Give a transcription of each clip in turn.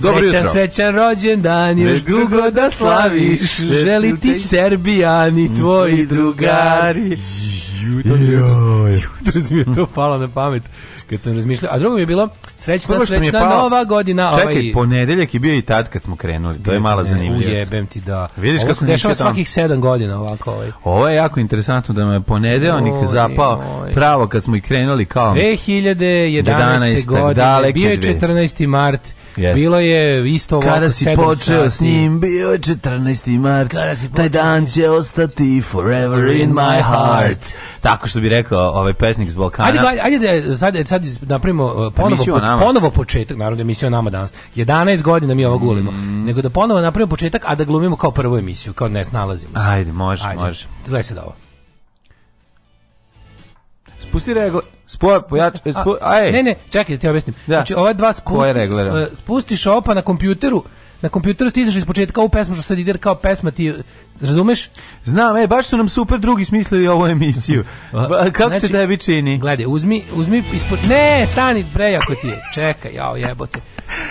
Dobro srećan, jutro. srećan rođendan, još dugo da slaviš, želi ti Serbijani, tvoji drugari. Jutro mi je to palo na pamet kad sam razmišljao. A drugo mi je bilo srećna, Prvo srećna nova godina. Čekaj, ovaj... ponedeljak je bio i tad kad smo krenuli. To je mala zanimljivost. Ujebem ti da. Vidiš kako se dešava svakih sedam godina ovako. Ovaj. Ovo je jako interesantno da me ponedeljnik zapao oj. pravo kad smo i krenuli kao... 2011. godine, bio je 14. mart Yes. Bilo je isto ovako Kada si počeo s njim, bio je 14. mart. Taj dan će ostati forever in my heart. Tako što bi rekao ovaj pesnik Z Balkana. Ajde, ajde, ajde sad, sad napravimo uh, ponovo, ponovo početak, naravno emisija o nama danas. 11 godina mi ovo gulimo. Mm. Nego da ponovo napravimo početak, a da glumimo kao prvu emisiju, kao ne snalazimo se. Ajde, može, može. Gledaj se da ovo. Spusti regle. Spoj, pojač, spor, aj. Ne, ne, čekaj da ti objasnim. Da. Znači, ova dva spusti, e, spustiš opa na kompjuteru, na kompjuteru stižeš iz početka ovu pesmu što sad ide kao pesma ti razumeš? Znam, e, baš su nam super drugi smislili ovu emisiju. Ba, kako se da znači, čini? Gledaj, uzmi, uzmi ispod... Ne, stani, prejako ti je. Čekaj, jao, jebote.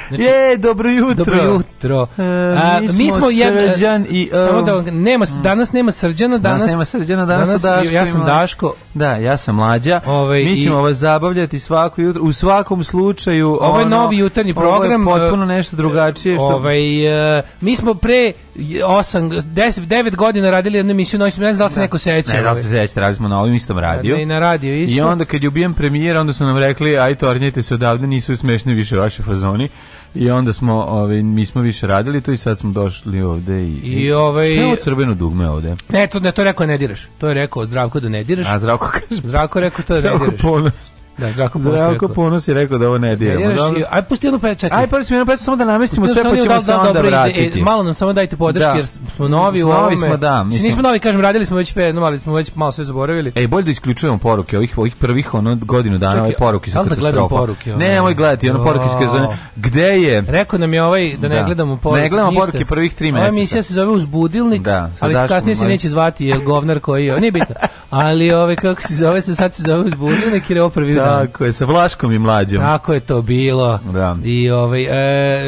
Znači, je, dobro jutro. Dobro jutro. E, mi, smo, jedan, i... samo da, um, nema, danas nema srđana, danas... Danas nema srđana, danas, danas Daško Ja sam Daško. Da, ja sam mlađa. Ove, ovaj, mi ćemo vas zabavljati svako jutro. U svakom slučaju... Ovaj novi jutarnji program... Ovo je potpuno nešto e, drugačije. Što, ovaj, Ovaj, uh, mi smo pre 8, 10, 9 godina radili jednu emisiju noćnu, ne znam da li se neko seća. Ne, da li ovaj. se seća, radili smo na ovim istom radiju. I na radiju isto. I onda kad je ubijen premijer, onda su nam rekli, aj tornjajte se odavde, nisu smešni više vaše fazoni i onda smo ovaj mi smo više radili to i sad smo došli ovde i i ovaj šta je crveno dugme ovde ne to ne to rekao ne diraš to je rekao zdravko da ne diraš a zdravko kaže zdravko rekao to je ne diraš ponos da, Zdravko Ponos. Zdravko Ponos je rekao da ovo ne Da, da, Aj pusti jednu pesmu, čekaj. Aj pusti jednu pesmu samo da namestimo sve pa ćemo se onda e, vratiti. Malo nam samo dajte da. jer smo novi u ovome. smo da, mislim. Nismo novi, kažem, radili smo već pedno, ali smo već malo sve zaboravili. Ej, bolje da isključujemo poruke ovih ovih prvih ono godinu dana ove poruke za katastrofa. Ne, nemoj gledati, ono poruke iz zone. Gde je? Rekao nam je ovaj da ne gledamo poruke. Ne gledamo poruke prvih 3 meseca. Ova emisija se zove Uzbudilnik, ali kasnije se neće zvati je govnar koji je. Nije bitno. Ali ove ovaj, kako se zove se sad se zove zbunio neki je prvi Tako je sa Vlaškom i mlađom. Tako je to bilo. Da. I ovaj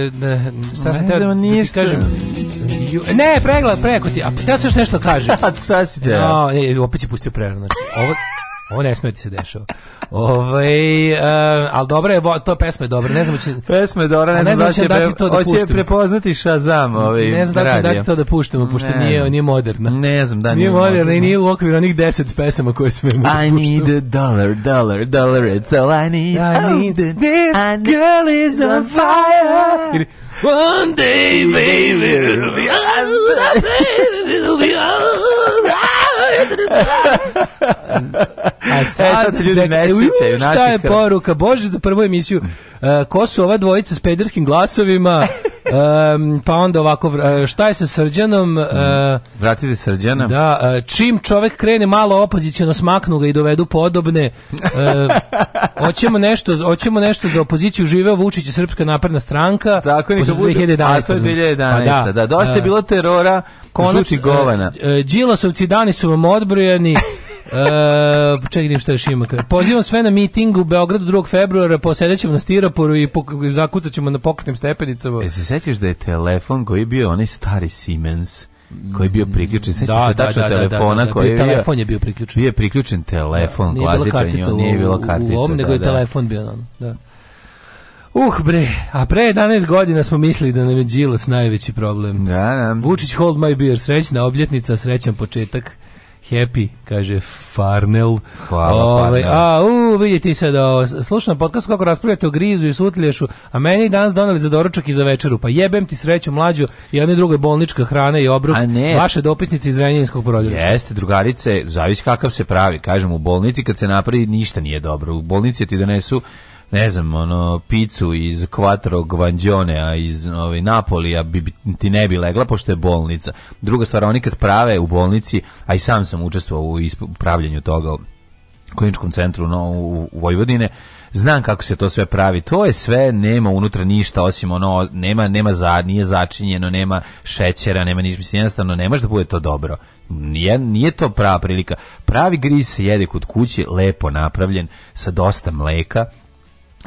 e, šta se te da kažem? Ne, pregled preko ti. A ja se još nešto kaže. Sad si te. No, ne, opet si pustio prerano. Znači, ovo ovo ne smije ti se dešava. Ove, ovaj, uh, ali dobro je, to pesma je dobra. Ne znam, će, pesma je dobra, ne, znam, da će dati to da puštimo. Hoće prepoznati Shazam. Ovaj, ne znam da će dati to da puštamo, pošto ne. nije, nije moderna. Ne znam, da nije, nije moderna. moderna. I nije u okviru onih deset pesama koje smo imali. I need a dollar, dollar, dollar, it's all I need. I oh, need oh, this I need girl is on fire. fire. One day, baby, it'll be all, baby, it'll be all. E, sad, e, sad se ljudi ne Šta je poruka? Bože, za prvu emisiju. E, ko su ova dvojica s pederskim glasovima? pa onda ovako, e, šta je sa Srđanom? E, Srđana. Da, e, čim čovjek krene malo opozicijano smaknu ga i dovedu podobne. hoćemo nešto, za opoziciju. Živeo Vučić i Srpska napredna stranka. Tako neka bude. 2011. Pa da, dosta je bilo terora, konač, žuti govana. dani su vam odbrojani. Uh, čekaj, što još ima. Pozivam sve na miting u Beogradu 2. februara, posedećemo na stiraporu i zakucat ćemo na pokretnim stepenicama. E, se sećaš da je telefon koji je bio onaj stari Siemens? koji je bio priključen, sećam se tačno telefona koji je bio, telefon je bio priključen. je priključen telefon, da, klasičan, nije bilo kartica. U, ovom, nego je telefon bio da. Uh bre, a pre 11 godina smo mislili da nam je džilos najveći problem. Da, da. Vučić hold my beer, srećna obljetnica, srećan početak. Happy, kaže Farnel. Hvala, A, u, vidite se da slušam podcast kako raspravljate o grizu i sutlješu, a meni danas doneli za doručak i za večeru. Pa jebem ti sreću mlađu i one druge bolnička hrana i obrok. ne. Vaše dopisnice iz Renjinskog porodilišta. Jeste, drugarice, zavisi kakav se pravi. Kažem, u bolnici kad se napravi ništa nije dobro. U bolnici ti donesu ne znam, ono, picu iz Quattro Gvanđone, iz ovaj, Napolija bi, ti ne bi legla, pošto je bolnica. Druga stvar, oni kad prave u bolnici, a i sam sam učestvovao u upravljanju toga u kliničkom centru no, u, u Vojvodine, znam kako se to sve pravi. To je sve nema unutra ništa osim ono nema nema za nije začinjeno, nema šećera, nema ništa, mislim jednostavno ne može da bude to dobro. Nije, nije to prava prilika. Pravi gris se jede kod kući, lepo napravljen, sa dosta mleka,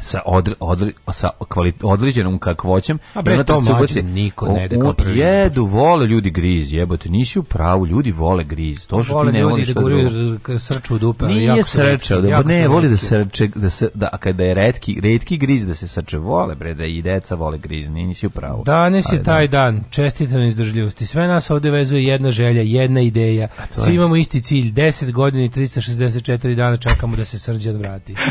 sa, odre, sa kvalit, određenom kakvoćem. A bre, to mađe niko ne ide kao prvi. Jedu, vole ljudi griz, jebote, nisi u pravu, ljudi vole griz. To što ti ne voliš što srču u dupe. Nije srča, da, ne, voli da srče, da se, da, je redki, redki griz, da se srče vole, bre, da i deca vole griz, nisi u pravu. Danes je taj dan, čestite na izdržljivosti. Sve nas ovde vezuje jedna želja, jedna ideja. Svi imamo isti cilj, 10 godina i 364 dana čekamo da se srđan vrati.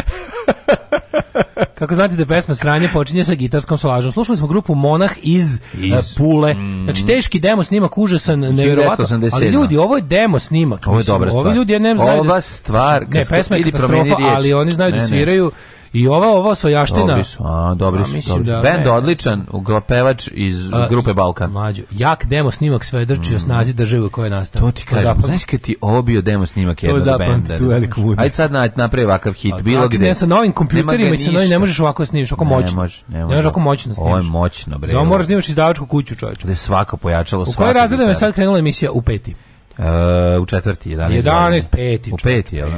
Kako znate da pesma Sranje počinje sa gitarskom solažom. Slušali smo grupu Monah iz, e, Pule. Mm. Znači teški demo snimak užasan, nevjerovatno. Ali ljudi, ovo je demo snimak. Ovo je dobra stvar. Ovi ljudi ja ne znaju. Ova stvar, ne, pesma je katastrofa, ali oni znaju da sviraju. I ova ova osvajaština. Dobri su, a, dobri su. Mislim Da, Bend odličan, pevač iz a, grupe Balkan. Mlađo, jak demo snimak sve mm. o snazi države koja nastaje. To ti kažem, znaš kad ti ovo bio demo snimak jednog benda. To zapamti tu veliku Ajde sad napravi ovakav hit, a, bilo gde. Ne, sa novim kompjuterima i sa novim ne možeš ovako snimiš, ovako moćno. Ne, može, ne, možeš ovako moćno snimiš. Ovo je moćno, bre. Samo moraš da izdavačku kuću, čoveče. Da svako pojačalo svako. U kojoj razredu je sad krenula emisija u peti? Uh, u četvrti, 11. 11, peti. U peti, jel?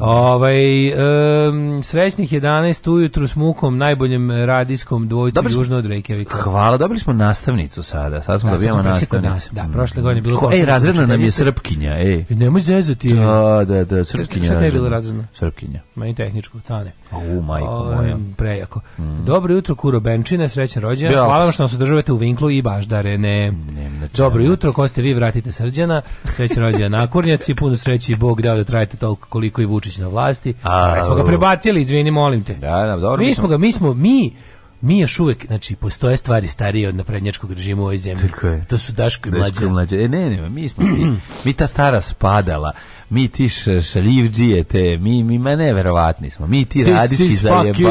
Ovaj, um, srećnih 11 ujutru s mukom, najboljem radijskom dvojicom južno od Reykjavika. Hvala, dobili smo nastavnicu sada. Sad smo da, dobijamo nastavnicu. da, prošle godine bilo... ej, razredna nam je Srpkinja, ej. E, nemoj zezati. Da, da, da, Srpkinja. Šta te je bilo razredna? Srpkinja. i tehničko, cane. Au, majko ovaj, moja. Prejako. Mm. Dobro jutro, Kuro Benčine, srećan rođendan. Hvala vam što nas održavate u vinklu i baždarene. Dobro jutro, ko ste vi, vratite srđana sreće rođe na kornjaci puno sreće i Bog dao da trajete toliko koliko i Vučić na vlasti. A, smo ga prebacili, izvini, molim te. Da, da, dobro. Mi smo ga, mi smo, mi, mi još uvek, znači, postoje stvari starije od naprednjačkog režima u ovoj zemlji. To su Daško i Mlađe. mlađe. E, ne, ne, mi smo, mi, mi ta stara spadala, mi ti šaljivđije te, mi, mi ma smo, mi ti radijski zajebanti. This is fucking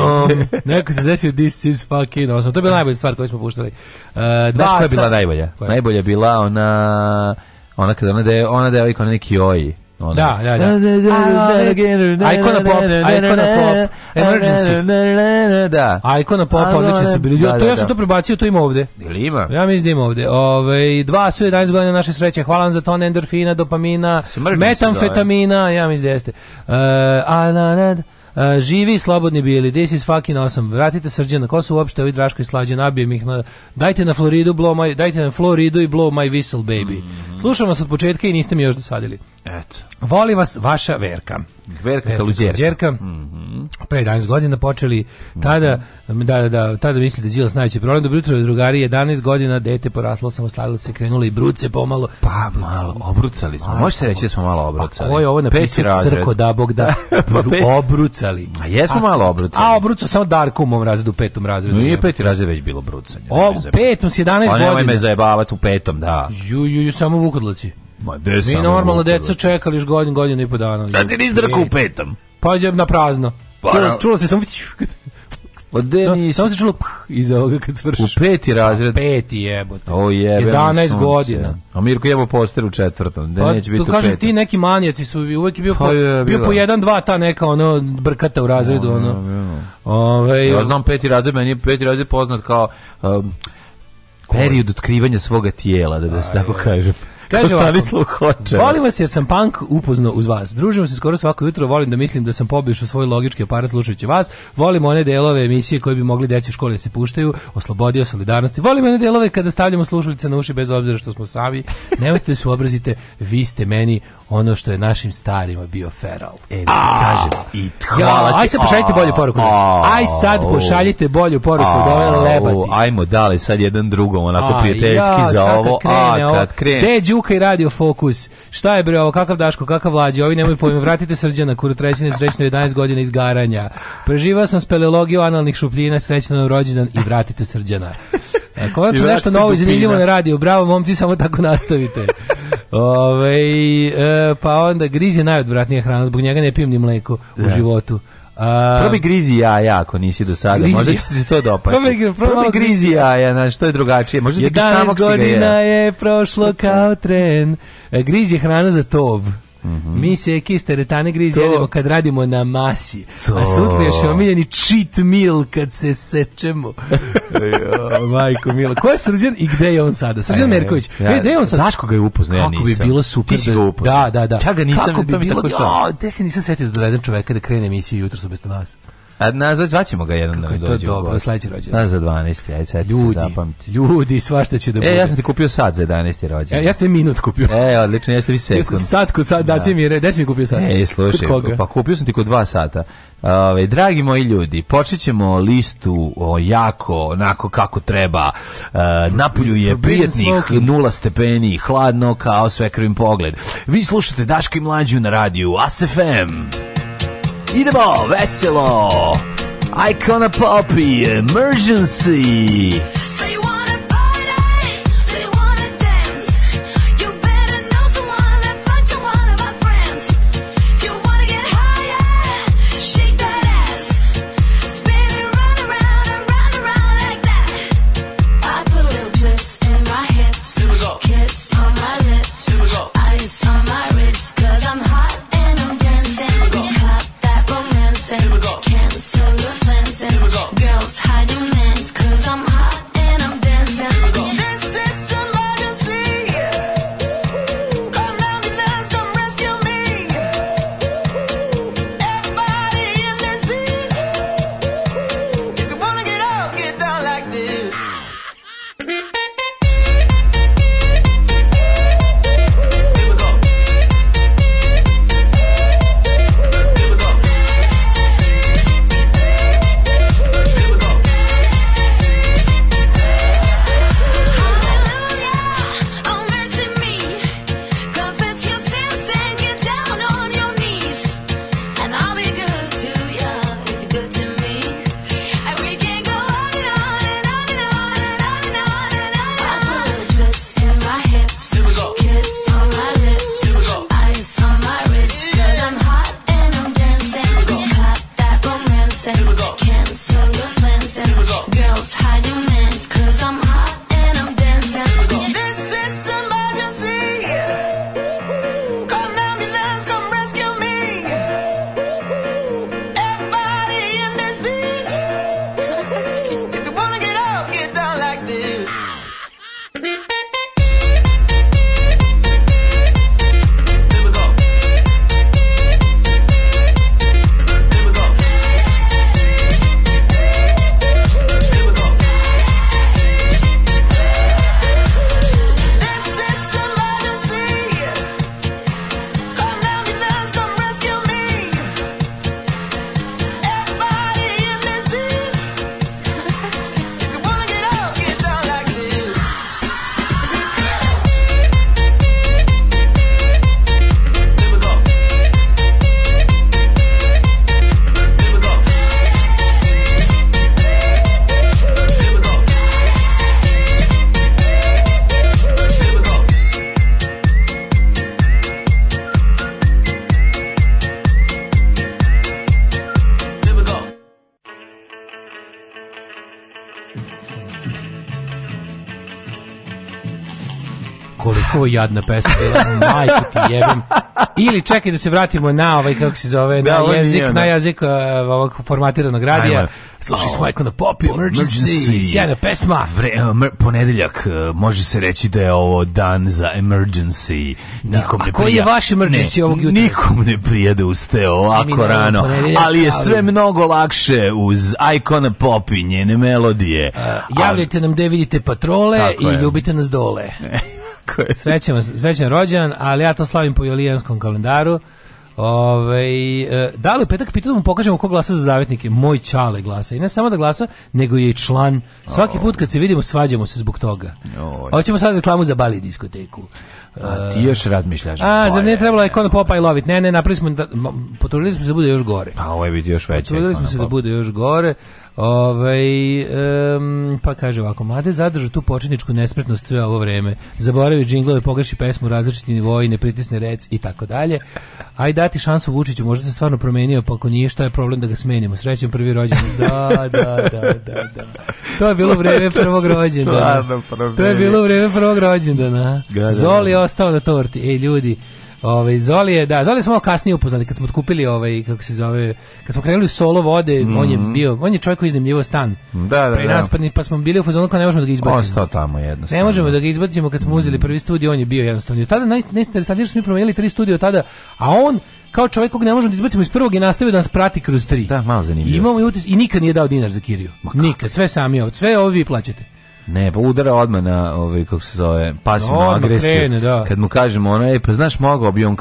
awesome. Neko se zesio, this is fucking awesome. To je bila najbolja stvar koju smo puštali. Uh, koja je bila najbolja? Najbolja bila ona ona kada ona da ona da ona neki oji. Ono. Da, da, da. Icona pop, Icona pop, emergency. Da. Icona pop, odlični su bili. to ja sam to prebacio, to ima ovde. Ili ima? Ja mislim da ima ovde. Ove, ovaj, dva sve danas godine naše sreće. Hvala vam za ton endorfina, dopamina, metamfetamina, ja mislim da jeste. Uh, a, na, na, Eh, živi slobodni bili, this is fucking awesome. Vratite srđe na kosu uopšte ovi Draško i Slađe nabijem ih na... Dajte na Floridu, blow my, dajte na Floridu i blow my whistle, baby. Mm vas od početka i niste mi još dosadili. Eto. Voli vas vaša Verka. Verka Kaludjerka. Mm -hmm. Pre 11 godina počeli, tada, mm -hmm. da, da, tada mislite Đilas najveći problem. Dobro jutro, drugari, 11 godina, dete poraslo sam, ostavilo se, krenulo i bruce pomalo. Pa, malo, obrucali smo. Može se reći da smo malo obrucali. Pa, ko je ovo napisao crko da bog da pa, obrucali. A jesmo malo obrucali. A, obrucao samo Darko u mom razredu, u petom razredu. No nije peti razred već bilo brucanje. O, petom, 11 godina. Pa nemoj me zajebavac u petom, da. Ju, ju, ju, samo vukodlaci. Ma, de Mi normalno deca čekali još godin, godinu i po dana. Da ti nis drku u petam. Pa je na prazno. Pa, čulo, čulo se samo... Pa de nisi... Samo se čulo ph, ovoga kad svršiš. U peti razred. peti jebote. O jebe. 11 godina. A Mirko jebo poster u četvrtom. Da pa, neće biti u to kažem ti neki manijaci su uvek bio pa, je, bio po jedan dva ta neka ono brkata u razredu ono. ono. ono Ove, ja znam peti razred, meni je peti razred poznat kao um, period otkrivanja svoga tijela, da, da se tako kažem. Kaže Stanislav Volim vas jer sam punk upoznao uz vas. Družimo se skoro svako jutro, volim da mislim da sam pobišao svoj logički aparat slušajući vas. Volim one delove emisije koje bi mogli deci u da se puštaju, oslobodio solidarnosti. Volim one delove kada stavljamo slušalice na uši bez obzira što smo sami. Nemojte da se obrazite, vi ste meni ono što je našim starima bio feral. E, a, kažem. I hvala Aj sad pošaljite bolju poruku. aj sad pošaljite bolju poruku a, do lebati. Ajmo, dali sad jedan drugom, onako prijateljski za ovo. a, kad krene. Te Đuka i Radio Fokus. Šta je bre ovo, kakav Daško, kakav vlađi ovi nemoj pojma, vratite srđana, trećine, srećno 11 godina izgaranja. Preživao sam speleologiju analnih šupljina, srećno rođendan i vratite srđana. Konačno nešto novo i zanimljivo na radiju. Bravo, momci, samo tako nastavite. Ove, e, pa onda griz je najodvratnija hrana, zbog njega ne pijem ni mleko da. u životu. A, probi grizi jaja ako nisi do sada. Grizi. Možda će ti to dopasti. Probi, probi, probi grizi jaja, znači to je drugačije. Možda ti samog godina je prošlo kao tren. E, griz je hrana za tov. -hmm. Mi se iz teretane griz jedemo kad radimo na masi. A sutra je omiljeni cheat meal kad se sečemo. jo, majko mila. Ko je Srđan i gde je on sada? Srđan e, Merković. gde je on sada? Daško ga je upoznao, ja nisam. Kako bi bilo super. Ti si ga upoznao. Da, da, da. Ja ga nisam, Kako bi bilo, te se nisam setio da dovedem čoveka da krene emisiju jutro su bez nas. A nazvat zvaćemo ga jednom da mi dođe. To dobro, sledeći rođendan. Nas za 12. Aj sad ljudi, zapamti. Ljudi, svašta će da e, bude. E, ja sam ti kupio sat za 11. rođendan. E, ja sam minut kupio. E, odlično, ja sam vi sekund. Ja sam sat kod sat, da, ti mi, gde mi kupio sat? E, slušaj, pa kupio sam ti kod 2 sata. Ove, dragi moji ljudi, počet ćemo listu o jako, onako kako treba. E, napolju je prijetnih nula stepeni, hladno kao svekrvim pogled. Vi slušate Daško i Mlađu na radiju ASFM. Idemo, veselo. Icona Poppy, Emergency. ovo jadna pesma bila, majku ti jebem. Ili čekaj da se vratimo na ovaj, kako se zove, da, na jezik, ono. na jezik uh, ovog formatiranog radija. Slušaj smo smajko na popi, emergency, sjajna pesma. Vre, eh, ponedeljak, eh, može se reći da je ovo dan za emergency. Nikom ne a koji je vaš emergency ne, ovog jutra? Nikom ne prijede te ovako rano, ali je sve mnogo lakše uz Icona Popi, njene melodije. Uh, javljajte nam gde vidite patrole i ljubite nas dole. Tako je. rođan, ali ja to slavim po julijanskom kalendaru. Ove, ovaj, da li petak pitao da mu pokažemo ko glasa za zavetnike? Moj čale glasa. I ne samo da glasa, nego je i član. Svaki put kad se vidimo, svađamo se zbog toga. Hoćemo sad reklamu za Bali diskoteku. A ti još razmišljaš. A, za ne trebalo je Kona Popa i lovit. Ne, ne, napravili smo, da, potrudili smo se da bude još gore. A pa, ovo je biti još veće. Potrudili smo se da bude još gore. Ove, ovaj, pa kaže ovako, mlade zadržu tu početničku nespretnost sve ovo vreme. Zaboravi džinglove, pogreši pesmu, različiti nivoji, ne pritisne rec i tako dalje. Aj dati šansu Vučiću, možda se stvarno promenio, pa ako nije šta je problem da ga smenimo. Srećem prvi rođen. Da, da, da, da, da. To je bilo vrijeme prvog rođendana. To je bilo vrijeme prvog rođendana. Zoli ostao na torti. Ej, ljudi, Ovaj Zoli je, da, Zoli smo malo kasnije upoznali kad smo otkupili ovaj kako se zove, kad smo krenuli solo vode, mhm. on je bio, on je čovjek koji stan. Da, da, Pre nas pa, pa, smo bili u fazonu ne možemo da ga izbacimo. tamo jednostavno. Ne možemo da ga izbacimo kad smo uzeli prvi studio, on je bio jednostavno. Tada naj najinteresantnije smo mi tri studio tada, a on kao čovjek kog ne možemo da izbacimo iz prvog i nastavio da nas prati kroz tri. Da, malo zanimljivo. I imamo i, utis, i nikad nije dao dinar za kiriju. Nikad, sve sami, sve vi plaćate. Ne, pa udara odmah na, ovaj, kako se zove, pasivnu no, agresiju. Krene, da. Kad mu kažemo, ono, ej, pa znaš, mogao bi on,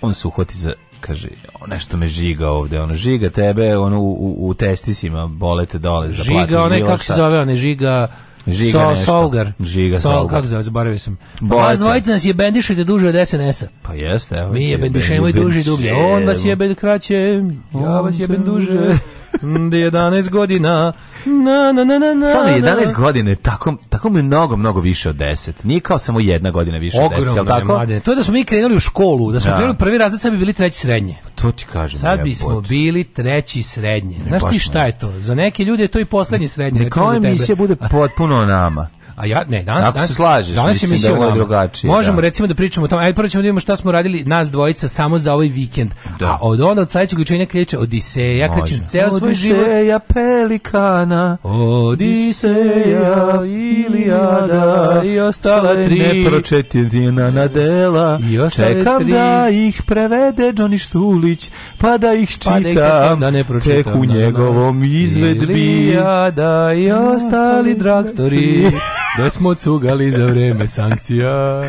on se uhvati za, kaže, nešto me žiga ovde, ono, žiga tebe, ono, u, u testisima bolete dole. Žiga, onaj, kako se zove, onaj, žiga... Žiga so, nešto. Solgar. Žiga Sol, Solgar. Kako zove, zaboravio sam. Pa vas dvojica nas je bendišete duže od SNS-a. Pa jeste, evo. Mi je bendišemo i duže i dublje. On vas je bend kraće, ja vas je bend duže. 11 godina. Na, na, na, na, na. Samo 11 godina tako tako, tako mnogo, mnogo više od 10. Nije kao samo jedna godina više od 10, al tako? mladene. To je da smo mi krenuli u školu, da smo Da. krenuli prvi razred, sad bi bili treći srednje. To ti kažem. Sad bismo jebote. bili treći srednje. Znaš ti šta je to? Za neke ljude je to i poslednji srednje. Neka recimo ova za tebe. emisija bude potpuno nama. A ja ne, danas Ako danas se slažeš, danas je mislim da je drugačije. Možemo da. recimo da pričamo o tome. Ajde prvo ćemo da vidimo šta smo radili nas dvojica samo za ovaj vikend. Da. A od onda od sledećeg učenja kreće Odiseja, kreće ceo svoj Odiseja, život. Odiseja pelikana, Odiseja Ilijada i ostala tri nepročetljena na dela. I Čekam tri. da ih prevede Đoni Štulić, pa da ih čitam. Pa da, ne Tek u njegovom izvedbi. Ilijada i ostali dragstori. da smo cugali za vreme sankcija,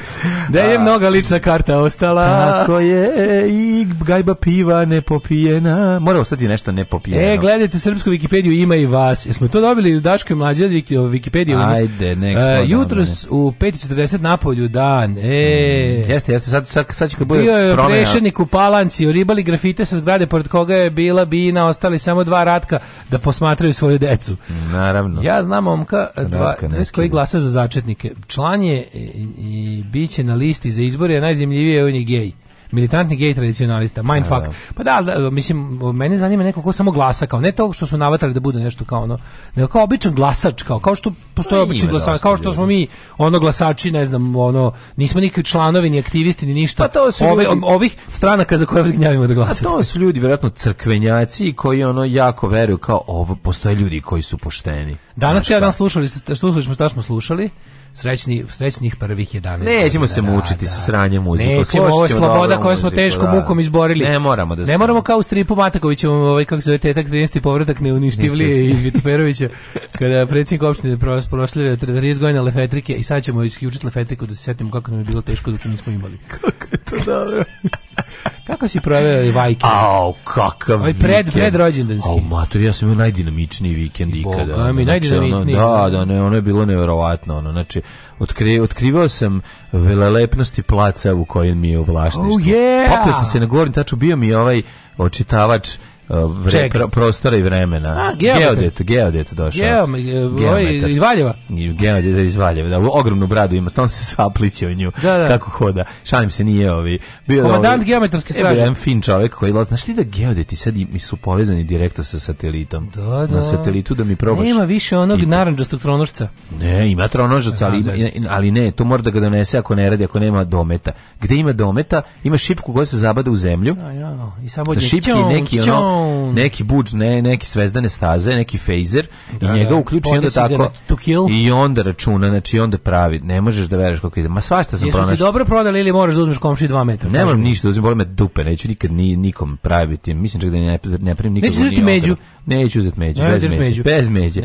da je mnoga lična karta ostala. Tako je, i gajba piva nepopijena. Mora ostati nešto nepopijeno. E, gledajte srpsku Wikipediju, ima i vas. Jesmo to dobili u Daškoj mlađe Wikipediju? Ajde, nek uh, Jutros u 5.40 napolju dan. E, mm, jeste, jeste, sad, sad, sad će kad bude Bio je prešenik u Palanci, uribali grafite sa zgrade, pored koga je bila bina, ostali samo dva ratka da posmatraju svoju decu. Naravno. Ja znam omka, dva, koji glasa za začetnike. Član je i, bit će na listi za izbore, a najzemljivije je on je gej militantni gej tradicionalista, mindfuck. Pa da, da, mislim, mene zanima neko ko samo glasa, kao ne to što su navatali da bude nešto kao ono, nego kao običan glasač, kao, kao što postoje no, pa običan glasač, kao što smo mi ono glasači, ne znam, ono, nismo nikakvi članovi, ni aktivisti, ni ništa. Pa to su ljudi, ovih stranaka za koje gnjavimo da pa glasate. Pa to su ljudi, vjerojatno crkvenjaci koji ono jako veruju kao ovo, postoje ljudi koji su pošteni. Danas ja dan slušali, slušali smo šta smo slušali srećni, srećnih prvih 11 Nećemo se mučiti sa sranjem muzike. Nećemo, ovo sloboda koju smo teškom mukom izborili. Ne moramo da se... Ne moramo kao u stripu Matakovićevom, ovaj, kako se zove, tetak 13. povratak neuništivlije i Vitoperovića, kada predsjednik opštine prošle 30 godina lefetrike i sad ćemo isključiti lefetriku da se setimo kako nam je bilo teško dok nismo imali. kako je to dobro. Kako si proveo vajke? Au, kakav Ovaj pred, pred rođendanski. Au, mater, ja sam imao najdinamičniji vikend ikada. Boga ono, mi, znači, ono, najdinamičniji. ono, da, da, ne, ono je bilo nevjerovatno. Ono, znači, otkri, otkrivao sam velelepnosti placa u kojem mi je u vlasništvu. Oh, yeah! Popio sam se na gornji taču, bio mi ovaj očitavač Uh, vre, pro, prostora i vremena. A, geodet. Geodet, došao. Geo, ovaj, iz Valjeva. Geodet iz Valjeva, da, ogromnu bradu ima, stalno se sapliće u nju, da, kako hoda. Šalim se, nije ovi. Bio Komadant ovi, ovaj- geometarske e, straže. Jedan fin čovjek koji lozi. Znaš ti da geodeti sad mi su povezani direktno sa satelitom? Da, da. satelitu da mi probaš. Nema više onog I... naranđastog tronožca. Ne, ima tronožaca, ali, ali ne, to mora da ga donese ako ne radi, ako nema dometa. Gde ima dometa, ima šipku koja se zabada u zemlju. ja, i samo da šipki neki ono neki budž, ne, neki svezdane staze, neki fejzer i njega da. uključi onda tako i onda računa, znači onda pravi, ne možeš da veruješ kako ide. Ma svašta sam pronašao. Jesi ti dobro prodali ili moraš da uzmeš komšiji 2 metra? Ne moram ništa, uzmem bolje me dupe, neću nikad ni nikom praviti. Mislim čak da ne ne primim nikog. ti među. Neću uzeti među, ne, bez među, među, bez među.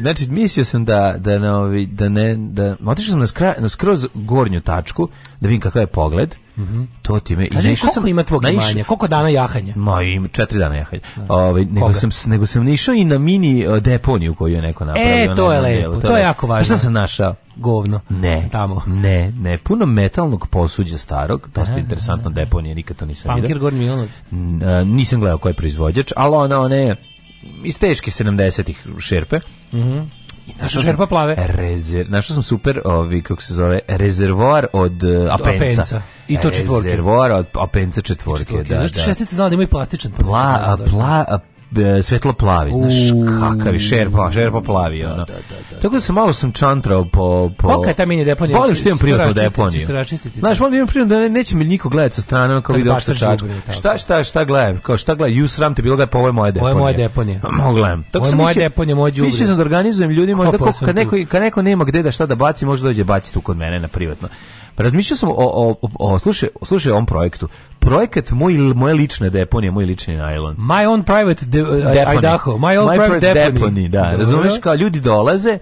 znači, mislio sam da, da, ne, da ne, da, otišao sam na, skra, na skroz gornju tačku, da vidim kakav je pogled, Mm -hmm. To ti me i znači, koliko ima tvog naiš... Koliko dana jahanja? Ma ima 4 dana jahanja. Ovaj nego sam nego sam nišao i na mini deponiju koju je neko e, napravio. E, to je lepo. To, to je jako pa važno. Šta sam našao? govno. Ne, tamo. ne, ne, puno metalnog posuđa starog, dosta ne, interesantna deponija, nikad to nisam Pankir vidio. Gornji Milanovac. Nisam gledao koji je proizvođač, ali ona, one, iz teške 70-ih šerpe. Mhm. Mm Našao šerpa plave. Rezer, našao sam super, ovi, kako se zove, rezervoar od uh, Apenca. Apenca. I to četvorke. Rezervoar od Apenca četvorke, četvorke. da. Zašto 16 znala da ima i plastičan? Pa pla, pla, E, svetlo plavi, znaš, kakav je šerpa, šerpa plavi, ono. Da, da, da, Tako da sam malo sam čantrao po... po... Kolika je ta mini deponija? Volim što imam prirodnu deponiju. Znaš, volim imam prirodnu da neće mi niko gledati sa strane, ono kao vidio što čačku. Šta, šta, šta gledam? Kao šta gledam? Ju sram te bilo gledam, pa ovo je moja deponija. Ovo je moja deponija. Mogu gledam. Tako ovo je moja deponija, moj džubri. Mislio da organizujem ljudi, možda kad neko, kad neko nema gde da šta da baci, može dođe baciti tu kod mene na privatno. Pa razmišljao sam o, o, o, o slušaj, slušaj ovom projektu. Projekat moj, moje lične deponije, moj lični najlon. My own private de, uh, Idaho. My own private, private da. Razumeš, kao ljudi dolaze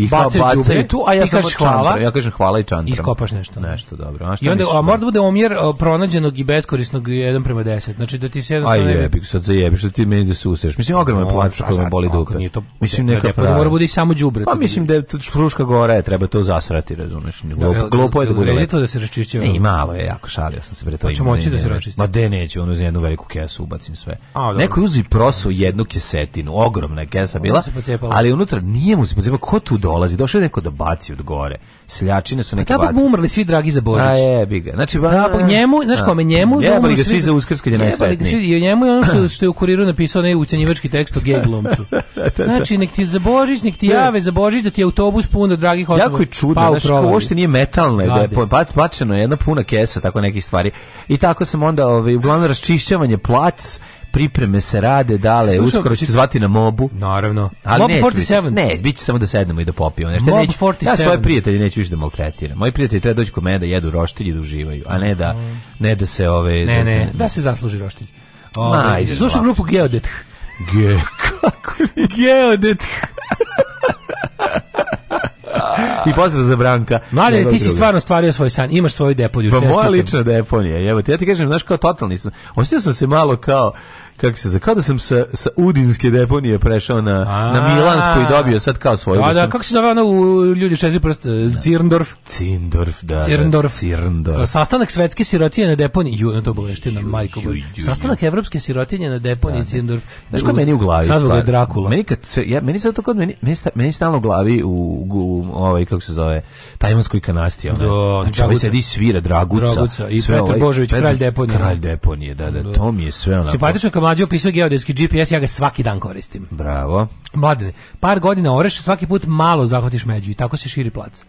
i bacaju đubre tu, a ja sam hvala. Ja kažem hvala i čantram. Iskopaš nešto. Nešto dobro. A I onda a mora da bude omjer pronađenog i beskorisnog 1 prema 10. Znači da ti se jednostavno Aj jebi, sad zajebi što ti meni da se suseš. Mislim ogromno no, plač koji me boli dupe. Nije to, mislim neka ne, pa prava. mora bude i samo džubre. Pa mislim da je fruška gore, je, treba to zasrati, razumeš? Glupo, glupo je da bude. to da se raščišćava. Ne, malo je, jako šalio sam se pre pa toga. Hoćemo moći da se raščisti. Ma de neće, ono za jednu veliku kesu ubacim sve. Neko uzi prosu jednu kesetinu, ogromna kesa bila, ali unutra nije mu se podzima ko tu dolazi. Došao je neko da baci od gore. Seljačine su pa neke baci. Tako umrli svi dragi za Božić. A Znači, ba, pa njemu, znaš kome, njemu... Jebali ga svi za Uskrs kad je I njemu je ono što, što je u kuriru napisao onaj ucenjivački tekst o geglomcu Znači, nek ti za Božić, nek ti jave za Božić da ti je autobus pun od dragih osoba. Jako je čudno, pa, znaš, uopšte nije metalno, da je pa- bačeno jedna puna kesa, tako nekih stvari. I tako sam onda, ovaj, uglavnom, raščišćavanje plac pripreme se rade, dale, Slušam, uskoro će zvati na mobu. Naravno. Ali Mob 47. Ne, bit će samo da sednemo i da popijemo nešto. Mob neću, 47. Ja svoje prijatelje neću više da maltretiram. Moji prijatelji treba doći kod mene da jedu roštilj i da uživaju, a ne da, mm. ne da se ove... Ne, da se, ne, da se zasluži roštilj. slušam grupu Geodet. Ge, kako I pozdrav za Branka. Mlade, ti si stvarno stvario svoj san, imaš svoju deponiju. Pa moja lična deponija, evo, Ja ti kažem, znaš, kao totalni sam. Osjetio sam se malo kao, kako se zove, kao da sam sa, sa Udinske deponije prešao na, na Milansku i dobio sad kao svoju. Da, da, kako se zove ono u Ljudi četiri prste? Zirndorf? Zirndorf, da. Zirndorf. Zirndorf. Sastanak svetske sirotinje na deponiji, ju, na to na majko. Sastanak evropske sirotinje na deponiji Zirndorf. Znaš ko meni u glavi stvar? je Drakula. Meni, kad, ja, meni sad to kod meni, meni, sta, meni stalno u glavi u, u, ovaj, kako se zove, tajmanskoj kanasti. Ona. Do, znači, ovaj sedi svira Draguca. Draguca i Petar ovaj- Božović, kralj deponije. Kralj deponije, da, da, to mi je sve onako. Simpatična mlađi opisao geodetski GPS, ja ga svaki dan koristim. Bravo. Mladine, par godina oreš, svaki put malo zahvatiš među i tako se širi plac.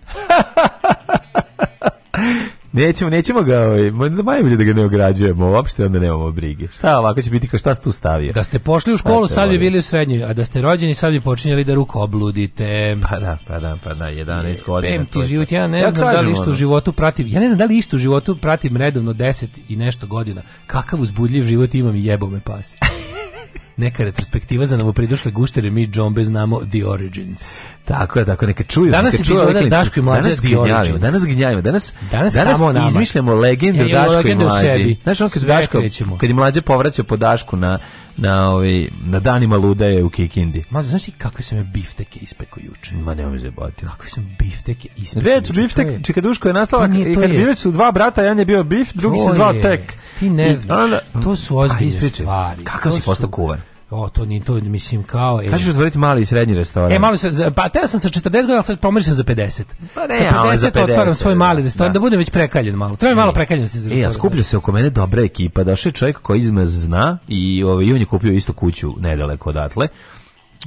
Nećemo, nećemo ga, ovaj, najbolje da ga ne ograđujemo, uopšte onda nemamo brige. Šta ovako će biti, kao šta ste tu stavio? Da ste pošli u školu, sad bi bili u srednjoj, a da ste rođeni, sad bi počinjali da ruku obludite. Pa da, pa da, pa da, 11 godina. Pem ti život, ja ne znam da li ono. u životu pratim, ja ne znam da li isto u životu pratim redovno 10 i nešto godina. Kakav uzbudljiv život imam i jebome pasi neka retrospektiva za pridošle guštere, mi džombe znamo The Origins. Tako je, tako neka čuju. Danas se je da Daško i Mlađa The Origins. Danas gnjavimo, danas, danas, danas samo izmišljamo legendu ja, Daško i Mlađi. Znaš, on kad, Daško, kad je Mlađa povraćao po Dašku na na, ovi ovaj, na danima je u Kikindi. Ma znaš ti kakve sam ja bifteke ispeko juče? Ma nemoj zebati. Kakve se bifteke ispeko Već biftek, je... duško je nastala, pa i kad bili su dva brata, jedan je bio bif, drugi to se zvao je. tek. Ti ne znaš, to su ozbiljne stvari. Kako si postao kuvar? O, to ni to, mislim, kao... E. Kažeš otvoriti mali i srednji restoran. E, malo se, pa teo sam sa 40 godina, sad pomrišem za 50. Pa ne, sa 50, za 50 otvaram svoj mali restoran, da, da budem već prekaljen malo. Treba mi malo e, prekaljenosti za restoran. E, a skuplja se oko mene dobra ekipa, došao je čovjek koji iz zna i, ovaj, i on je kupio isto kuću nedaleko odatle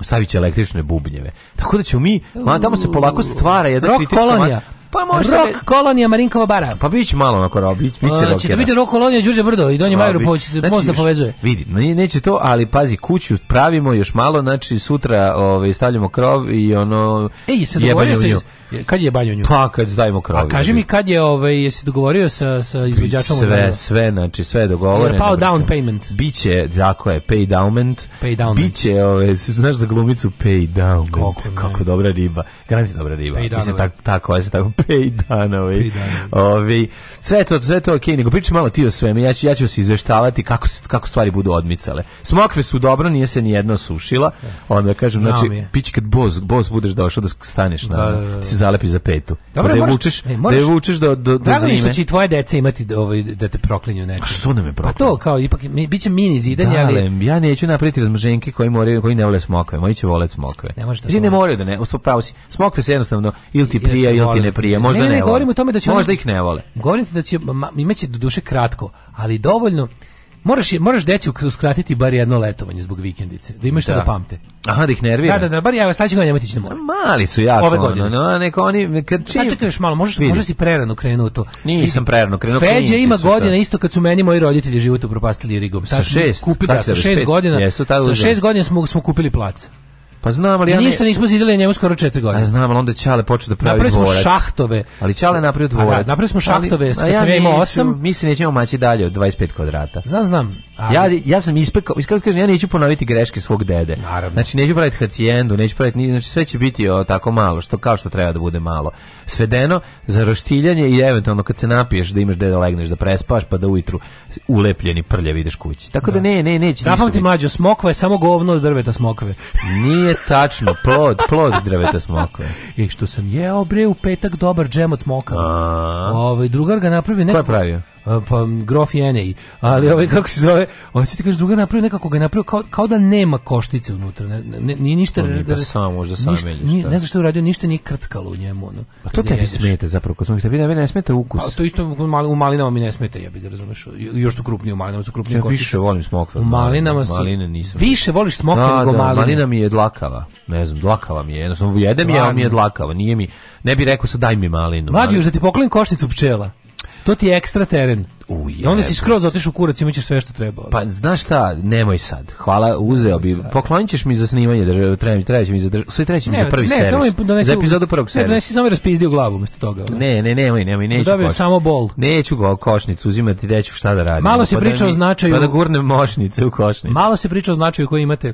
stavit će električne bubnjeve. Tako da ćemo mi, malo tamo se polako stvara jedan kritička kolonija. Mas, pa može Rock be... kolonija Marinkova bara. Pa biće malo na korao biće biće Znači, Će biti rock kolonija Đurđe Brdo i Donje Majru poći znači, možda povezuje. Vidi, ne, neće to, ali pazi kuću pravimo još malo, znači sutra ovaj stavljamo krov i ono Ej, se dogovorio se kad je banjo Pa kad zdajemo krov. A kaži mi kad je ovaj jesi dogovorio sa sa izvođačem sve sve, znači sve je dogovoreno. Pao down payment. Biće, tako je, pay downment. Pay down. Biće, ovaj, znaš za glumicu pay down. Kako, kako dobra riba. Garanti dobra riba. Mislim tako tako tako pej dana, ovaj. Ovaj sve to, sve to okej, okay. nego pričaj malo ti o svemu. Ja ću ja ću se izveštavati kako kako stvari budu odmicale. Smokve su dobro, nije se ni jedna sušila. Onda kažem, znači je. pić kad boz, boz budeš došao da staneš na ti zalepi za petu. Pa Dobre, da je vučeš, e, da je vučeš do do Da će i tvoje deca imati ovaj da te proklinju nečim. što nam me pa proklinju? Pa to kao ipak biće mini zidanje, ali ja neću napraviti razmrženke koji moraju koji ne vole smokve, moji će voleti smokve. Ne može da. Znači, ne moraju da ne, u si. Smokve se jednostavno ili ti prija ili ti ne prija Srbija, možda ne, ne, ne, o tome da će možda ih ne vole. Govorite da će imaće do duše kratko, ali dovoljno Moraš, moraš deci uskratiti bar jedno letovanje zbog vikendice, da imaš što da pamte. Aha, da ih nervira. Da, da, da, bar ja vas sledeće godine Mali su jako. Ove ono, godine. Ono, no, neko oni kad čim... Sad čekaj malo, možeš, možeš si prerano krenuo to. Nisam prerano krenuo. Feđa ima godina isto kad su meni moji roditelji život upropastili Rigom. Sa šest, kupili, sa šest godina. sa šest godina smo, smo kupili plac. Pa znam, ali ja ne... Ništa nismo zidali, njemu skoro 4 godine. A znam, ali onda Ćale počeo da pravi dvorac. Napravili smo šahtove. Ali Ćale napravio dvorac. napravili smo šahtove, ali, kad ja sam ja imao 8. Mi se nećemo maći dalje od 25 kvadrata. Znam, znam ja, ja sam ispekao, iskreno kažem, ja neću ponoviti greške svog dede. Naravno. Znači, neću praviti hacijendu, neću praviti znači sve će biti o, tako malo, što kao što treba da bude malo. Svedeno za roštiljanje i eventualno kad se napiješ da imaš deda legneš da prespaš, pa da ujutru ulepljeni prlje ideš kući. Tako da, da ne, ne, neće. ti mlađo, smokva je samo govno od drveta smokve. Nije tačno, plod, plod drveta smokve. I e, što sam jeo bre u petak dobar džem od smoka. Ovaj drugar ga napravi ne Ko je pravio? pa grof Jenej, ali ovaj kako se zove, ovaj ti kaže druga napravio nekako ga je napravio kao, kao da nema koštice unutra, ne, ne, nije ništa ne, da sam možda sam ništa, Ne znam što je uradio, ništa nije krckalo u njemu, ono. A to tebi smeta zapravo, kad smo ih tebi ne smeta ukus. A pa, to isto u malinama mi ne smeta, ja bih ga razumeš. Još su krupnije u malinama, su krupnije ja koštice. više volim smokve. U malinama su maline nisam. Više voliš smokve nego maline. Malina mi je dlakava, ne znam, dlakava mi je, jednostavno jedem je, ali mi je dlakava, nije mi. Ne bi rekao sad daj mi malinu. Mlađi, još da ti poklonim košticu pčela. To ti je ekstra teren. Ujebno. Onda si skroz otišao kurac, imaćeš sve što treba. Ono. Pa znaš šta, nemoj sad. Hvala, uzeo bi. Poklonit ćeš mi za snimanje, da treba mi za držav, sve mi za prvi ne, servis. Samo donesi, za epizodu prvog servisa. Ne, donesi samo raspizdio glavu umjesto toga. Ali. Ono. Ne, ne, nemoj, nemoj, neću. Dobijem samo bol. Neću go košnicu uzimati, neću šta da radim. Malo se pa priča o značaju. Pa da gurne mošnice u košnicu. Malo se priča o značaju koji imate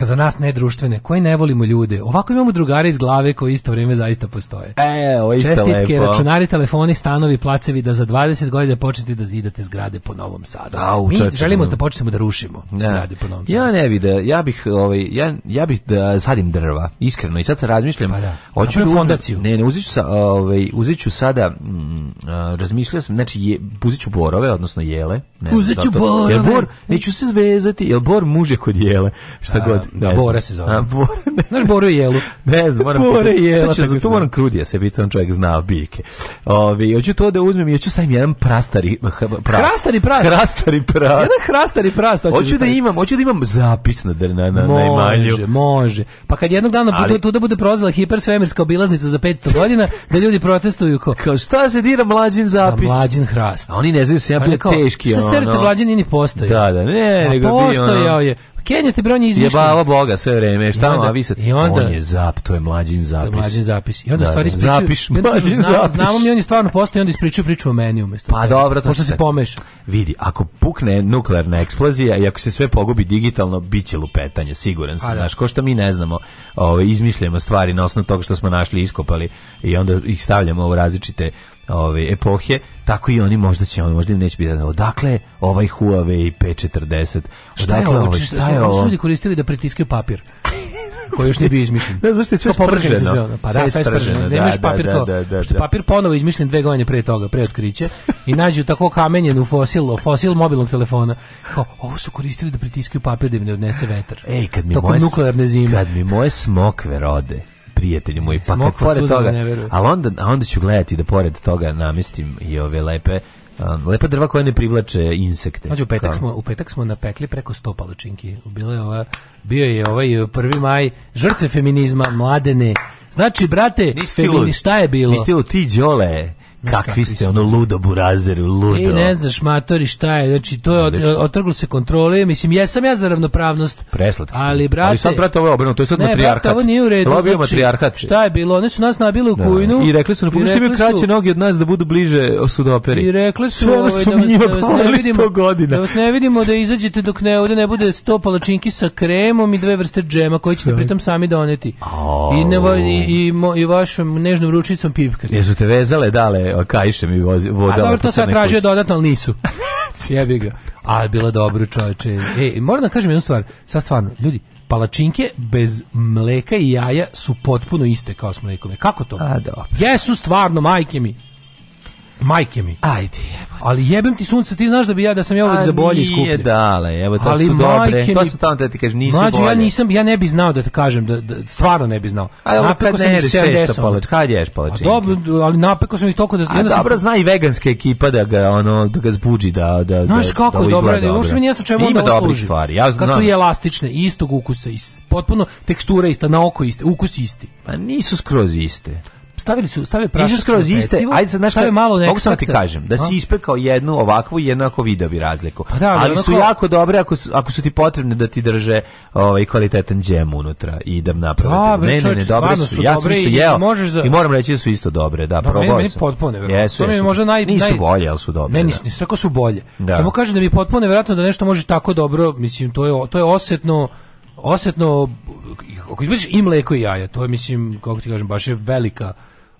za nas društvene, koji ne volimo ljude. Ovako imamo drugare iz glave koji isto vrijeme zaista postoje. E, Čestitke, računari, telefoni, stanovi, placevi da za 20 godina počnete da zidate zgrade po Novom Sadu. A, Mi želimo da počnemo da rušimo ne zgrade po Novom Sadu. Ja ne vidim, ja bih, ovaj, ja, ja bih da sadim drva, iskreno. I sad se razmišljam, pa da. hoću da fondaciju. Ne, ne, uzu, ću, sa, ovaj, sada, mm, razmišljao sam, znači, je, ću borove, odnosno jele. Ne, ću borove. bor, neću se zvezati, jel bor muže kod jele, šta god da, Bora se zove. A, Bora, Znaš Boru i Jelu? Ne znam, moram... Bora i Jela. To, će, tu moram krudija se biti, on čovjek zna biljke. Ovi, hoću to da uzmem i hoću stavim jedan prastari hm, hm, prast. Hrastari prast. Hrastari prast. Jedan hrastari prast. Hoću, hoću da, da imam, hoću da imam zapis na, na, na, može, na Može, može. Pa kad jednog dana bude, tu da bude hiper hipersvemirska obilaznica za 500 godina, da ljudi protestuju ko... Kao šta se dira mlađin zapis? mlađin hrast. A oni ne znaju se ja pa bio teški. Sa ono, srte ono. mlađin ni postoji. Da, da, ne, nego bi bio. Postojao ono, je. Kenja te bronje izmišlja. Jebava Boga sve vreme, šta onda, I onda, on je zap, to je mlađin zapis. To je mlađin zapis. I onda da, stvari ispričaju... Zapiš, mlađin zapis. Znamo mi, on je stvarno postoji, onda ispričaju priču o meni umjesto. Pa dobro, to što se pomeša. Vidi, ako pukne nuklearna eksplozija i ako se sve pogubi digitalno, bit će lupetanje, siguran sam. Pa znaš, ko što mi ne znamo, ove, ovaj, izmišljamo stvari na osnovu toga što smo našli iskopali i onda ih stavljamo u različite ove epohe, tako i oni možda će, on možda im neće biti. Odakle ovaj Huawei P40? Ovaj- šta je ovo? Šta je ovo? Su ljudi koristili da pritiskaju papir. koji još ne bi izmišljen. Da, zašto je sve sprženo? Ono. Pa da, sve sprženo. Nemaš papir da, da, da, da, Što je papir ponovo izmišljen dve godine pre toga, pre otkriće, i nađu tako kamenjen u fosil, fosil mobilnog telefona. ovo su koristili da pritiskaju papir da im ne odnese vetar. Ej, kad mi moje, nuklearne zime. Kad mi moje smokve rode, prijatelju moj, pa kako pored toga, ali onda, a onda ću gledati da pored toga namestim i ove lepe lepa drva koja ne privlače insekte. Znači, u petak, smo, u petak smo napekli preko 100 palučinki. Bilo je ova, bio je ovaj e, prvi maj, žrtve feminizma, mladene. Znači, brate, femini, šta je bilo? Nisi ti đole, kakvi ste, ono ludo burazeri, ludo. I ne znaš, matori, šta je, znači, to je otrglo se kontrole, mislim, jesam ja za ravnopravnost. Preslatki Ali, brate, ali sad, brate, ovo je obrano, to je sad ne, matrijarhat. Ne, ovo nije u redu. Ovo je znači, matrijarhat. Šta je bilo? Oni su nas nabili u da. kujnu. I rekli su, no, pokušajte mi kraće noge od nas da budu bliže sudoperi. I rekli su, su ono ovo, ovaj, da, vas, da, vas ne vidimo, da vas ne vidimo da izađete dok ne, ovdje ne bude sto palačinki sa kremom i dve vrste džema koje ćete pritom sami doneti. I, ne, i, i, i, vašom nežnom ručicom pipkati. Jesu te vezale, dale kajše mi vozi voda. A dobro, to sad tražio dodatno, ali nisu. Cijebi ga. A je bilo dobro, čovječe E, moram da kažem jednu stvar. Sad stvarno, ljudi, palačinke bez mleka i jaja su potpuno iste kao s mlekom. E, kako to? A, Jesu stvarno, majke mi. Majke mi. Ajde, Ali jebem ti sunce, ti znaš da bi ja da sam ja uvijek za bolje skuplje. Nije dale, evo to Ali su dobre. Mi, to sam tamo da ti kažem, nisu mlađu, bolje. ja nisam, ja ne bi znao da te kažem, da, da stvarno ne bi znao. Ali napeko sam ih 70. Palač, kad ješ palačinke? Dobro, ali napeko sam ih toko da... A dobro, zna i veganska ekipa da ga, ono, da ga zbuđi, da, da, znaš kako da dobro, dobro. Uopšte mi čemu onda ovo Stvari, ja znam. Kad su i elastične, istog ukusa, potpuno tekstura ista, na oko iste, ukus isti. Pa nisu skroz iste stavili su stave prašak skroz iste. Ajde sad malo ti kažem da si ispekao jednu ovakvu jednako vidovi bi razliku. Pa ali, su jako dobre ako su, ako su ti potrebne da ti drže ovaj kvalitetan džem unutra i da napravi. Ne, ne, ne, dobre su. su. Ja sam jeo. I moram reći da su isto dobre, da, da probao sam. potpuno Jesu, možda naj nisu bolje, al su dobre. Meni nisu, nisu, su bolje. Samo kažem da mi potpuno verovatno da nešto može tako dobro, mislim to je to je osetno Osjetno ako izbaciš i mleko i jaja, to je, mislim, kako ti kažem, baš je velika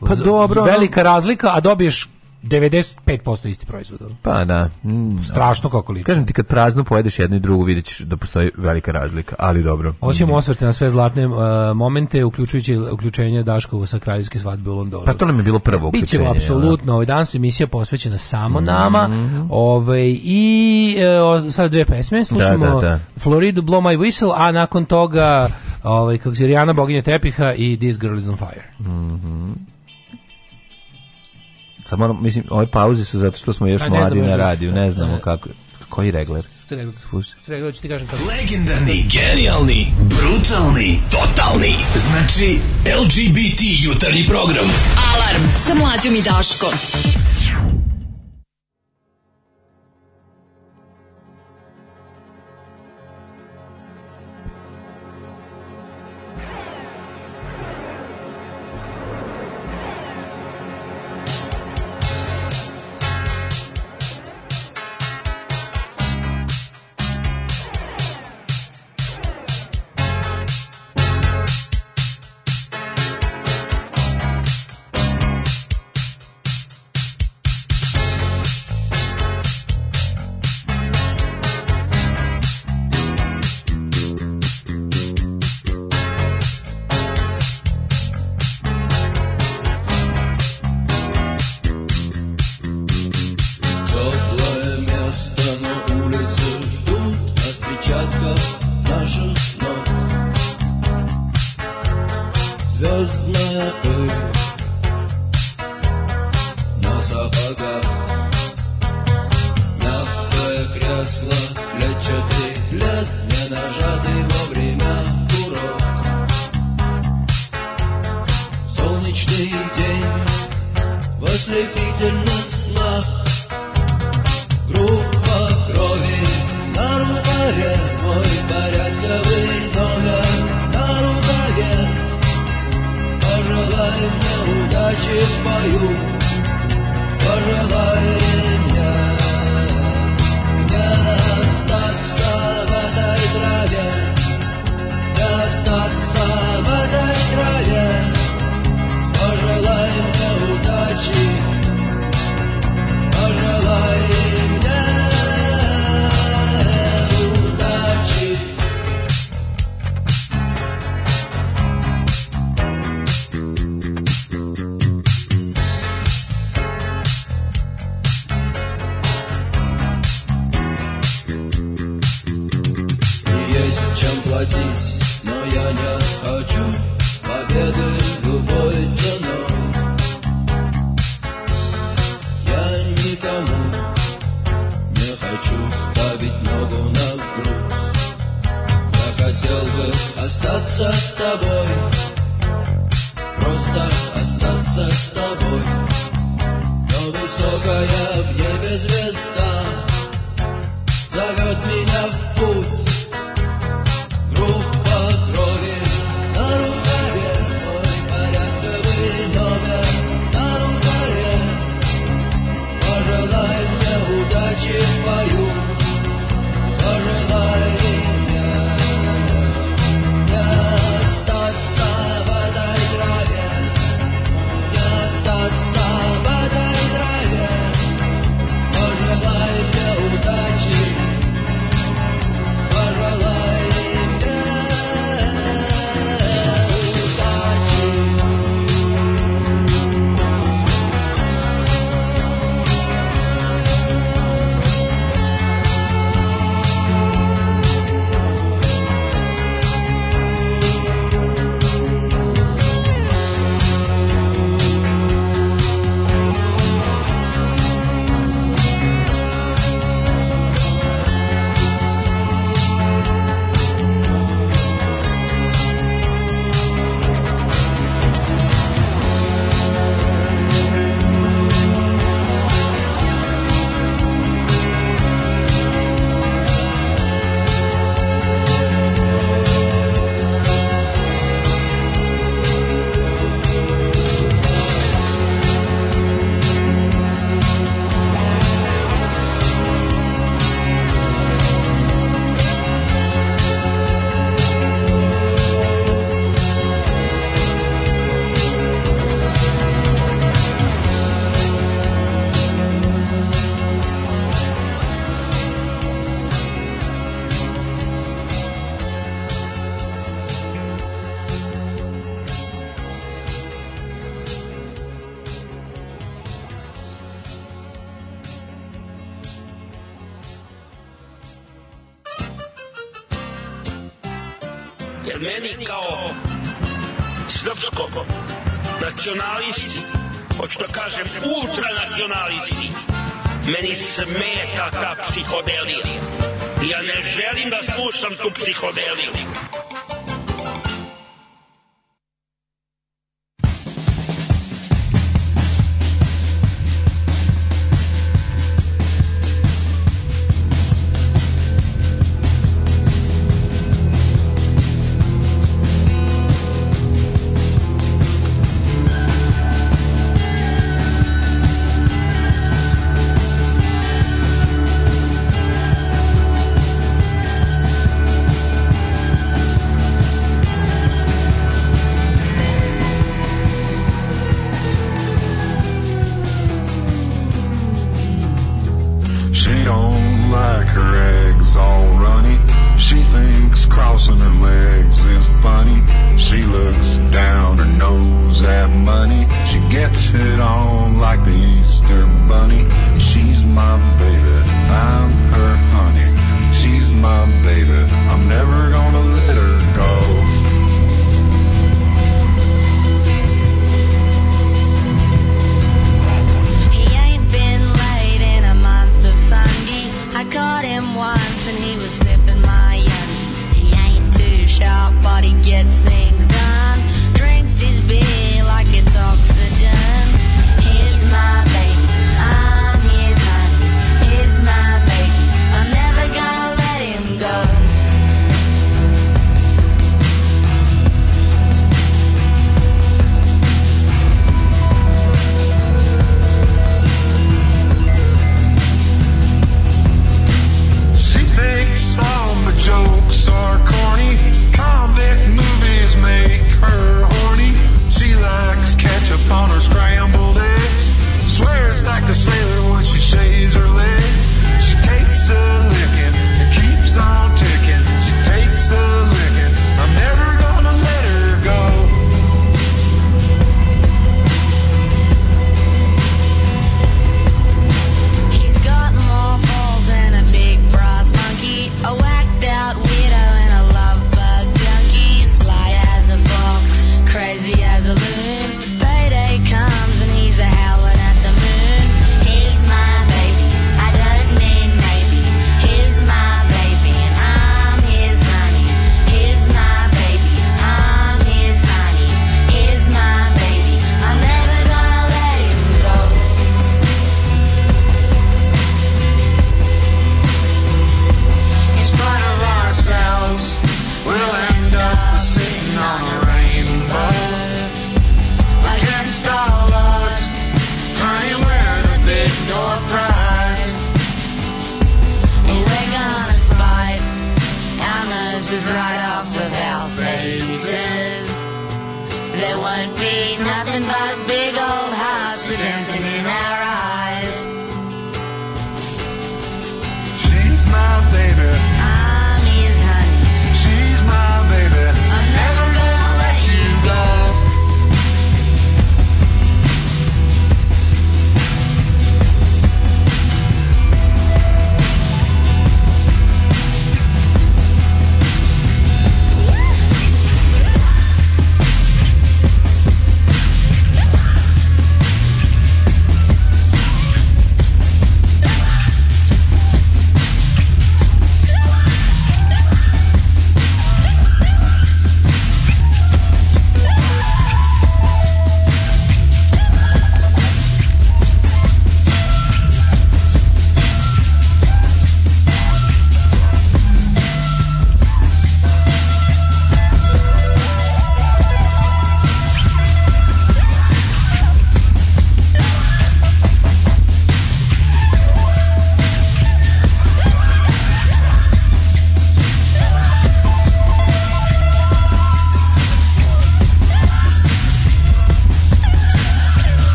pa dobro, ono- velika razlika, a dobiješ 95% isti proizvod. Pa da. Mm, Strašno kako liče. Kažem ti kad prazno pojedeš jednu i Vidjet ćeš da postoji velika razlika, ali dobro. Hoćemo mm. osvrte na sve zlatne e, momente uključujući uključenje Daškovo sa kraljevske svadbe u Londonu. Pa to nam je bilo prvo uključenje. Biće apsolutno ovaj dan se emisija posvećena samo mhm. nama. ovaj i uh, sad dve pesme slušamo da, da, da. Floridu Blow My Whistle, a nakon toga ovaj kako se boginja tepiha i This Girl Is On Fire. Mhm. Sad moram, mislim, ove pauze su zato što smo još mladi na radiju, ne znamo kako. Koji regler? Što ti Legendarni, genijalni, brutalni, totalni. Znači, LGBT jutarnji program. Alarm sa mlađom i Daškom. уходить, но я не хочу победы любой ценой. Я никому не хочу ставить ногу на грудь. Я хотел бы остаться с тобой, просто остаться с тобой. Но высокая в небе звезда зовет меня в путь.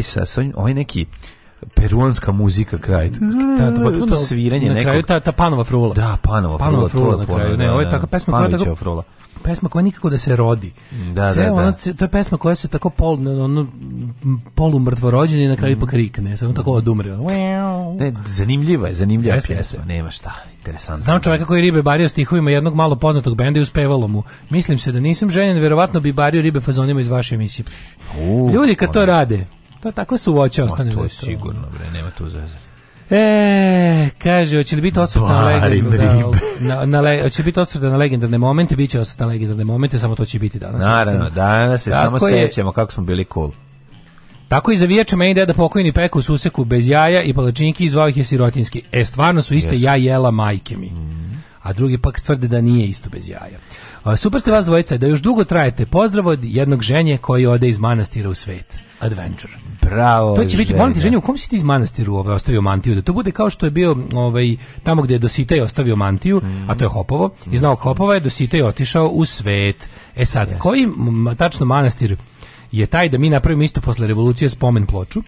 kraj sa, ovaj neki peruanska muzika kraj. Ta potpuno sviranje Na kraju ta, ta panova frula. Da, panova, panova frula. na kraju. Ne, ovo pesma koja tako frula. Pesma koja nikako da se rodi. Da, da, da. Ono to je pesma koja se tako pol, ono, ono polu i na kraju mm. pokrikne, samo tako mm. odumre. Ne, zanimljiva je, zanimljiva Jeste, nema šta, interesantno. Znam čovjeka koji ribe bario stihovima jednog malo poznatog benda i uspevalo mu. Mislim se da nisam ženjen, verovatno bi bario ribe fazonima iz vaše emisije. Ljudi kad to rade, to pa takve su voće ostane. To je sigurno, bre, nema tu zezer. E, kaže, hoće li biti osvrt na legendarne biti na legendarne momente, biće osvrt na legendarne momente, samo to će biti danas. Naravno, danas se samo je, kako smo bili cool. Tako i zavijače meni da pokojni peku u suseku bez jaja i palačinki i ih je sirotinski. E, stvarno su iste ja jela majke mi. Mhm. A drugi pak tvrde da nije isto bez jaja. super ste vas dvojica, da još dugo trajete. Pozdrav od jednog ženje koji ode iz manastira u svet. Adventure. Bravo. To će biti, molim te u kom si ti iz manastiru ovaj, ostavio mantiju? Da to bude kao što je bio ovaj, tamo gdje je Dositej ostavio mantiju, a to je Hopovo, i znao Hopova je Dositej otišao u svet. E sad, koji tačno manastir je taj da mi napravimo isto posle revolucije spomen ploču.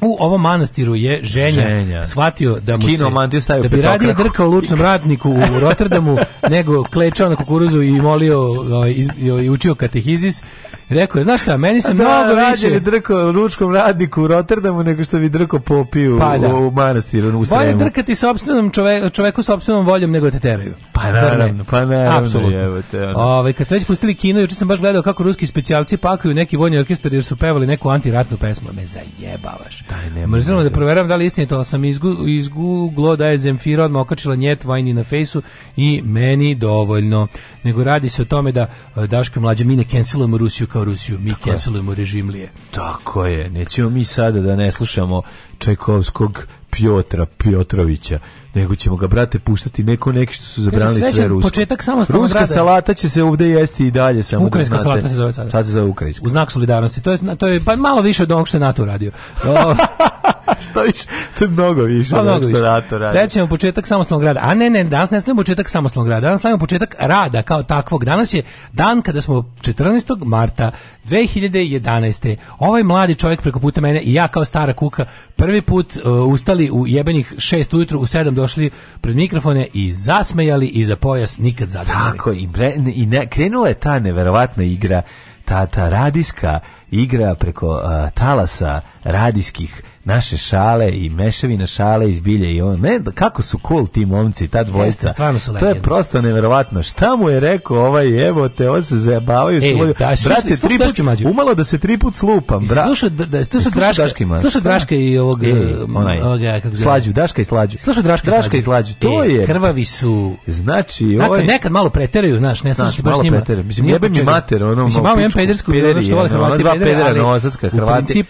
U ovom manastiru je ženja, ženja. shvatio da mu Skino, se, da bi radije drkao lučnom radniku u Rotterdamu nego klečao na kukuruzu i molio ovaj, i učio katehizis Rekao je, znaš šta, meni se mnogo da, više... Da, drko ručkom radniku u Rotterdamu nego što bi drko popio pa, da. u manastiru u Sremu. Bolje drkati čoveku, s sobstvenom voljom nego te teraju. Pa naravno, pa naravno. Apsolutno. Ono. Ovaj kad ste već pustili kino, juče sam baš gledao kako ruski specijalci pakaju neki vojni orkestar jer su pevali neku antiratnu pesmu, me zajebavaš. Taj da provjeram da li istinito, to sam izgu, izguglo da je Zemfira odmah okačila njet vajni na fejsu i meni dovoljno. Nego radi se o tome da e, Daško mlađe mi ne cancelujemo Rusiju kao Rusiju, mi cancelujemo režim lije Tako je, nećemo mi sada da ne slušamo Čajkovskog Piotra Piotrovića nego ćemo ga brate puštati neko neki što su zabranili sve rusko. Početak samo Ruska salata će se ovdje jesti i dalje samo. Ukrajinska salata se zove Sad se zove ukrajinska. U znak solidarnosti. To je to je pa malo više od onog što je NATO radio. šta viš, to je mnogo više. Pa, mnogo početak samostalnog rada. A ne, ne, danas ne slavimo početak samostalnog rada. Danas slavimo početak rada kao takvog. Danas je dan kada smo 14. marta 2011. Ovaj mladi čovjek preko puta mene i ja kao stara kuka prvi put e, ustali u jebenih 6 ujutru, u 7 došli pred mikrofone i zasmejali i za pojas nikad zadržali. Tako, i, i ne, krenula je ta neverovatna igra ta, ta radijska igra preko e, talasa radijskih naše šale i mešavina šale iz bilje i on. Ne, kako su cool ti momci, ta dvojica. to je prosto neverovatno. Šta mu je rekao ovaj, evo te, on se zajebavaju. E, Brate, tri umalo da se tri put slupam. brate sluša da, Draška, i ovog, e, um, slađu, Daška i slađu. Sluša Draška, i slađu. To e, je... Krvavi su... Znači, ovaj... nekad malo preteraju, znaš, ne znaš, baš njima. Mislim, jebe mi mater, ono, ono malo, ono ono, mislim malo, pedersku što što hrvati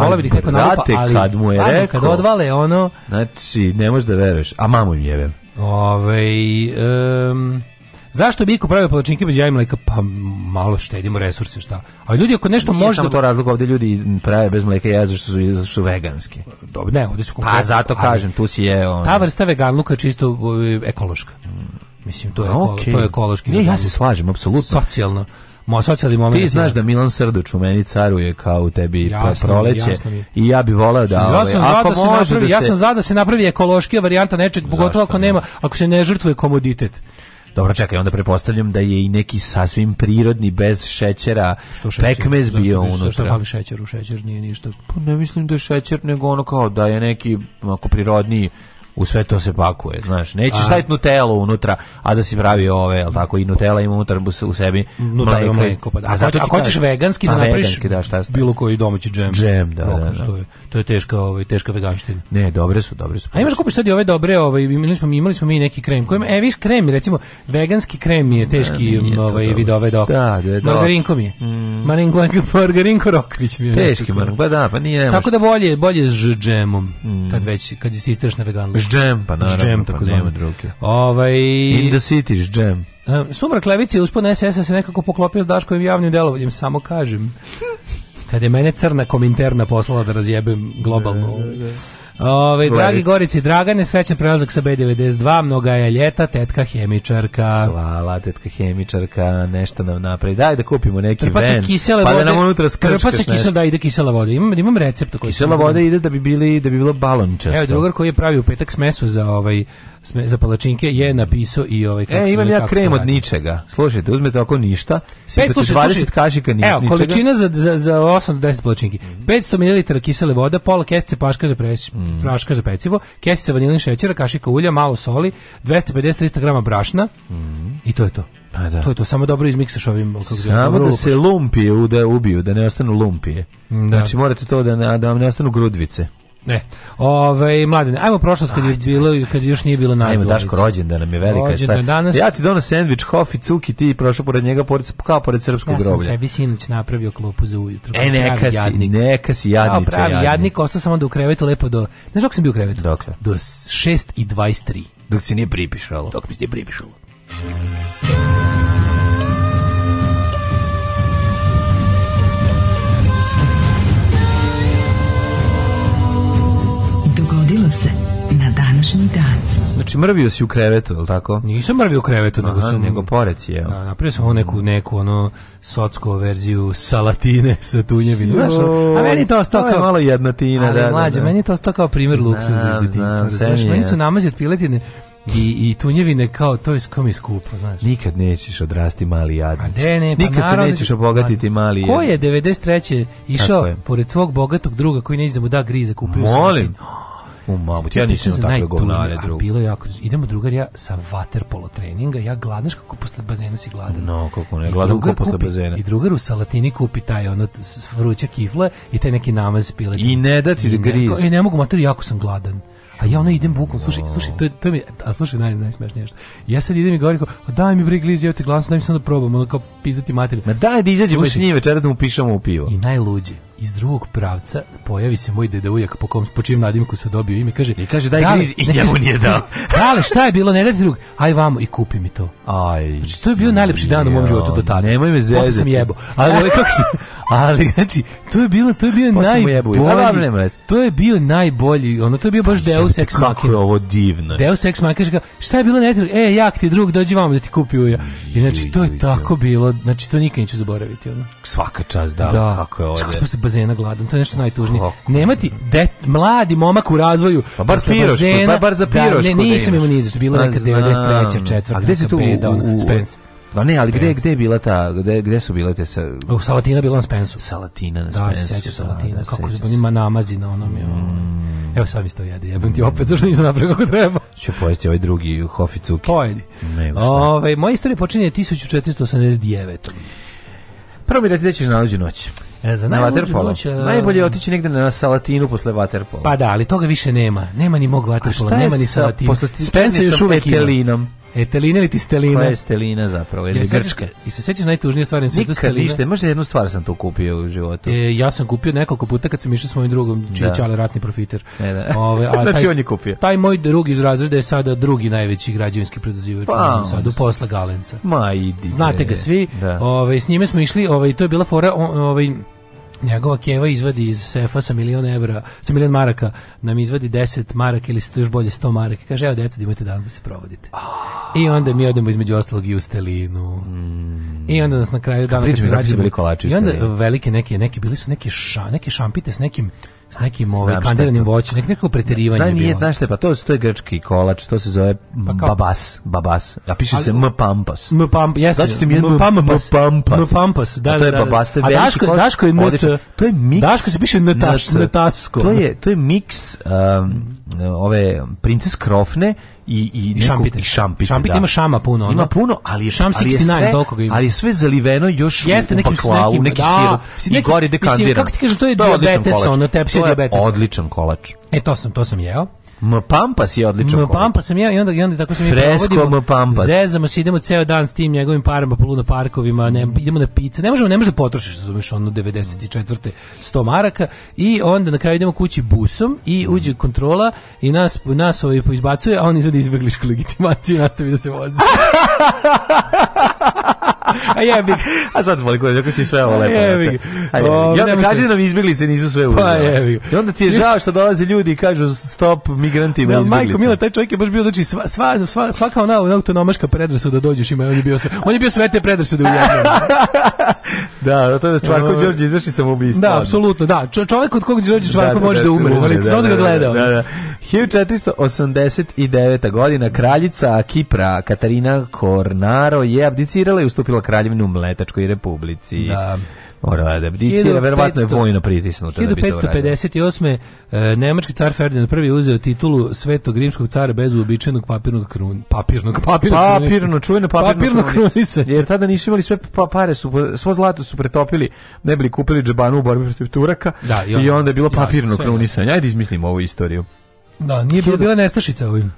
volao bi neko ali kad mu je rekao, kad odvale ono... Znači, ne možeš da veruješ, a mamu im jebem. ehm Um, Zašto bi iko pravio palačinke bez jajima mleka? Pa malo štedimo resurse, šta? A ljudi ako nešto može da... to razlog, ovdje ljudi prave bez mleka jaja što su, zašto su veganski. Dobro, ne, ovdje su konkretno. Pa zato kažem, tu si je... On... Ta vrsta veganluka je čisto e, ekološka. Mislim, to je, okay. to je ekološki. Ne, ja se slažem, apsolutno. Socijalno. Ti znaš da Milan Srduć u meni caruje kao u tebi pa jasno, proleće i ja bi voleo da ja sam ovaj, da se može napravi, da se... ja sam za da se napravi ekološkija varijanta nečeg, pogotovo ako nema, ako se ne žrtvuje komoditet. Dobro, čekaj, onda pretpostavljam da je i neki sasvim prirodni, bez šećera, što šećer? pekmez bio Zašto unutra. Zašto mali šećer u šećer, nije ništa. Pa ne mislim da je šećer, nego ono kao da je neki ako prirodni u sve to se pakuje, znaš. Nećeš staviti telo unutra, a da si pravi ove, jel tako, i Nutella ima unutra u sebi mleko. pa A, zato, ako hoćeš veganski da napraviš da, šta bilo koji domaći džem. Džem, da, To, je, to je teška, ovaj, teška veganština. Ne, dobre su, dobre su. A imaš kupiš sad i ove dobre, ovaj, imali, smo, imali smo mi neki krem. Kojima, e, viš krem, recimo, veganski krem je teški ovaj, vid ove dok. Da, da, da. Margarinko mi je. Mm. margarinko Rokvić mi Teški, pa da, pa nije. Tako da bolje, bolje s džemom, mm. kad, već, kad si istraš na Džem, Pa naravno, jam, pa tako pa nema druge. Ovaj... In the City, Jam. Sumrak Levici je uspon SS se nekako poklopio s Daškovim javnim delovanjem, samo kažem. Kad je mene crna kominterna poslala da razjebem globalno... Ove, dragi Gorici Dragane, srećan prelazak sa B92, mnoga je ljeta, tetka hemičarka. Hvala, tetka hemičarka, nešto nam napravi. Daj da kupimo neki trpa ven, pa vode, da nam unutra skrčkaš se kisela, da ide kisela voda. Imam, imam recept. kisela voda ide da bi, bili, da bi bilo balončasto. Evo, drugar koji je pravi u petak smesu za ovaj sme, za palačinke je napisao i ovaj kako E, imam ja krem od ničega. Slušajte, uzmete oko ništa, Sve 20 kašika ni, ničega. Evo, količina za, za, za 8 do 10 palačinki. 500 mhm. ml kisele voda, pola kesice paška za, preš, mm. praška za pecivo, kesica vanilin šećera, kašika ulja, malo soli, 250-300 g brašna mm. i to je to. Pa da. To je to, samo dobro izmiksaš ovim... samo da se lumpije da ubiju, da ne ostanu lumpije. Da. Znači morate to da, da vam ne ostanu grudvice. Ne. Ovaj mladine ajmo prošlost kad je bilo kad još nije bilo nas. Ajmo Daško rođendan, nam je velika stvar. Danas... Ja ti donosim sendvič, kofi, cuki, ti prošao pored njega pored kao pored srpskog groblja. Ja sam sebi sinoć napravio klopu za ujutro. E neka si, jadnik. neka si ja, pravi jadnik. ostao sam onda u krevetu lepo do. Znaš dok sam bio u krevetu? Dokle? Do 6 i 23. Dok se nije pripišalo. Dok mi se nije pripišalo. dogodilo se na današnji dan. Znači, mrvio si u krevetu, je li tako? Nisam mrvio u krevetu, nego sam... Nego porec je. Da, napravio sam neku, neku, ono, socko verziju salatine sa tunjevinom. Znaš, ono, a meni to ostao kao... malo jedna ali, da, da, mlađe, da. meni je to ostao kao primjer luksuza iz djetinjstva. Znaš, meni su namazi od piletine i, i tunjevine kao to je kom skupo, znaš. Nikad nećeš odrasti mali jadnič. A ne, pa Nikad naravno, se nećeš obogatiti a, mali jadnič. Ko je 93. išao je? pored svog bogatog druga koji neće da mu da griza, kupio Molim u mamu. Ja nisam takve govnare drugo. Bilo jako. Idemo drugar ja sa waterpolo treninga, ja gladnaš kako posle bazena si gladan. No, kako ne, gladan kako posle bazena. I drugar u salatini kupi taj ono vruća kifle i taj neki namaz pile. I ne da ti I, ne, I ne mogu, mater, jako sam gladan. A pa ja ono idem bukom, slušaj, slušaj, to, je- to mi, a slušaj, naj, najsmešnije Ja sad idem i govorim, kao, pa daj mi brig Lizi, evo glas, daj mi samo da probam, ono kao pizdati materiju. Ma daj da izađemo s njim večera da mu pišemo u pivo. I najluđe, iz drugog pravca pojavi se moj deda ujak po, kom, po čijem nadimku se dobio ime, kaže... I kaže, daj i njemu nije dao. ali šta je bilo, ne daj drug, aj vamo i kupi mi to. Aj. Znači, to je bio najlepši dan u mom životu do tada. Nemoj me sam jebo. Ali, kako se, ali znači to je bilo to je bio najbolji to je bio najbolji ono to je bio baš Deus Ex Machina kako je ovo divno Deus Ex Machina šta je bilo netro e jak ti drug dođi vamo da ti kupi uja i znači to je tako bilo znači to nikad neću zaboraviti ono svaka čast da, kako je ovo kako se bazena gladan to je nešto najtužnije Nema ti, mladi momak u razvoju pa bar piroš pa bar za piroš ne nisam imao ni izraz bilo pa neka 93 četvrta a gde se tu ono, Spence pa ne, ali gdje gde je bila ta, gde, gde su bile te sa... U Salatina bila na Spensu. Salatina na Spensu. Da, sećaš Salatina, da, kako se njima namazi na onom ono. Mm. Evo sad mi to jede, ti opet, zašto nisam napravio kako treba. Ču pojesti ovaj drugi Hoficuki. Pojedi. Ove, ovaj, moja istorija počinje 1489. Prvo mi da ti dećeš na luđu noć. E, za na Waterpolo Uh, Najbolje je otići negde na Salatinu posle Waterpolo Pa da, ali toga više nema. Nema ni mog Waterpolo, nema ni Salatinu. Spensa još uvek ima. Etelina ili ti stelina? Koja je stelina zapravo, ili grčka? I se sećaš najtužnije stvari na svijetu stelina? Nikad ništa, možda jednu stvar sam to kupio u životu. E, ja sam kupio nekoliko puta kad sam išao s mojim drugom, čiji čale ratni profiter. a znači taj, on je kupio. Taj moj drug iz razreda je sada drugi najveći građevinski preduzivač pa, u Sadu, Galenca. Ma, idi. Znate ga svi. Da. Ove, s njime smo išli, ove, to je bila fora, ove, njegova keva izvadi iz sefa sa milion evra, sa milion maraka, nam izvadi 10 maraka ili još bolje 100 maraka. Kaže, evo djeco, da imate dan da se provodite. I onda mi odemo između ostalog i u Stelinu. I onda nas na kraju dana kad se I onda velike neke, neke bili su neki ša, neke šampite s nekim s nekim ovaj kandiranim voćem, nek neko preterivanje. Da nije znaš pa to to je grčki kolač, to se zove pa babas, babas. A piše se m pampas. M pampas, mi m pampas. M da, To je babas, to je veliki Daško, Daško je piše To je to je miks um, ove princes krofne i i, I šampita. I šampite, šampite da. ima šama puno. Ono. Ima puno, ali je šam 69 ali je ima. Ali je sve zaliveno još Jeste, u nekim, baklavu, neki da, sir, neki, i gore dekandira kako ti kažem, to je, to diabetes, ono, tepsi diabetes. odličan kolač. E, to sam, to sam jeo. M Pampas je odličan. M Pampas sam ja i onda i onda tako se mi Fresko M Zezamo se idemo ceo dan s tim njegovim parama po luda parkovima, ne idemo na pice. Ne možemo ne možemo da potrošiš, razumeš, ono 94. 100 maraka i onda na kraju idemo kući busom i uđe kontrola i nas nas ovaj izbacuje, a on izvadi izbegliš legitimaciju i nastavi da se vozi. A jebi A sad volim gledati, kako si sve ovo lepo. Jebi I onda kaže nam izbjeglice nisu sve uđe. Pa jebi I onda ti je žao što dolaze ljudi i kažu stop migrantima izbjeglice. Majko Mila, taj čovjek je baš bio, znači, sva, sva, sva, svaka ona autonomaška da dođeš ima, on je bio, on je bio sve te da u Da, to je Čvarko Đorđe izvrši samoubistvo. Da, apsolutno, da. Čovjek od kog Đorđe Čvarko može da umre, ali samo da ga gledao. Da, da. 1489. godina kraljica Kipra Katarina Kornaro je abdicirala i ustupila kraljevinu Mletačkoj republici. Da. Morala je da abdicira, verovatno je vojno pritisnuta. 1558. E, nemački car Ferdinand I uzeo titulu svetog rimskog cara bez uobičajenog papirnog krun, papirnog, papirnog papirno, čujeno papirno, Jer tada nisu imali sve pa- pare, su, svo zlato su pretopili, ne bili kupili džabanu u borbi protiv Turaka i, onda, je bilo papirno krunisanje. Ajde izmislimo ovu istoriju. Da, nije bilo bila nestašica ovim.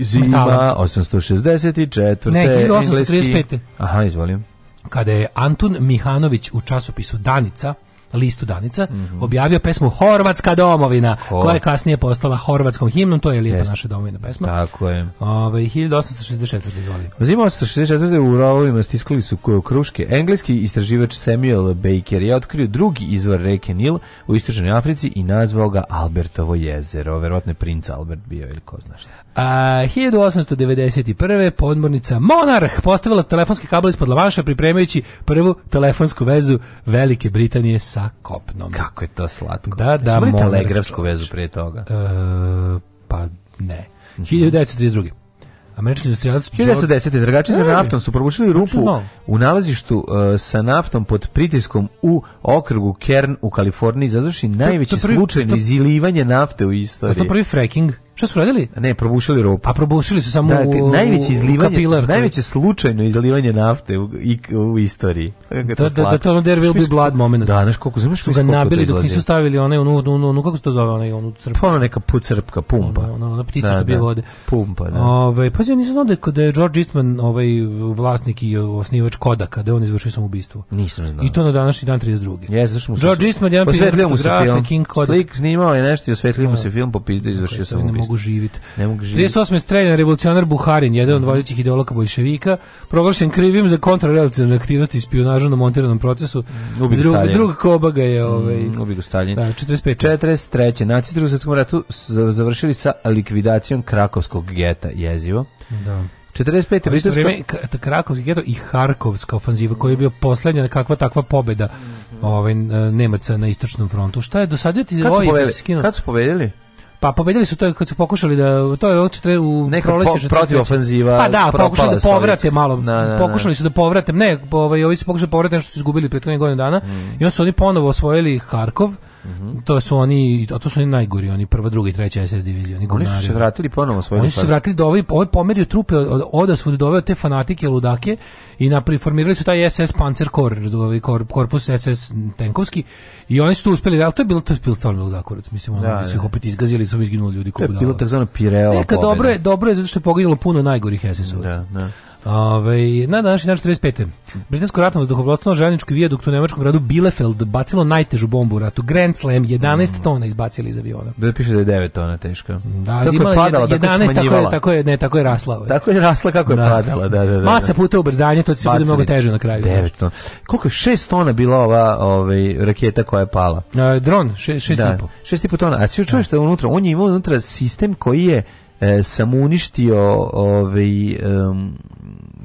Zima 864. Ne, 1835. Aha, izvolim. Kada je Antun Mihanović u časopisu Danica listu Danica, mhm. objavio pesmu Horvatska domovina, koja je kasnije postala horvatskom himnom, to je lijepa Jest. naša domovina pesma. Tako je. Ove, 1864. izvoli. Zima 1864. u rovovima stiskali su kruške. Engleski istraživač Samuel Baker je otkrio drugi izvor reke Nil u istočnoj Africi i nazvao ga Albertovo jezero. Verovatno je princ Albert bio ili ko zna šta. A, 1891. podmornica Monarch postavila telefonski kabel ispod Lavanša pripremajući prvu telefonsku vezu Velike Britanije sa kopnom. Kako je to slatko. Da, da, telegrafsku vezu prije toga? E, pa ne. 1932. Mhm. Američki industrijalac 1910. Drgači za naftom su probušili rupu u nalazištu uh, sa naftom pod pritiskom u okrugu Kern u Kaliforniji završi najveći to, izilivanje nafte u istoriji. To prvi fracking? Što su radili? Ne, probušili rupu. A pa probušili su samo da, u, najveće izlivanje, kapilar, najveće slučajno izlivanje nafte u, u, u istoriji. Da, da, da, to ono there will be blood moment. Da, znaš koliko znaš su ga nabili dok nisu stavili onaj onu, onu, onu, kako se to zove, onaj onu crpku. Pa ono neka pucrpka, pumpa. Ona, ona, ona ptica da, što bije vode. Pumpa, da. Ove, ovaj, pa ja nisam znao da, da je George Eastman ovaj vlasnik i osnivač Kodaka, da je on izvršio samoubistvo. Nisam znao. I to na današnji dan 32. Yes, znaš mu se... George Eastman, jedan pijen, fotograf, King Kodak. Slik snimao je nešto i osvetlio mu se film, popizda pa izvršio samoubistvo mogu živjeti. Ne mogu živjeti. 38. je streljan revolucionar Buharin, jedan od mhm. vodećih ideologa bolševika, proglašen krivim za kontrarevolucionarne aktivnosti i spionažu na montiranom procesu. Ubiju Drug, koba ga je... Ovaj, mm, Stalin. Da, 45. 43. Naci drugog svjetskog ratu završili sa likvidacijom krakovskog geta jezivo. Da. 45. U isto vrijeme Krakovski geto i Harkovska ofanziva koja je bio poslednja kakva takva pobeda mhm. ovaj Nemaca na istočnom frontu. Šta je do ti ovaj Kad su pobedili? Pa pobedili su to kad su pokušali da to je u neka proleće protiv ofenziva. Pa da, pokušali da povrate malo. pokušali su da povrate. Ne, ovaj ovi su pokušali da povrate nešto su izgubili prethodne godine dana. Mm. I onda su oni ponovo osvojili Harkov -hmm. To su oni, a to su oni najgori, oni prva, druga i treća SS divizija, oni Oni su se vratili ponovo svoje. Oni su se vratili do ovaj, ovaj pomerio trupe od doveo te fanatike ludake i na formirali su taj SS Panzer Corps, ovaj kor, korpus SS tenkovski i oni su tu uspeli, al to je bilo to je bilo zakorac, mislim, oni da, su ih opet izgazili, su izginuli ljudi To je Bilo tako zvano Pirela. Neka dobro je, dobro je zato što je poginulo puno najgorih SS-ovaca. Da, da. Ove, na današnji dan 45. Britansko ratno vazduhoplovstvo željeznički vijadukt u nemačkom gradu Bielefeld bacilo najtežu bombu u ratu. Grand Slam 11 mm. tona izbacili iz aviona. Da piše da je 9 tona teška. Da, imala je padala, 11, tako je tako je, tako je, ne, tako je rasla. Ove. Ovaj. Tako je rasla kako je da. padala, da, da, da. Masa puta ubrzanje, to će se bude mnogo teže na kraju. 9 znači. tona. Koliko je 6 tona bila ova ovaj, raketa koja je pala? A, e, dron, 6,5. 6,5 da, 6,5 tona. A svi što da unutra, on je imao unutra sistem koji je e, sam uništio ovaj,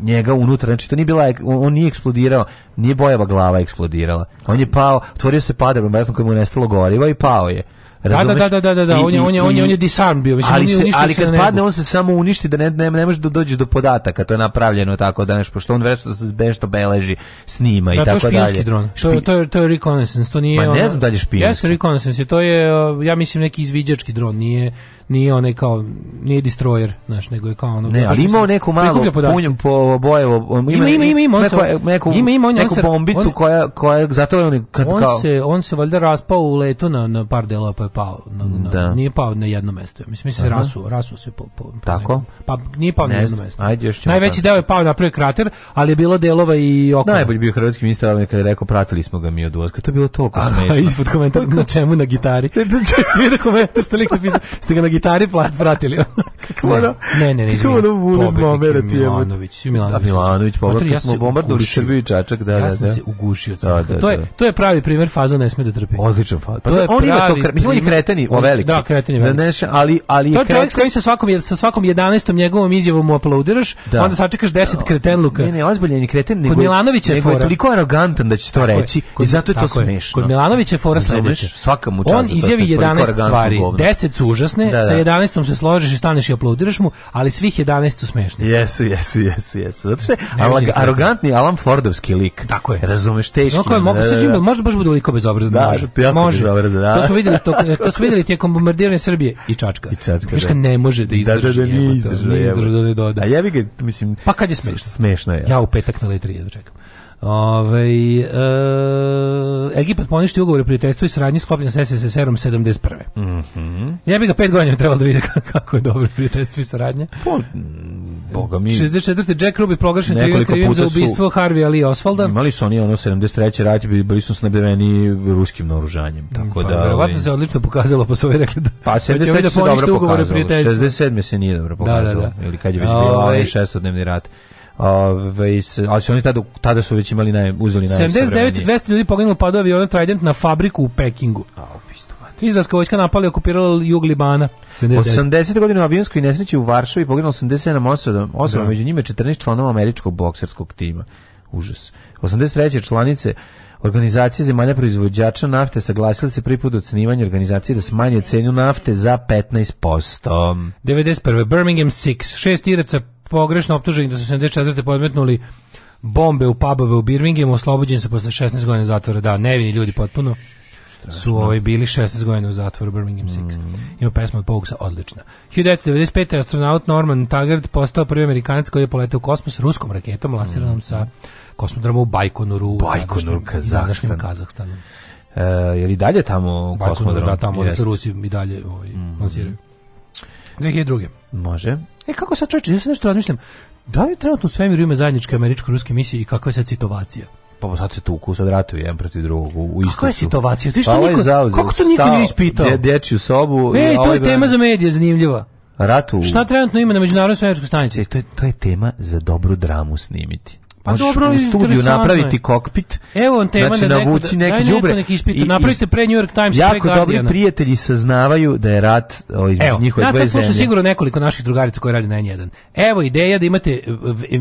njega unutra, znači to nije bila, on, on nije eksplodirao, nije bojeva glava eksplodirala, on je pao, otvorio se padar, na kojemu mu je nestalo goriva i pao je. Da, da, da, da, da, on je, on je, on je, on je disarm bio. Mislim, ali se, on ali kad padne, on se samo uništi da ne, ne, ne možeš da do podataka, to je napravljeno tako da nešto, pošto on vrećno se bešto beleži, snima i tako dalje. to je špijanski dron, to, je, to je reconnaissance, to nije... Ma ne ono- znam da li je špijanski. reconnaissance, to je, ja mislim, neki izviđački dron, nije nije onaj kao nije destroyer, znaš, nego je kao ono. Ne, ali imao neku malu punjem po bojevo, ima ima ima ima neku ima, ima, on neku bombicu koja koja zato je on kad on se on se valjda raspao u letu na, na par delova pa je pao, na, nije pao na jedno mesto. Mislim se rasuo, rasu se po, po, Tako? pa nije pao na jedno mesto. Ajde još Najveći deo je pao na prvi krater, ali je bilo delova i oko. Najbolji bio hrvatski ministar kad je rekao pratili smo ga mi od ulaska. To je bilo toliko smešno. Ispod komentara, na čemu na gitari. Sve komentar što lik Ste ga na gitari plat pratili. kako ono? Ne, ne, ne, izvijem. Kako ono Vulin Momera ti je? Milanović, Milanović. Da, Milanović, pobrak, ja smo bombardovali Srbiju i Čačak, da, da, da. Ja sam se ugušio. Da, da, to, je, to je pravi primer faza ne smije da trpi. Odličan faza. Pa, to je on ima to, mislim, on je kreteni, on veliki. Da, kreteni veliki. Da, neš, ali, ali to je čovjek s kojim sa svakom, sa svakom 11. njegovom izjavom aplaudiraš, da. onda sačekaš 10 kretenluka. Ne, ne, ozbiljen je kreten, nego, Kod Milanovića je, je toliko arogantan da će to reći i zato je to smešno. Kod Milanovića je fora sledeća. Svaka mu čast. On izjavi 11 stvari, 10 su užasne, sa 11 se složiš i staneš i aplaudiraš mu, ali svih 11 su smešni. Jesu, jesu, jesu, jesu. Zato što je arogantni Alan Fordovski lik. Tako je. Razumeš, teški. No, koje, mogu, da, da, da. baš bude liko bezobrazan. Da, može. može. Bezobrazan, da. To smo videli, to, e, to smo videli tijekom bombardiranja Srbije i Čačka. I Čačka, Viška ne može da izdrži. Da, da, da, nije izdržao. Nije izdržao da ne doda. A ja bih ga, mislim... Pa kad je smešno? Smešno je. Ja u petak na letri jedno čekam. Ove, ovaj, e, eh, Egipat poništi ugovor o prijateljstvu i saradnji sklopljen s SSSR-om 71. Mm -hmm. Ja bih ga pet godina trebalo da vidi kako je dobro prijateljstvo i saradnja. Po, pa, boga mi. 64. Jack Ruby proglašen krivim za ubistvo Harvey Ali Osvalda. Imali su oni ono 73. rat i bili su snabdeveni ruskim naoružanjem. Tako pa, da, verovatno ovaj- se odlično pokazalo, pa su ovi ovaj da... Pa 73. se dobro pokazalo, 67. se nije dobro pokazalo. Da, da, da. Ili kad je već bilo ovaj 600-dnevni rat. Ove, ali su oni tada, tada su već imali naj, uzeli naj 79 200 ljudi poginulo padovi avion Trident na fabriku u Pekingu. A, opistu. Izraelska vojska napala i okupirala jug Libana. 79. 80. godine u avionskoj nesreći u Varšavi poginulo 87 osoba, osoba među njima 14 članova američkog bokserskog tima. Užas. 83. članice Organizacije zemalja proizvođača nafte saglasili se pripod ocenjivanja organizacije da smanje cenu nafte za 15%. 91. Birmingham 6. Šest iraca pogrešno optuženi da su 74. podmetnuli bombe u pubove u Birminghamu, oslobođeni su posle 16 godina zatvora. Da, nevini ljudi potpuno su ovaj bili 16 godina u zatvoru Birmingham 6. Mm. Ima pesma od Pogusa odlična. 1995. astronaut Norman Taggart postao prvi Amerikanac koji je poletao u kosmos ruskom raketom lansiranom sa mm. kosmodromu u Bajkonuru, Bajkonur, današnjem Kazahstanu E, je li dalje tamo Bajkonur, kosmodrom? Da, tamo Rusi i dalje ovaj, mm. lansiraju. 2002. Može. E kako sad čovječe, ja se nešto razmišljam, da li trenutno u svemiru ima zajedničke američko-ruske misije i kakva je sad situacija? Pa, pa sad se tuku, sad ratuju jedan protiv drugog u istosu. Kako je situacija? Ti što pa ovaj niko, kako to niko nije ispitao? sobu. E, to je ovaj tema za medije, zanimljiva. Ratu. Šta trenutno ima na međunarodnoj svemirskoj stanici? To je, to je tema za dobru dramu snimiti. Pa Možeš dobro, u studiju napraviti kokpit. Evo on tema znači, navuci neki džubre Neki ispit, napravite pre New York Times, Jako dobri prijatelji saznavaju da je rat o, ovaj, Evo, njihove ja dve zemlje. sigurno nekoliko naših drugarica koje radi na N1. Evo ideja da imate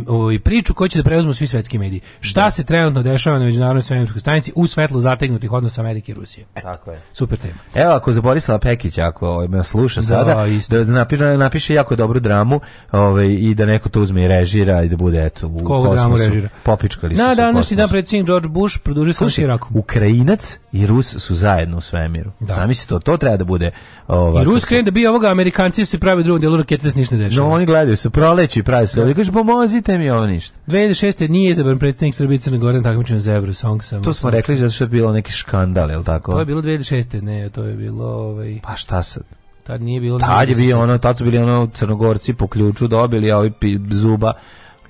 ovaj priču koju će da preuzmu svi svetski mediji. Šta da. se trenutno dešava na međunarodnoj svemirskoj stanici u svetlu zategnutih odnosa Amerike i Rusije. Tako je. Super tema. Evo ako za Borislava Pekića ako ovaj, me sluša da, sada, isto. da napiše, napiše jako dobru dramu, ovaj i da neko to uzme i režira i da bude eto u Kogu kosmosu angažira. Popičkali su Na današnji dan predsjednik George Bush produžio sam širaku Ukrajinac i Rus su zajedno u svemiru. Da. to, to treba da bude ovaj. I Rus krene da bi ovoga Amerikanci se prave drugom delu rakete se ništa ne dešava. No oni gledaju se Proleću i prave se. Kaže pomozite mi ovo ništa. 2006 nije izabran predsjednik Srbije Crne Gore na takmičenju za Eurosong sam. To smo rekli da što je bilo neki skandal, je tako? To je bilo 2006. Ne, to je bilo ovaj Pa šta sad? Tad nije bilo. Tad je bio ono, tad su bili ono Crnogorci po ključu dobili, a ovi zuba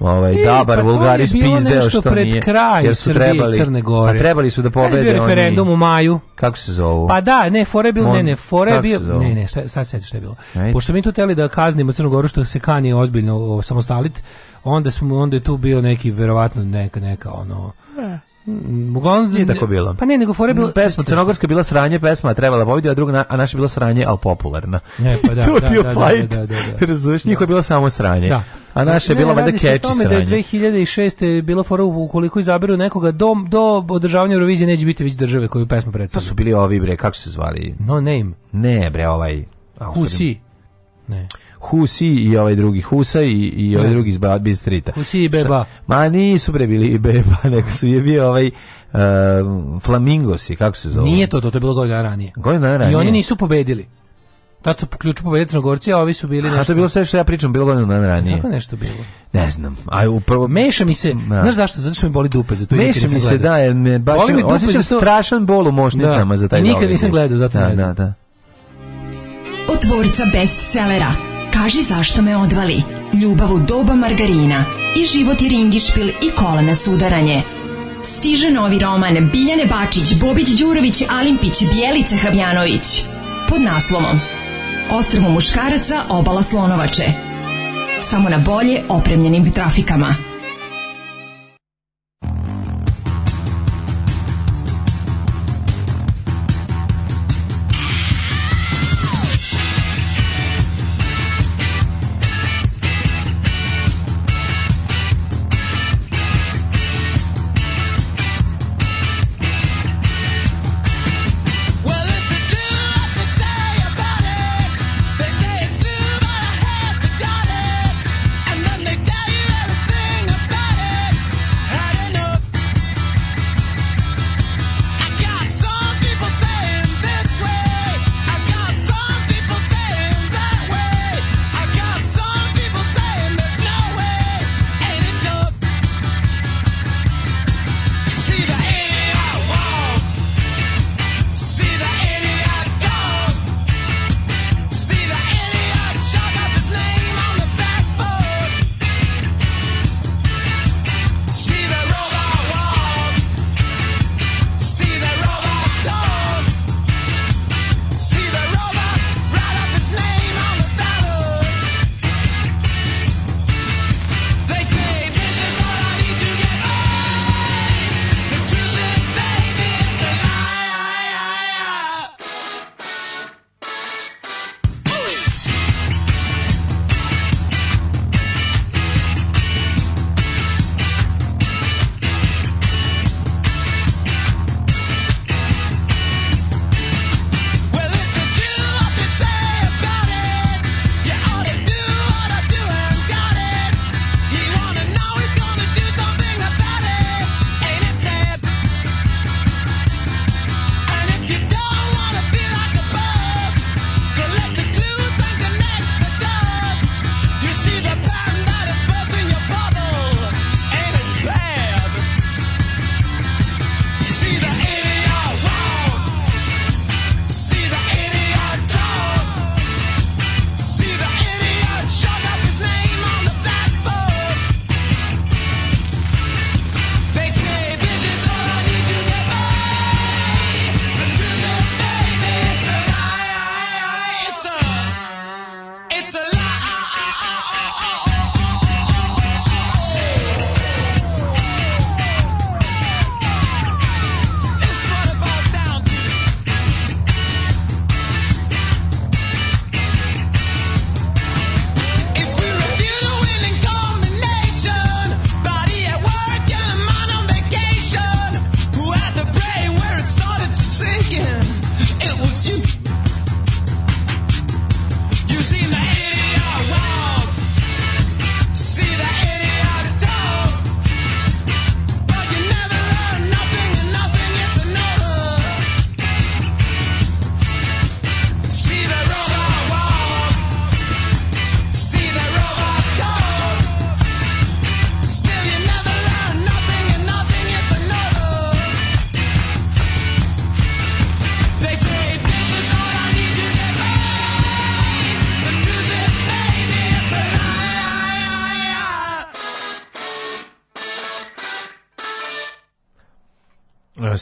ovaj e, Dabar pa Bulgari spizdeo što pred nije, kraj jer su Srbije trebali Crne pa Gore. A trebali su da pobede oni. referendum u maju. Kako se zove? Pa da, ne, fore bil, bilo ne, ne, fore bio ne, ne, sad sad se što je bilo. Ajde. Pošto mi tu teli da kaznimo Crnu Goru što se kani ozbiljno samostalit, onda smo onda je tu bio neki verovatno neka neka ono. Ne. Eh. Uglavnom, nije tako bilo. Pa ne, nego fore bilo... Pesma Crnogorska bila sranje pesma, trebala pobedi, a druga, a naša je bila sranje, ali popularna. Ne, pa da, to je da, da, Da, da, da, da. Razumiješ, njihova je bila samo sranje. Da. A naša je bila valjda keči sranje. Da je 2006. bilo fora ukoliko izaberu nekoga do, do održavanja Eurovizije neće biti već države koju pesmu predstavlja. To su bili ovi bre, kako se zvali? No name. Ne bre, ovaj... Husi. Ne. Husi i ovaj drugi Husa i, i ovaj drugi iz Bad Streeta. Husi i Beba. Šta? Ma nisu bre bili i Beba, nego su je bio ovaj uh, Flamingosi, kako se zove? Nije to, to, je bilo godina ranije. Godina ranije. I oni nisu pobedili. Tad su a ovi su bili nešto. A to je bilo sve što ja pričam, bilo godinu dan ranije. Tako nešto bilo. Ne znam. A upravo meša mi se, da. znaš zašto? Zato što mi boli dupe, zato meša mi se da, jer me baš boli mi dupe, strašan bol u mošnicama za taj Nikad nisam gledao, zato da, ne znam. Da, da. bestsellera. Kaži zašto me odvali. Ljubav u doba margarina. I život i ringišpil i kolana sudaranje. Stiže novi roman Biljane Bačić, Bobić Đurović, Alimpić, Bijelica Havjanović. Pod naslovom Ostrvo muškaraca, obala Slonovače. Samo na bolje opremljenim trafikama.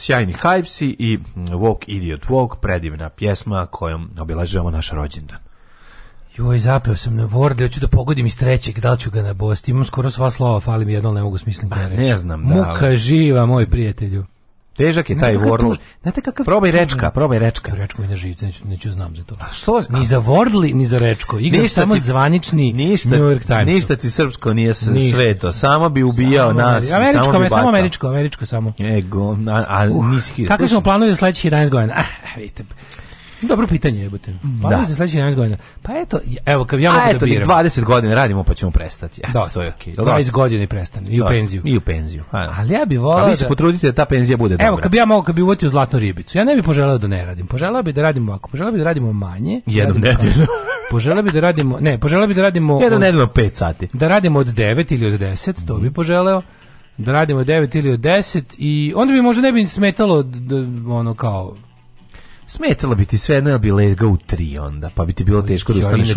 sjajni hajpsi i mm, Walk Idiot Walk, predivna pjesma kojom obilažujemo naš rođendan. Joj, zapeo sam na Word, hoću da pogodim iz trećeg, da li ću ga na bosti. Imam skoro sva slova, fali mi jedno, ne mogu smisliti. ne znam, da. Muka živa, moj prijatelju. Težak je taj Wordle. Znate kakav probaj rečka, probaj rečka. Rečko mi ne živice, neću, neću znam za to. A što? Ni za Wordle, ni za rečko. Igra samo ti, zvanični ništa, New York Times. Ništa ti srpsko nije sve sveto. Samo bi ubijao samo nas. Američko, samo, samo američko, američko samo. Ego, a, a uh, nisi. Kako smo planovi za sledećih 11 godina? Ah, vidite. Dobro pitanje jebote. Mm. Pa da. za sledećih 11 godina. Pa eto, evo kad ja mogu eto, da biram. 20 godina radimo pa ćemo prestati. Eto, dost. to je okej. Okay. 20 godina i prestane i u penziju. I u penziju. Ajde. Ali ja bih voleo. A vi se potrudite da ta penzija bude dobra. Evo kad bi ja mogu, kad bi uvatio zlatnu ribicu. Ja ne bih poželeo da ne radim. Poželeo bih da radimo ovako. Poželeo bih da radimo manje. Jednom nedeljno. Poželeo bih da radimo, ne, poželeo bih da radimo jednom nedeljno 5 sati. Da radimo od 9 ili od 10, to bih mhm. poželeo da radimo 9 ili od 10 i onda bi možda ne bi smetalo ono kao Smetalo bi ti sve ja bi legao u tri onda, pa bi ti bilo teško da ustaneš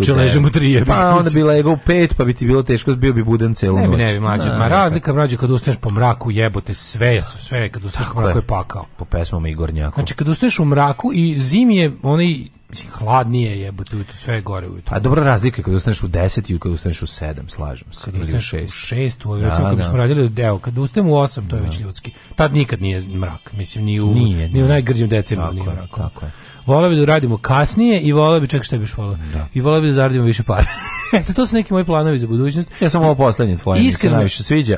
u tri, je, Pa onda bi legao u pet, pa bi ti bilo teško, bio bi budan celu ne, noć. Ne bi, ne mlađe. Ma razlika, mlađe, kad ustaneš po mraku, jebote, sve, sve, kad ustaneš po mraku je pakao. Po pesmama Igornjaku. Znači, kad ustaneš u mraku i zim je onaj Mislim, hladnije je, ujutro, sve je gore ujutro. A pa dobro razlika je kad ustaneš u 10 i kad ustaneš u 7, slažem se. Kada ustaneš u 6, u, recimo, da, kad bismo radili deo, kad ustajemo u 8, to je da. već ljudski. Tad nikad nije mrak, mislim, ni u, nije, ni u najgrđem deceniju nije mrak. Tako je. Volio bi da radimo kasnije i volio bi, čekaj šta biš volio, da. i volio bi da zaradimo više para. Eto, to su neki moji planovi za budućnost. Ja sam ovo poslednje tvoje, Iskreno, mi se najviše sviđa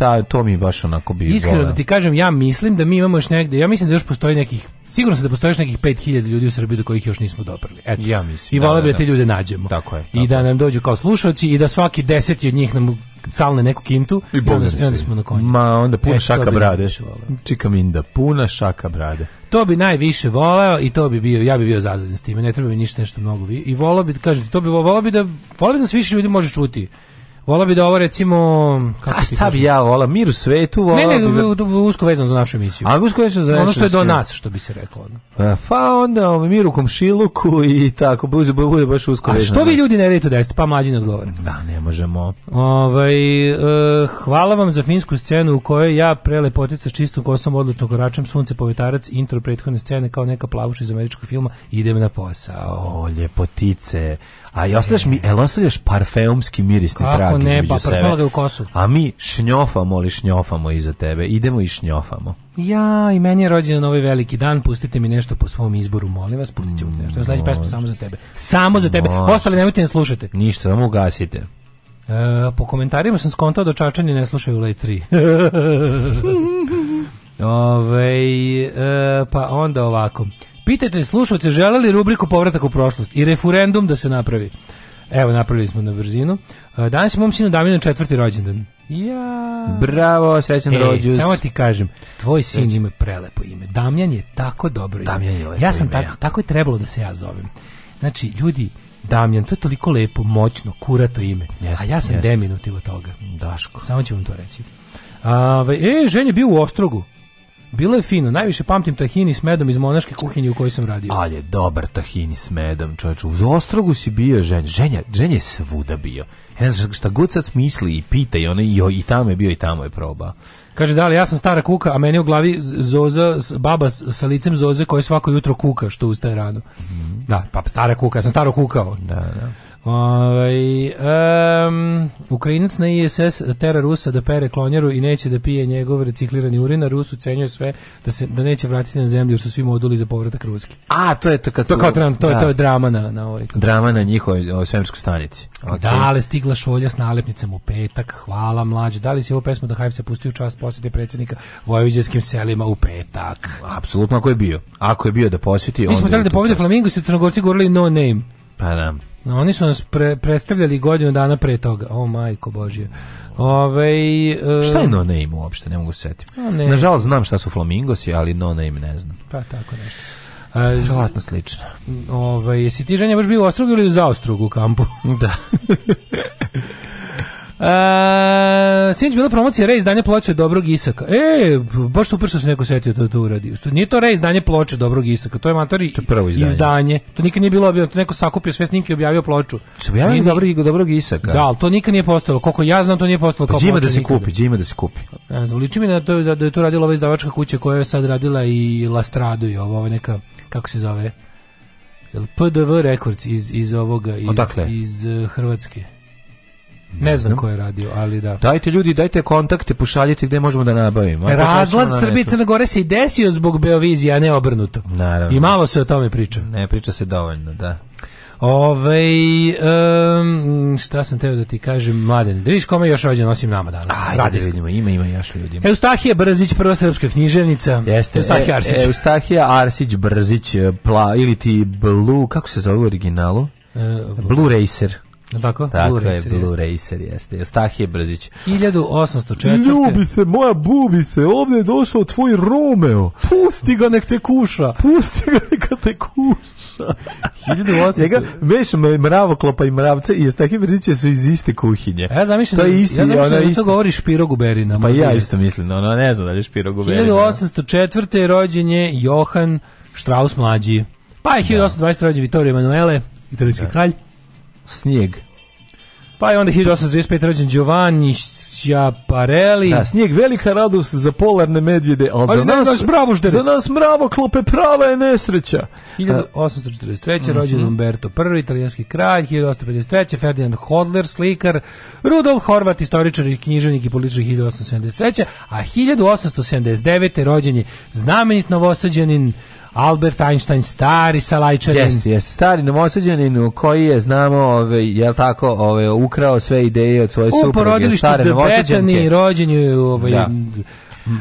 ta, to mi baš onako bi Iskreno da ti kažem, ja mislim da mi imamo još negde, ja mislim da još postoji nekih Sigurno se da postoji još nekih 5000 ljudi u Srbiji do kojih još nismo doprli. Eto. Ja mislim. I vole bi da, te ljude nađemo. Tako je. I da nam dođu kao slušaoci i da svaki deseti od njih nam calne neku kintu i, onda, smo na konju. Ma onda puna e, šaka brade. Čika da puna šaka brade. To bi najviše voleo i to bi bio, ja bi bio zadovoljan s time, ne treba mi ništa nešto mnogo. I volo bi, kažete, to bi voleo bi da, voleo bi da se više ljudi može čuti Vola bi da ovo recimo... Kako A šta ja vola? Mir u svetu vola Ne, ne, usko vezano za našu emisiju. A usko za Ono što je do nas, što bi se reklo. Ono. Pa, pa onda ovaj, mir u komšiluku i tako, bude, bude baš usko vezano. A što vi ljudi ne redite desiti? Pa mlađi ne Da, ne možemo. Ovaj, eh, hvala vam za finsku scenu u kojoj ja prelepotica s čistom kosom odlučno koračam sunce povetarac, intro prethodne scene kao neka plavuša iz američkog filma, idem na posao. O, ljepotice. A i ostavljaš mi, el ostavljaš parfeumski mirisni Kako neba, pa ga u kosu. A mi šnjofamo li šnjofamo iza tebe, idemo i šnjofamo. Ja, i meni je rođen novi ovaj veliki dan, pustite mi nešto po svom izboru, molim vas, pustit ću mi nešto. samo za tebe. Samo za tebe. Ostali nemojte ne slušati. Ništa, samo ugasite. E, po komentarima sam skontao da čačanje ne slušaju Lej 3. E, pa onda ovako. Pitajte slušalce žele li rubriku povratak u prošlost i referendum da se napravi. Evo, napravili smo na brzinu. E, danas je mom sinu Damjanu četvrti rođendan. Ja. Bravo, srećan e, Samo ti kažem, tvoj sin ima prelepo ime. Damjan je tako dobro ime. ja sam tako, tako je trebalo da se ja zovem. Znači, ljudi, Damjan, to je toliko lepo, moćno, kurato ime. a ja sam jest. deminutiv od toga. Daško. Samo ću vam to reći. A, e, Žen je bio u Ostrogu. Bilo je fino, najviše pamtim tahini s medom iz monaške kuhinje u kojoj sam radio. Ali je dobar tahini s medom, čovječe. Uz ostrogu si bio ženja, ženja, je svuda bio. Ne šta god sad misli i pita i ono i, tamo je bio i tamo je probao. Kaže, da li ja sam stara kuka, a meni u glavi zoza, baba sa licem zoze koja svako jutro kuka što ustaje rano. Mm Da, pa stara kuka, ja sam staro kukao. Da, da. Ove, ovaj, um, Ukrajinac na ISS tera Rusa da pere klonjeru i neće da pije njegov reciklirani urin, a Rus ucenjuje sve da se da neće vratiti na zemlju jer su svi moduli za povratak Ruske. A, to je to kad to to, je, to je drama na na ovoj drama na njihovoj svemirskoj stanici. Pa okay. Da, ali stigla šolja s nalepnicama u petak. Hvala mlađe Da li si ovo pesmu da Hajv se pusti u čast posjeti predsjednika vojvođanskim selima u petak? Apsolutno ako je bio. Ako je bio da posjeti, Mi smo trebali da pobjede Flamingo, se Crnogorci govorili no name. Pa no, oni su nas predstavljali godinu dana pre toga. O, majko Božje. Ove, e, Šta je no name uopšte? Ne mogu se setiti. Nažalost znam šta su flamingosi, ali no name ne znam. Pa tako nešto. Zlatno e, e, slično. Ove, jesi ti ženja baš bio u Ostrugu ili u Zaostrugu u kampu? Da. E, Sinć bila promocija reizdanja ploče Dobrog Isaka. E, baš super što se neko setio da to uradi. Nije to reizdanje ploče Dobrog Isaka, to je matori prvo izdanje. To nikad nije bilo objavljeno, neko sakupio sve snimke i objavio ploču. Objavljeno dobro, Dobrog, Dobrog Isaka? Da, ali to nikad nije postalo. Koliko ja znam, to nije postalo. Pa, ima da se kupi, džima da se kupi. Ne mi na to da, da je to radila ova izdavačka kuća koja je sad radila i Lastradu i ovo, neka, kako se zove, PDV Records iz, iz ovoga, iz, iz eh, Hrvatske. Ne znam ko je radio, ali da. Dajte ljudi, dajte kontakte, pošaljite gdje možemo da nabavimo. Razlaz Srbije Crne Gore se i desio zbog Beovizije, a ne obrnuto. Naravno. I malo se o tome priča. Ne, priča se dovoljno, da. Ove, um, šta sam teo da ti kažem, mladen, da kome još rođen osim nama danas. Ajde da vidimo, ima, ima još ljudi. Eustahija Brzić, prva srpska književnica. Jeste. Eustahija e, Arsić. Eustahija Arsić Brzić, e, ili ti Blue, kako se zove u originalu? E, Blue Racer. Tako, Tako Blue je, Blue Racer jeste. Jostahije Brzić. 1804. Ljubi se, moja bubi se, ovdje je došao tvoj Romeo. Pusti ga, nek te kuša. Pusti ga, nek te kuša. 1800... Njega mešam mravoklopa i Mravce i Jostahije Brzić su iz iste kuhinje. E, ja zamišljam, to je isti, ja zamišljam da isti. to govori Špiro Guberina. Pa ja isto mislim, ono, ne znam da je Špiro Guberina. 1804. rođen je Johan Strauss mlađi. Pa je 1820 rođen Vittorio Emanuele, da. kralj. Snijeg. Pa i onda 1825 rođen Giovanni Schiaparelli. Da, snijeg velika radost za polarne medvjede, ali, za, nas, nas bravo za nas mravo klope prava je nesreća. 1843. uh -huh. rođen mhm. Umberto I, italijanski kralj, 1853. Ferdinand Hodler, slikar, Rudolf Horvat, istoričar i književnik i političar 1873. A 1879. rođen je znamenit novosađanin Albert Einstein stari sa Jeste, jeste, stari novosađanin koji je znamo, ove, je tako, ove, ukrao sve ideje od svoje su supruge. U porodilištu Debetani, rođenju ovaj, da.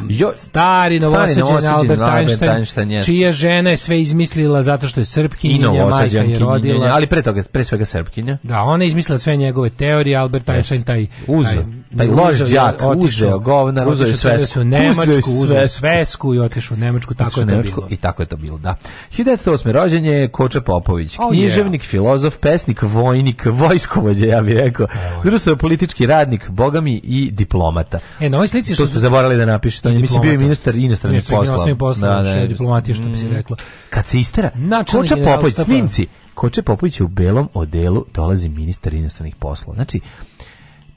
Jo, stari novosađen Albert Einstein, Einstein čija žena je sve izmislila zato što je srpkinja, majka je rodila. Ali pre toga, pre svega srpkinja. Da, ona je izmislila sve njegove teorije, Albert Einstein taj, taj, taj loš đak uzeo govnar, uzeo je svesku, Nemačku, uzeo svesku i otišao u Nemačku, tako je to bilo. I tako je to bilo, da. 1908. rođen je Koča Popović, oh, književnik, filozof, pesnik, vojnik, vojskovođe, ja bih rekao, društveno politički radnik, bogami i diplomata. E, na ovoj slici što... To ste zaboravili da napišete, on je mislim bio ministar inostranih poslova. da, diplomatije, što bi se mm. reklo. Kad se istera, Koča Popović, snimci, Koče Popović u belom odelu dolazi ministar inostranih poslova. Znači,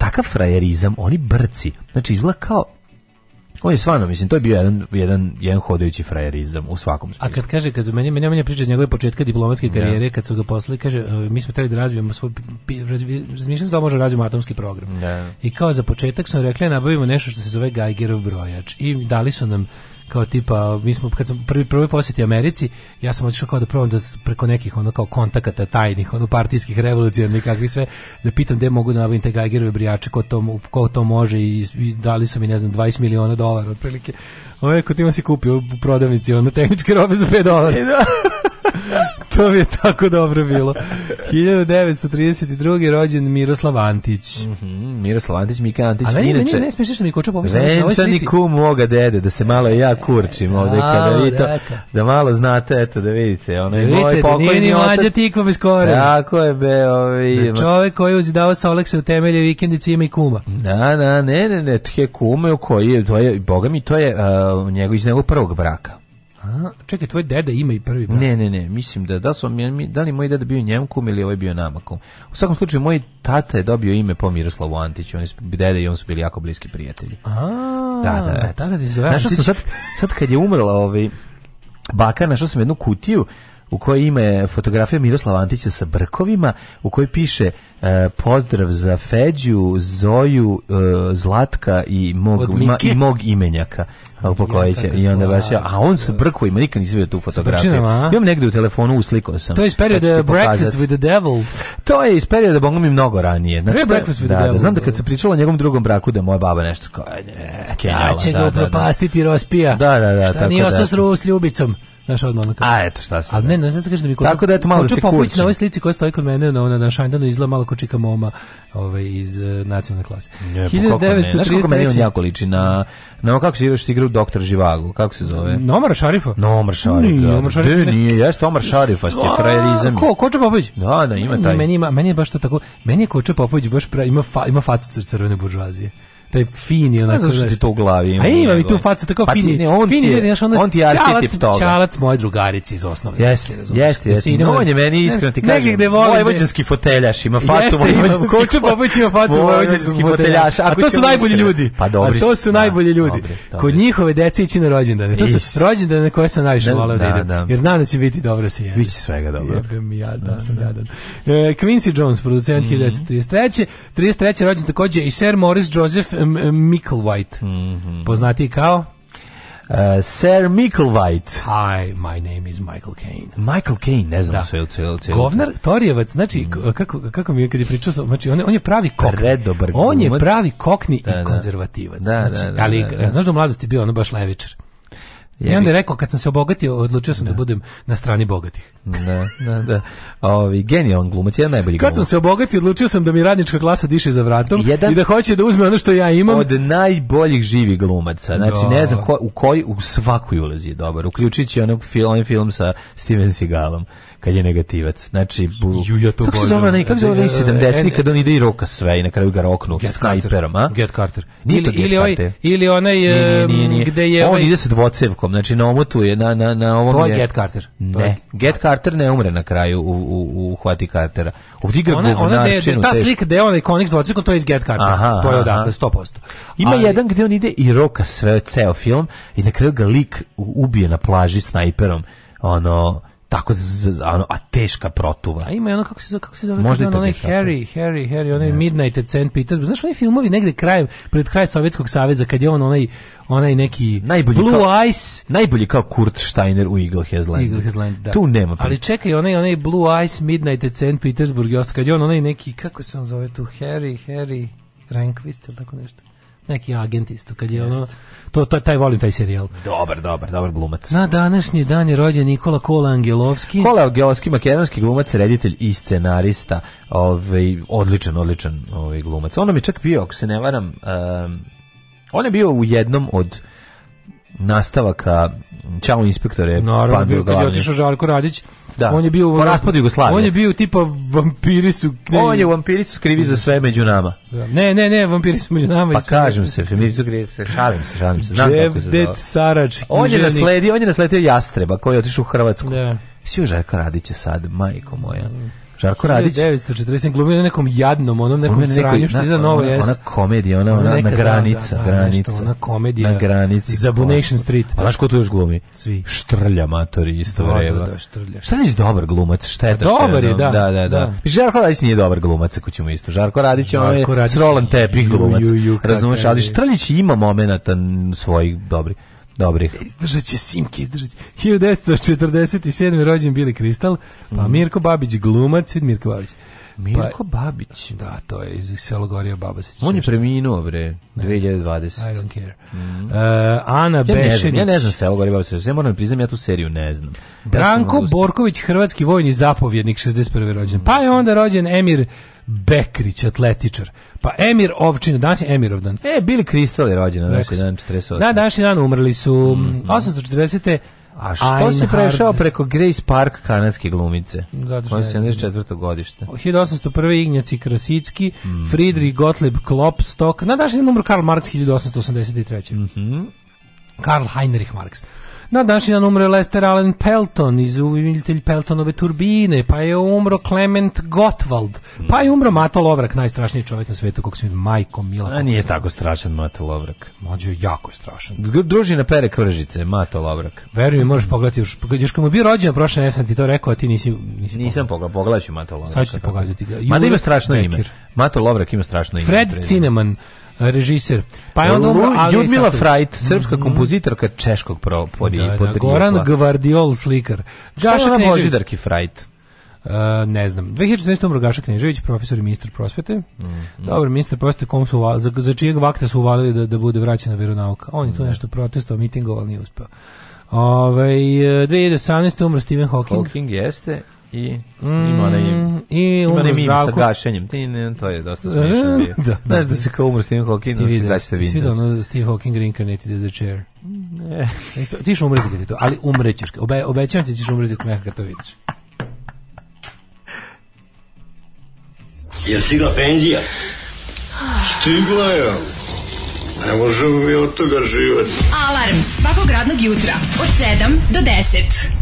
takav frajerizam, oni brci. Znači, izgleda kao on je stvarno, mislim, to je bio jedan, jedan, jedan hodajući frajerizam u svakom smislu. A kad kaže, kad meni, meni, meni priča iz njegove početka diplomatske karijere, kad su ga poslali, kaže, e, mi smo trebali da razvijemo svoj, razmišljam se da možemo razvijemo atomski program. I kao za početak su rekli, nabavimo nešto što se zove Geigerov brojač. I dali su nam kao tipa mi smo kad sam prvi prvi posjeti Americi ja sam otišao kao da probam da preko nekih ono kao kontakata tajnih ono partijskih revolucionarnih kakvi sve da pitam gde mogu da nabavim te brijače ko to, ko to može i, dali su mi ne znam 20 miliona dolara otprilike Ovo je ti ima si kupio u prodavnici, ono tehničke robe za 5 dolara. E, to mi je tako dobro bilo. 1932. rođen Miroslav Antić. Mm -hmm, Miroslav Antić, Mika Antić. A meni, meni ne smiješ što mi koča popišta. Venčani kum moga dede, da se malo ja kurčim ovdje. kada da malo znate, eto, da vidite. Ono, da vidite, moj da nije ni mlađa tikva bez kore. Tako je, be, ovi... Ovaj, da čovek koji je uzidao sa Oleksa u temelje vikendici ima i kuma. Da, da, ne, ne, ne, tke kume u koji je, to je, boga mi, to je uh, njegov, iz njegovog prvog braka. A, čekaj, tvoj deda ima i prvi brat. Ne, ne, ne, mislim da da su da li moj deda bio Njemkom ili ovaj bio Namakom. U svakom slučaju moj tata je dobio ime po Miroslavu Antiću, oni su deda i on su bili jako bliski prijatelji. A, da, da, Tata zove. sad sad kad je umrla ovaj baka, našao sam jednu kutiju u kojoj ima e, fotografija Miroslava Antića sa brkovima, u kojoj piše e, pozdrav za Feđu, Zoju, e, Zlatka i mog, i mog imenjaka. Upokojeće. I onda baš ja, a on sa brkovima, nikad nisam vidio tu fotografiju. Imam negdje u telefonu, uslikao sam. To je iz perioda pa Breakfast with the Devil. To je iz perioda, bongo mi mnogo ranije. Znači, Breakfast with da, the Devil. Znam da kad se pričalo o njegovom drugom braku, da je moja baba nešto kao, ne, skenjala. će ga upropastiti, rospija. Da, da, da. Šta nije ostao s Ljubicom? Znaš, odmah ono A, eto, šta se... Ali ne, ne, se kažem da mi... Koču, Tako da, eto, malo se kući. na ovoj slici koja stoji kod mene, na, ona, na Šandanu, izgleda malo ko čika moma ovaj, iz uh, nacionalne klase. Ne, 1933... Znaš kako meni on jako liči na... Na kako se igraš igra u Doktor Živagu, kako se zove? Na Omar Šarifa? Na Omar Šarifa. Nije, Omar Šarifa. Ne, nije, jeste Omar Šarifa, ste frajerizam. Ko, Koče Popović? Da, da, ima taj. Meni, ima, meni je baš to tako... Meni je Koče Popović baš pra, ima, fa, ima facu crvene buržuazije taj fini što Znaš ti to u glavi ima. A ima mi tu facu tako pa fini. Ne, on fini, ti je, ne, ono, on ti je čalac, toga. Čalac moje drugarice iz osnovne. Jeste, jeste, jeste. Idemo, on je meni iskreno ti kažem. Negde volim. foteljaš ima facu ima Koče Popović ima facu vojvođanski foteljaš. A to su pa najbolji ljudi. Pa To su najbolji ljudi. Kod njihove dece ići na rođendane. To su rođendane koje sam najviše voleo da idem. Jer znam da će biti dobro se jebe. Biće svega dobro. Jebem ja da sam jadan. E, Quincy Jones, producent 1933. Mhm. 33. rođen takođe i Sir Morris Joseph Micklewhite, mm -hmm. poznati kao Uh, Sir White Hi, my name is Michael Kane. Michael Kane, ne znam da. sve, Govnar Torijevac, znači, mm. kako, kako mi je kad je pričao, znači, on je, pravi kok. On je pravi kokni i konzervativac. Da, znači, ali, znaš da u mladosti bio ono baš levičar. I onda je rekao, kad sam se obogatio, odlučio sam da, budem na strani bogatih. da, da, Ovi, genijalan glumac, jedan najbolji glumac. Kad sam se obogatio, odlučio sam da mi radnička klasa diše za vratom jedan i da hoće da uzme ono što ja imam. Od najboljih živih glumaca. Znači, ne znam u koji, u svakoj ulazi je dobar. Uključujući ono onaj film, film sa Steven Seagalom kad je negativac. Znači, bu, Ju, ja to kako se zove, kako se zove 70 kad on ide i roka sve i na kraju ga roknu Get snajperom, a? Get Carter. Nije ili, to Get ili, ovaj- Carter. Ovaj, ili onaj nije, nije, nije, gde je... On ovaj... ide sa dvocevkom, znači na omotu je, na, na, na ovom... To je Get Carter. Ne, Get Carter ne umre na kraju u, u, u hvati Cartera. Ovdje igra ona, ona de, de, ta slika gde je onaj konik s dvocevkom, to je iz Get Carter. Aha, to je odatle, 100%. Ima jedan gde on ide i roka sve, ceo film i na kraju ga lik ubije na plaži snajperom ono tako ano, a teška protuva. A ima ono kako se kako se zove Možda ono, onaj Harry, Harry, Harry, onaj Midnight at St. Petersburg. Znaš oni filmovi negde krajem pred kraj Sovjetskog saveza kad je on onaj onaj neki najbolji Blue kao, Ice, najbolji kao Kurt Steiner u Eagle Has Tu nema. Ali čekaj, onaj onaj Blue Ice Midnight at St. Petersburg i kad je on onaj neki kako se on zove tu Harry, Harry rankvist ili tako nešto neki agent isto, kad je ono, to, to taj volim taj serijal. Dobar, dobar, dobar glumac. Na današnji dan je rođen Nikola Kola Angelovski. Kola Angelovski, makedonski glumac, reditelj i scenarista, ovaj, odličan, odličan ovaj, glumac. Ono mi čak bio, ako se ne varam, um, on je bio u jednom od nastavaka Ćao inspektore. Naravno, bio, kad je otišao Žarko Radić, da. On je bio u raspadu Jugoslavije. On je bio tipa vampiri su ne, On je vampiri su krivi za sve među nama. Da. Ne, ne, ne, vampiri su među nama. Pa kažem se, vampiri su grešili, šalim se, šalim se. Znam Jev kako se Sarač, on je nasledio, on je nasledio Jastreba koji je otišao u Hrvatsku. Da. Svi je Željka Radića sad, majko moja. Mm. Žarko Radić. 1940 glumio na nekom jadnom, onom nekom Glumio sranju što je ide Novo jest. Ona komedija, ona, ona, na granica, granica. nešto, ona komedija. Na granici. Zabunation Street. A znaš ko tu još glumi? Svi. Štrlja matori isto Da, da, da, Štrlja. Šta je dobar glumac? Šta je pa to? dobar je, ono- da. Da, da, da. Da. Žarko Radić nije dobar glumac, ako ćemo isto. Žarko Radić je Žarko ovaj s Roland Tepih glumac. Razumeš, ali Štrljić ima momenata svojih dobri dobrih. Izdržat će Simke, izdržat će. 1947. rođen Bili Kristal, pa mhm. Mirko Babić glumac, Mirko Babić. Mirko pa, Babić. Da, to je iz Selogorija Babasić. On je preminuo, bre, 2020. I don't care. Mm uh, Ana ja Bešenić. ja ne znam Selogorija Babasić, ja moram priznam, ja tu seriju ne znam. Branko ja Borković, hrvatski vojni zapovjednik, 61. rođen. Pa je onda rođen Emir Bekrić, atletičar. Pa Emir Ovčin, danas je Emirovdan. E, Bili Kristali je rođen, danas je dan 48. Da, današnji dan umrli su mm -hmm. 840. A što Einhard. si prešao preko Grace Park kanadske glumice? Zato što ono je 74. godište. 1801. Ignjaci Krasicki, mm -hmm. Friedrich Gottlieb Klopstock, na današnji dan umrl Karl Marx 1883. Mm -hmm. Karl Heinrich Marx. Na danšnji dan umre Lester Allen Pelton, izumitelj Peltonove turbine, pa je umro Clement Gottwald, pa je umro Mato Lovrak, najstrašniji čovjek na svijetu, kog se majko Mila. A nije tako strašan Mato Lovrak. je jako strašan. strašan. na pere kržice, Mato Lovrak. Verujem, možeš pogledati još, još kad mu bio rođen prošle, ja sam ti to rekao, a ti nisi... nisi Nisam pogledao, pogledat ću Mato Lovrak. Sad ću ti pogledati. ga. ima strašno ime. Mato Lovrak ima strašno ime. Fred Cineman režiser. Pa je Ljudmila Frajt, srpska mhm. kompozitorka češkog podrijetla. Da, da, Goran Gvardiol slikar. Gaša Božidarki Frajt. Uh, ne znam. 2016. umro Gaša Knežević, profesor i ministar prosvete. Mm, mm. Dobro, ministar prosvete kom su za, za čijeg vakta su uvalili da, da bude vraćena vjeronauka. On je tu mm. nešto protestao, mitingovao, nije uspeo. Ove, ovaj, 2018. umro Stephen Hawking. Hawking jeste i mm, ima onaj i ima onaj mm, im sa gašenjem. Ti ne, to je dosta e, smiješno. daš da, da, da se kao umro Stephen Hawking, Steve, da se vidi. Sviđa ono Stephen Hawking reincarnated as a chair. Ne. E, ti ćeš umreti kad to, ali umrećeš. Obe, obećavam ti ćeš umreti kad to vidiš. Je stigla penzija? Stigla je. Ne možemo mi od toga živjeti. Alarm svakog radnog jutra od 7 do 10.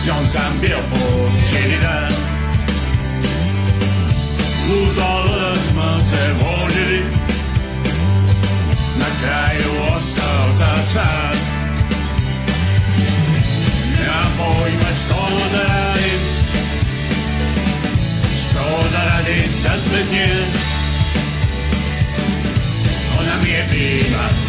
Gdje on sam bio povčini dan se Na kraju ostalo za czas Ja pojma što da radim da Ona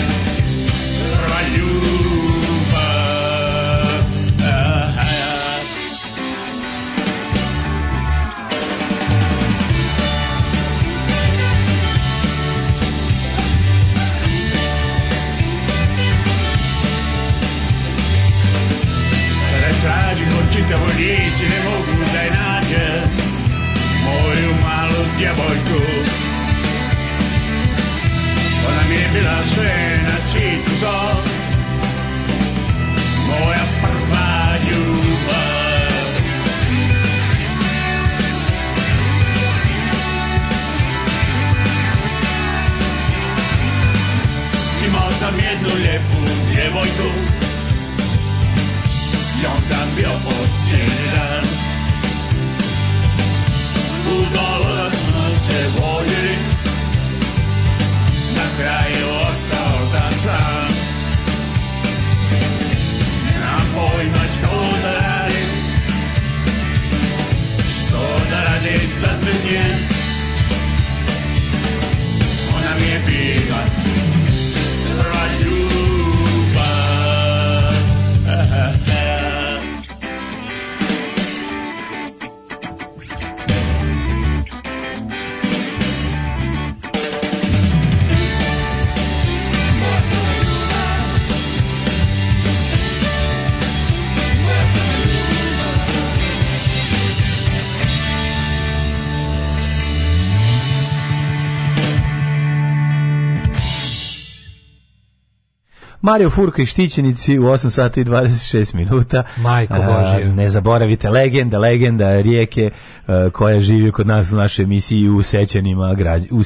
Mario Furka i Štićenici u 8 sati i 26 minuta. Majko Bože. Ne zaboravite, legenda, legenda rijeke e, koja živi kod nas u našoj emisiji u sjećanjima građ, u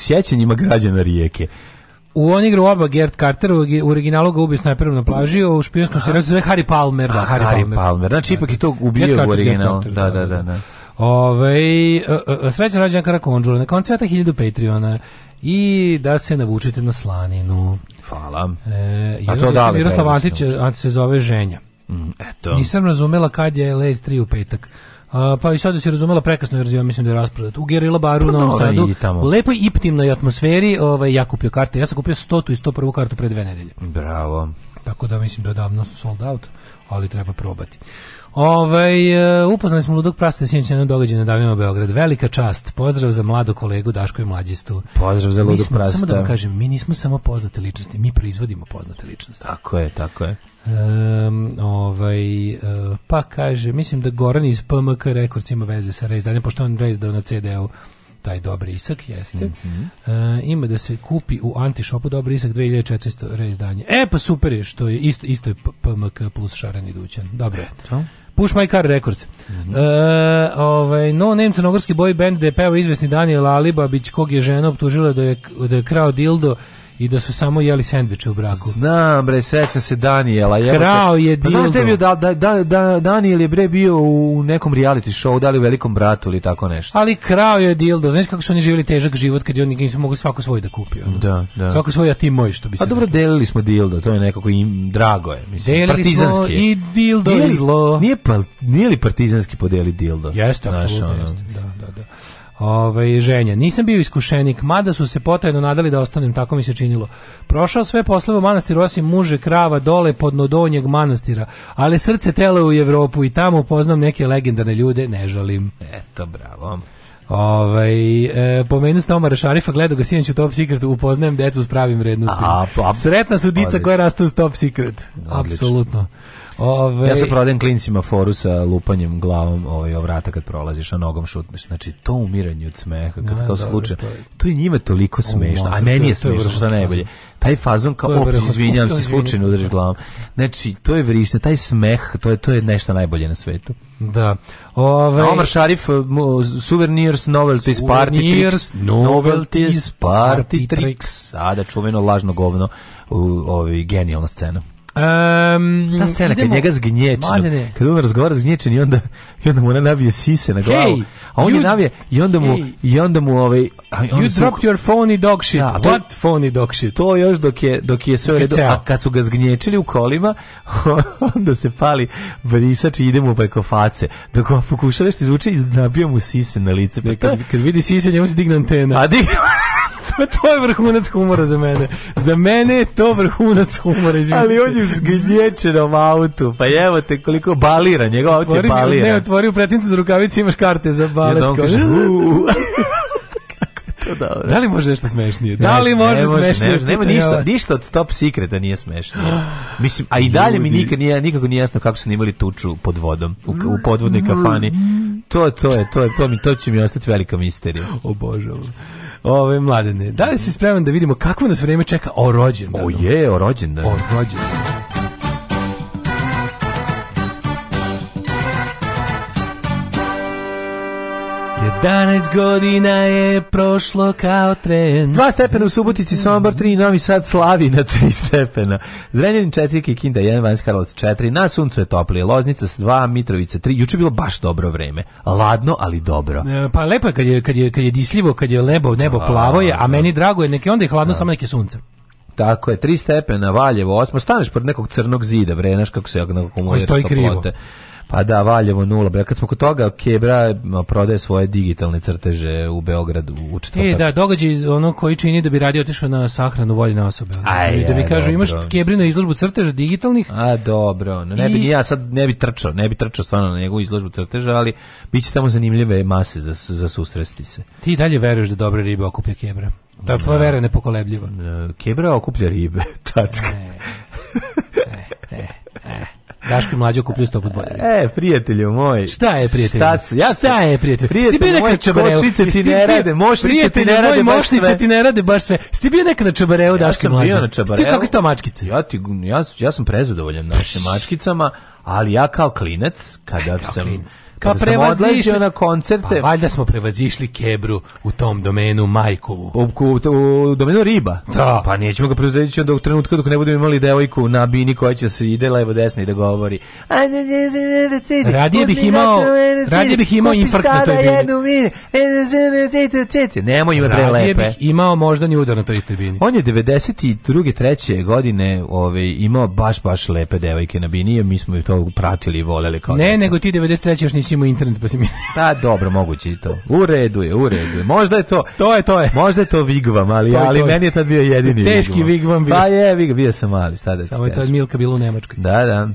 građana rijeke. U on igru oba Gert Carter, u originalu ga ubio snajperom na plaži, u špijunskom se razve Harry Palmer. Da, Harry, Palmer. Palmer. Znači, ipak i to ubio u originalu. da, da. da. da. Ove, e, e, srećan rođendan Karakonđula, na koncveta 1000 Patreona i da se navučite na slaninu. Hvala. E, A to da li? Miroslav Antić, Antić se zove Ženja. Mm, eto. Nisam razumela kad je Late 3 u petak. Uh, pa i sad si razumela prekasno jer mislim da je rasprodat. U Gerila baru pa, u Novom no, Sadu, u lepoj iptimnoj atmosferi, ovaj, ja kupio karte. Ja sam kupio 100 i 101 kartu pre dve nedelje. Bravo. Tako da mislim da je davno sold out, ali treba probati. Ovaj e, upoznali smo ludog prasta sinoć na događaju na Davima Beograd. Velika čast. Pozdrav za mladu kolegu Daško i mlađistu. Pozdrav za ludog prasta. Samo da vam kažem, mi nismo samo poznate ličnosti, mi proizvodimo poznate ličnosti. Tako je, tako je. Um, ovaj, e, pa kaže, mislim da Goran iz PMK rekordcima ima veze sa reizdanjem, pošto on reizdao na CD-u taj dobri isak, jeste. Mm ima da se kupi u antišopu dobri isak 2400 reizdanje. E, pa super je, što je isto, isto je PMK plus šareni dućan. Dobro. Eto. Push My Car Records. Mhm. E, ovaj, no, nem crnogorski boy band da je peo izvesni Daniel Alibabić, kog je žena optužila da je, da je krao dildo i da su samo jeli sendviče u braku. Znam bre, sećam se Daniela. Krao je dildo. Pa, znaš je da, da, da, Daniel je bre bio u nekom reality show, da li u velikom bratu ili tako nešto. Ali krao je dildo. Znaš kako su oni živjeli težak život kad oni nisu mogli svako svoj da kupi. Ono? Da, da. Svako svoj, a ti moj što bi se... A dobro, nekako. delili smo dildo, to je nekako im drago je. Mislim, partizanski. i dildo nije, zlo. Nije, pa- nije li partizanski podeli dildo? Jeste, apsolutno. Ono. Da, da, da ovaj, ženja. Nisam bio iskušenik, mada su se potajno nadali da ostanem, tako mi se činilo. Prošao sve poslove u manastiru, osim muže krava dole pod donjeg manastira, ali srce tele u Evropu i tamo upoznam neke legendarne ljude, ne žalim. Eto, bravo. Ovaj e, pomenu ste Tomara Šarifa, gledao ga sinjeću Top Secret, upoznajem decu s pravim vrednostima. Pa, Sretna su dica koja rastu u Top Secret. Apsolutno. Ove... Ja sam prodajem klincima foru sa lupanjem glavom ovaj, o vrata kad prolaziš, a nogom šutneš. Znači, to umiranje od smeha, kad kao slučaj, to, je... njima toliko smešno, a meni je smešno, što najbolje. Taj fazon kao, op, izvinjam se, slučajno udariš glavom. Znači, to je vrišno, taj smeh, to je, to je nešto najbolje na svetu. Da. Ove... Omar Šarif, eh, Souvenirs, Novelties, Party Tricks. Novelties, Party Tricks. Sada čuveno lažno govno, u, ovi, ovaj, genijalna scena. Um, Ta scena idemo, kad njega zgnječe ono, kad on razgovara zgnječen i onda, i onda mu ona nabije sise na glavu, hey, a on je navije i onda mu, hey, i onda mu ovaj... You su, dropped your phony dog shit, da, what phony dog shit? To još dok je, dok je sve redu, a kad su ga zgnječili u kolima, onda se pali brisač i ide mu preko face. Dok on pokuša nešto izvuče, nabija mu sise na lice. Pa kad, kad vidi sise, njemu se digne antena. A digne... to je vrhunac humora za mene. Za mene je to vrhunac humora, izvinite. Ali on je u zgnječenom autu, pa evo te koliko balira, njegov auto je balira. Ne, otvori u pretincu za rukavici, imaš karte za balet. Ja, kaže, Da li može nešto smešnije? Da li može, ne smešnije? nema ništa, ništa od Top Secreta nije smešnije. Mislim, a i dalje mi nikad nije, nikako nije jasno kako su imali tuču pod vodom, u, u podvodnoj kafani. Mm. To, to je, to je, to mi, to će mi ostati velika misterija. Obožavam. Ove mladene, da li si spreman da vidimo kakvo nas vrijeme čeka o rođendanu? O je, o rođendanu. O 11 godina je prošlo kao tren. 2 stepena u Subotici, Sombor 3, Novi Sad, slavi na 3 stepena. Zrenjanin 4, Kikinda 1, Vanjska Karlovac 4, na suncu je toplije, Loznica 2, Mitrovica 3. Juče bilo baš dobro vreme. Ladno, ali dobro. E, pa lepo je kad je, kad je, kad je disljivo, kad je lebo, nebo a, plavo je, a meni drago je, neke, onda je hladno, samo neke sunce. Tako je, 3 stepena, Valjevo 8, staneš pored nekog crnog zida, bre, znaš kako se akumulira toplote. Koji stoji krivo. Pa da, Valjevo nula. Kad smo kod toga, Kebra prodaje svoje digitalne crteže u Beogradu u četvrtak. E, da, događaj ono koji čini da bi radio otišao na sahranu voljene osobe. Ono, aj, da mi kažu, imaš Kebri na izložbu crteža digitalnih? A, dobro. No, ne bi, ja sad ne bi trčao, ne bi trčao stvarno na njegovu izložbu crteža, ali bit će tamo zanimljive mase za, za susresti se. Ti dalje veruješ da dobre ribe okuplja Kebra? Da, tvoja vera je nepokolebljiva. E, Kebra okuplja ribe, tačka. E, e Daško Mlađo okupljaju sto put E, prijatelju moj. Šta je prijatelju? Šta, ja šta je prijatelju? Prijatelju moj, kočice ti ne rade, mošnice ti ne rade baš sve. Mošnice ti ne rade baš sve. Sti bio nekad na čabareu, ja Daško mlađe. Ja sam bio na čabareu. Sti kako sta mačkice? Ja, ti, ja, ja sam prezadovoljan našim mačkicama, ali ja kao klinec, kada kao sam... Klinec. Kada pa prevazišli na koncerte. Pa valjda smo prevazišli kebru u tom domenu majkovu. U, u, u domenu riba. Da. Pa nećemo ga prevazići do trenutka dok ne budemo imali devojku na bini koja će se ide levo desno i da govori. Radije bih imao radije bih imao infarkt na toj bini. Nemoj ima prelepe. Radije bih imao možda ni udar na toj istoj bini. On je 92. 3. godine ovaj, imao baš, baš lepe devojke na bini, mi smo to pratili i voleli kao Ne, nego ti 93. još nisi imao internet pa si mi... Pa dobro, moguće i to. U redu je, u redu je. Možda je to... To je, to je. Možda je to Vigvam, ali, to je, ali to je. meni je tad bio jedini Vigvam Teški Vigvam bio. Pa je, Vigvam, bio sam mali, šta da Samo je to Milka bilo u Nemačkoj. Da, da.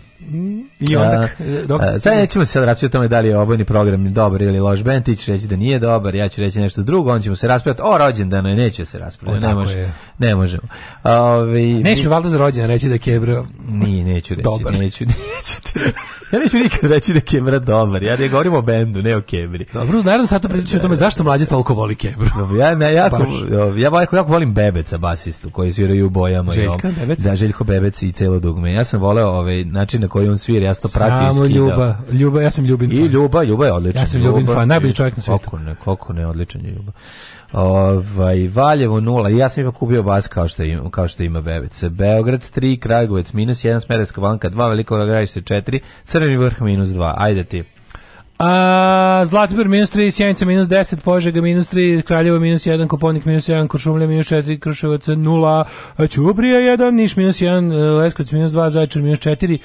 I onda, dok e, se... nećemo se sad tome da li je obojni program dobar ili loš. bentić reći da nije dobar, ja ću reći nešto drugo, on ćemo se raspravljati o rođendanu i neće se raspravljati Ne, može, ne možemo. Ovi, Neću mi valjda za rođendan reći da je Kebra Nije, neću reći. Dobar. Neću, neću, ja neću nikad reći da je Kebra dobar. Ja ne govorim o bendu, ne o Kebri. Dobro, naravno sad to pričam o tome e, zašto mlađe toliko voli Kebru. Ja, ja, jako, ja, jako, jako volim Bebeca, basistu, koji sviraju u bojama. Željka Bebec? Da, Željko Bebec i celo dugme. Ja sam voleo ovaj način koji on svira, ja to pratio i Samo Ljuba, Ljuba, ja sam Ljubin I Ljuba, Ljuba je odličan. Ja sam Ljubin fan, najbolji čovjek na svijetu. Kako ne, kako ne, odličan je Ljuba. Ovaj, Valjevo nula, ja sam ipak ubio vas kao što, ima, kao što ima Bebec. Beograd 3, Kragujevac minus 1, Smereska banka 2, Veliko Gravište 4, Crveni vrh minus 2, ajde ti. A, Zlatibor minus 3, Sjenica minus 10, Požega minus 3, Kraljevo minus 1, Koponik minus 1, Košumlja minus 4, Krševac 0, Ćuprija 1, Niš minus 1, Leskovac minus 2, Zajčar minus 4,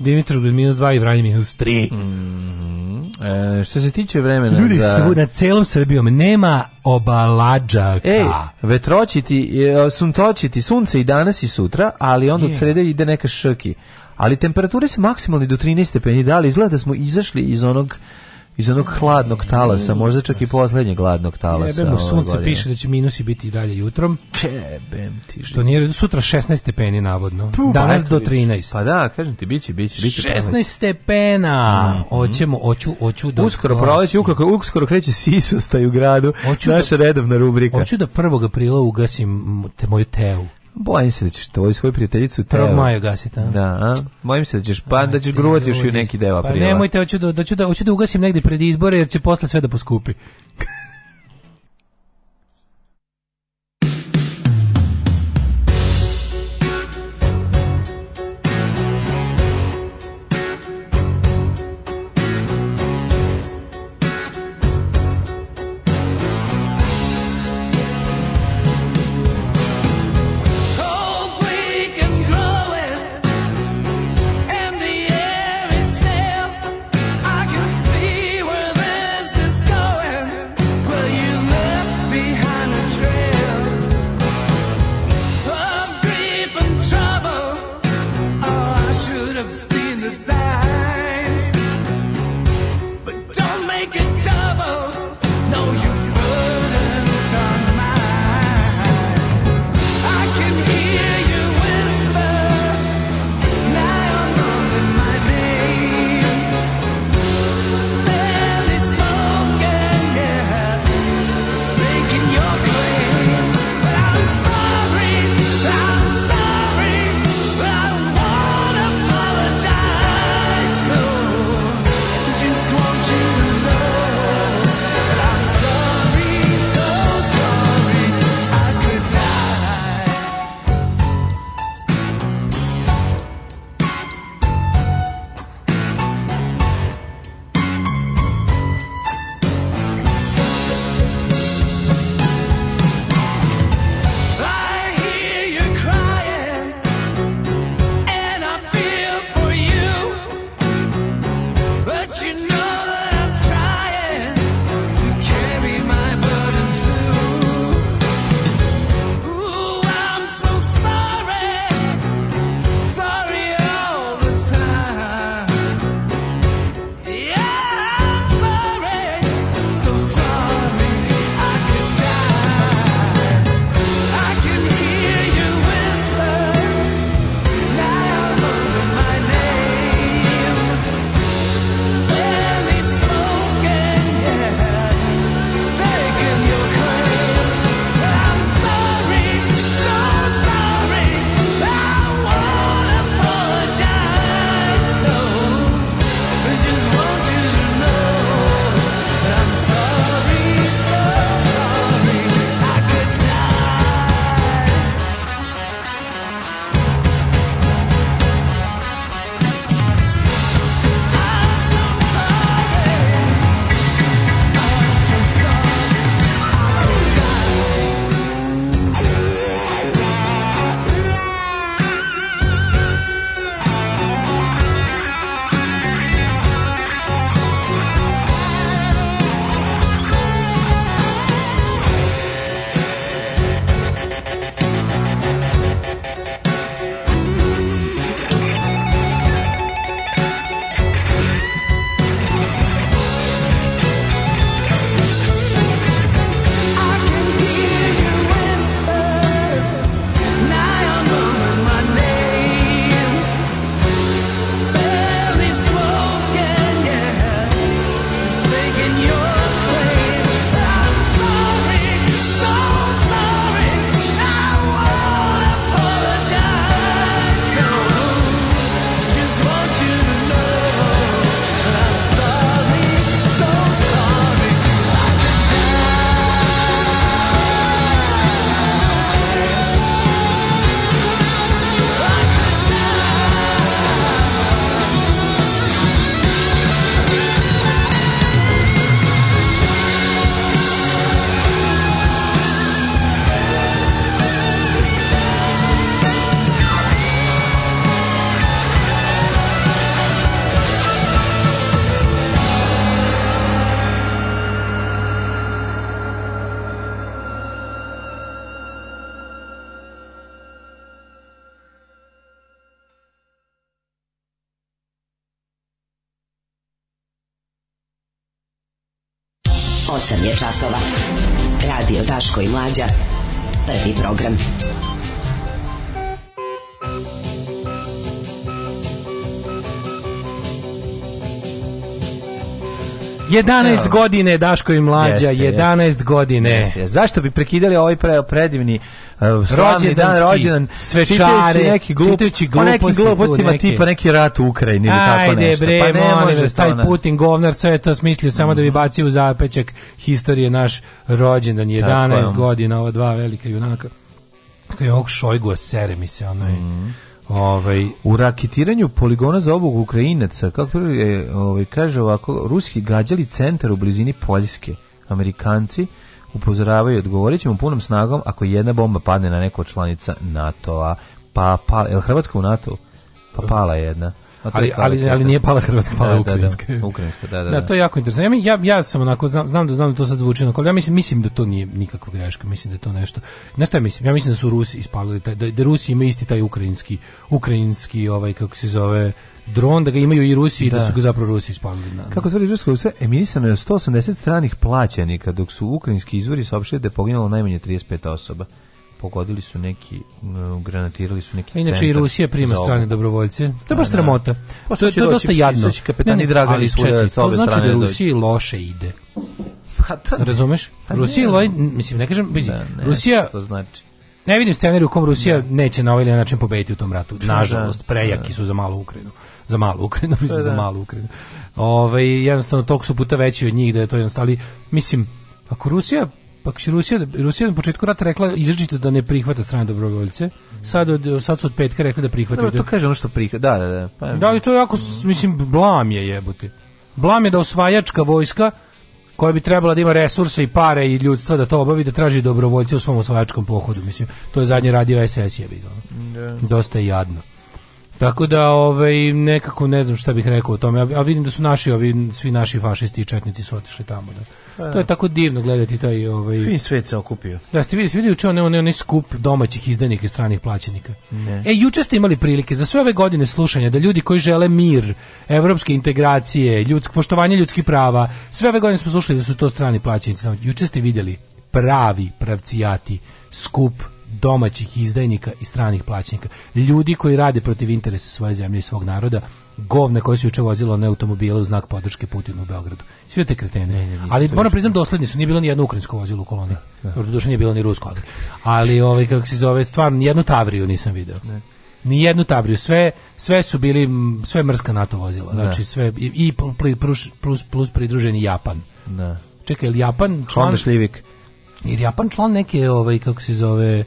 gled minus 2 i Vranje minus 3. Mm -hmm. e, što se tiče vremena... Ljudi za... svu, na celom Srbijom nema obalađaka. Ej, vetročiti, e, suntočiti, sunce i danas i sutra, ali onda od srede ide neka šrki. Ali temperature su maksimalne do 13 stepeni, da li izgleda da smo izašli iz onog iz onog hladnog talasa, možda čak i poslednjeg hladnog talasa. Jebemo, ovaj, sunce piše da će minusi biti i dalje jutrom. Jebem ti. Što nije, sutra 16 stepeni navodno. Tu, Danas pa do 13. Pa da, kažem ti, biće, biće, biće. 16 stepena. Mhm. Oćemo, oću, oću da... Uskoro proleće, ukako, uskoro kreće sisostaj u gradu. Naša redovna rubrika. Hoću da 1. aprila ugasim te moju teu. Bojim se da ćeš tvoju svoju prijateljicu teo. 1. maja gasiti, Da, a? Bojim se da ćeš, pa da znači, ćeš gruvati još i neki deva prijela. Pa nemojte, hoću da, da, da, da ugasim negdje pred izbore, jer će posle sve da poskupi. časova. Radio Daško i Mlađa. Prvi program. Jedanaest godine Daško i Mlađa, 11 godine. Zašto bi prekidali ovaj predivni predivni rođendan, dan, rođendan, svečare, pa neki gluposti, neki tipa neki rat u Ukrajini ili tako nešto. Bre, pa ne može taj Putin govnar sve to smislio samo da bi mhm. bacio u zapečak historije naš rođendan 11 tako, ono. godina, ova dva velika junaka. Kako je Šojgo sere mi se ono mhm. Ovaj u raketiranju poligona za obuku Ukrajinaca, kako je, ovaj kaže ovako, ruski gađali centar u blizini Poljske. Amerikanci upozoravaju, odgovorit ćemo punom snagom ako jedna bomba padne na neko članica NATO-a. Pa, pa, je li Hrvatska u NATO? Pa pala jedna ali, ali, ali nije pala Hrvatska, pala da, Ukrajinska. Da, da, da, to je jako interesantno. Ja, ja sam onako, znam, znam da znam da to sad zvuči onako, ja mislim, mislim da to nije nikakva greška, mislim da je to nešto. ja mislim? Ja mislim da su Rusi ispalili, da, da Rusi ima isti taj ukrajinski, ukrajinski, ovaj, kako se zove, dron da ga imaju i Rusi i da. su ga zapravo Rusi ispalili. Na, Kako tvrdi Ruska Rusa, Eminisano je 180 stranih plaćenika, dok su ukrajinski izvori saopštili da je poginulo najmanje 35 osoba pogodili su neki, granatirali su neki Inače i Rusija prima strane dobrovoljce. To je pa baš sramota. Pa to, je dosta jadno. to znači da Rusiji loše ide. Pa Razumeš? Pa Rusija, mislim, ne kažem, Rusija... znači. Ne vidim scenariju u kom Rusija neće na ovaj način pobediti u tom ratu. Nažalost, prejaki su za malu Ukrajinu. Za malu Ukrajinu, mislim, za malu Ukrajinu. Ovaj, jednostavno, toliko su puta veći od njih da je to jednostavno. mislim, ako Rusija pa Rusija, Rusija na početku rata rekla izričito da ne prihvata strane dobrovoljce. Sad od sad su od petka rekli da prihvataju. Da, to kaže ono što prihvata. Da, da, da. Pa, da li to je jako mislim blam je jebote. Blam je da osvajačka vojska koja bi trebala da ima resurse i pare i ljudstva da to obavi, da traži dobrovoljce u svom osvajačkom pohodu. Mislim, to je zadnje radio SS je bilo. Dosta je jadno. Tako da ovaj nekako ne znam šta bih rekao o tome. A, vidim da su naši ovi svi naši fašisti i četnici su otišli tamo da. Pa to je tako divno gledati taj ovaj Fin svet se okupio. Da ste vidjeli, čuo onaj onaj skup domaćih izdanika i stranih plaćenika. Ne. E juče ste imali prilike za sve ove godine slušanja da ljudi koji žele mir, evropske integracije, ljudsko poštovanje ljudskih prava, sve ove godine smo slušali da su to strani plaćenici. Juče ste vidjeli pravi pravcijati skup domaćih izdajnika i stranih plaćnika. Ljudi koji rade protiv interesa svoje zemlje i svog naroda, govne koje su juče vozilo na automobile u znak podrške Putinu u Beogradu. Sve te kretene. ali moram priznam doslednje su, nije bilo ni jedno ukrajinsko vozilo u koloni. Doduše nije bilo ni rusko, ali, ali ovaj, kako se zove, stvarno, jednu Tavriju nisam video. ni jednu tabriju, sve, sve su bili sve mrska NATO vozila. Znači sve i, plus, plus, pridruženi Japan. Da. Čekaj, Japan član Honda jer Japan član neke, ovaj, kako se zove,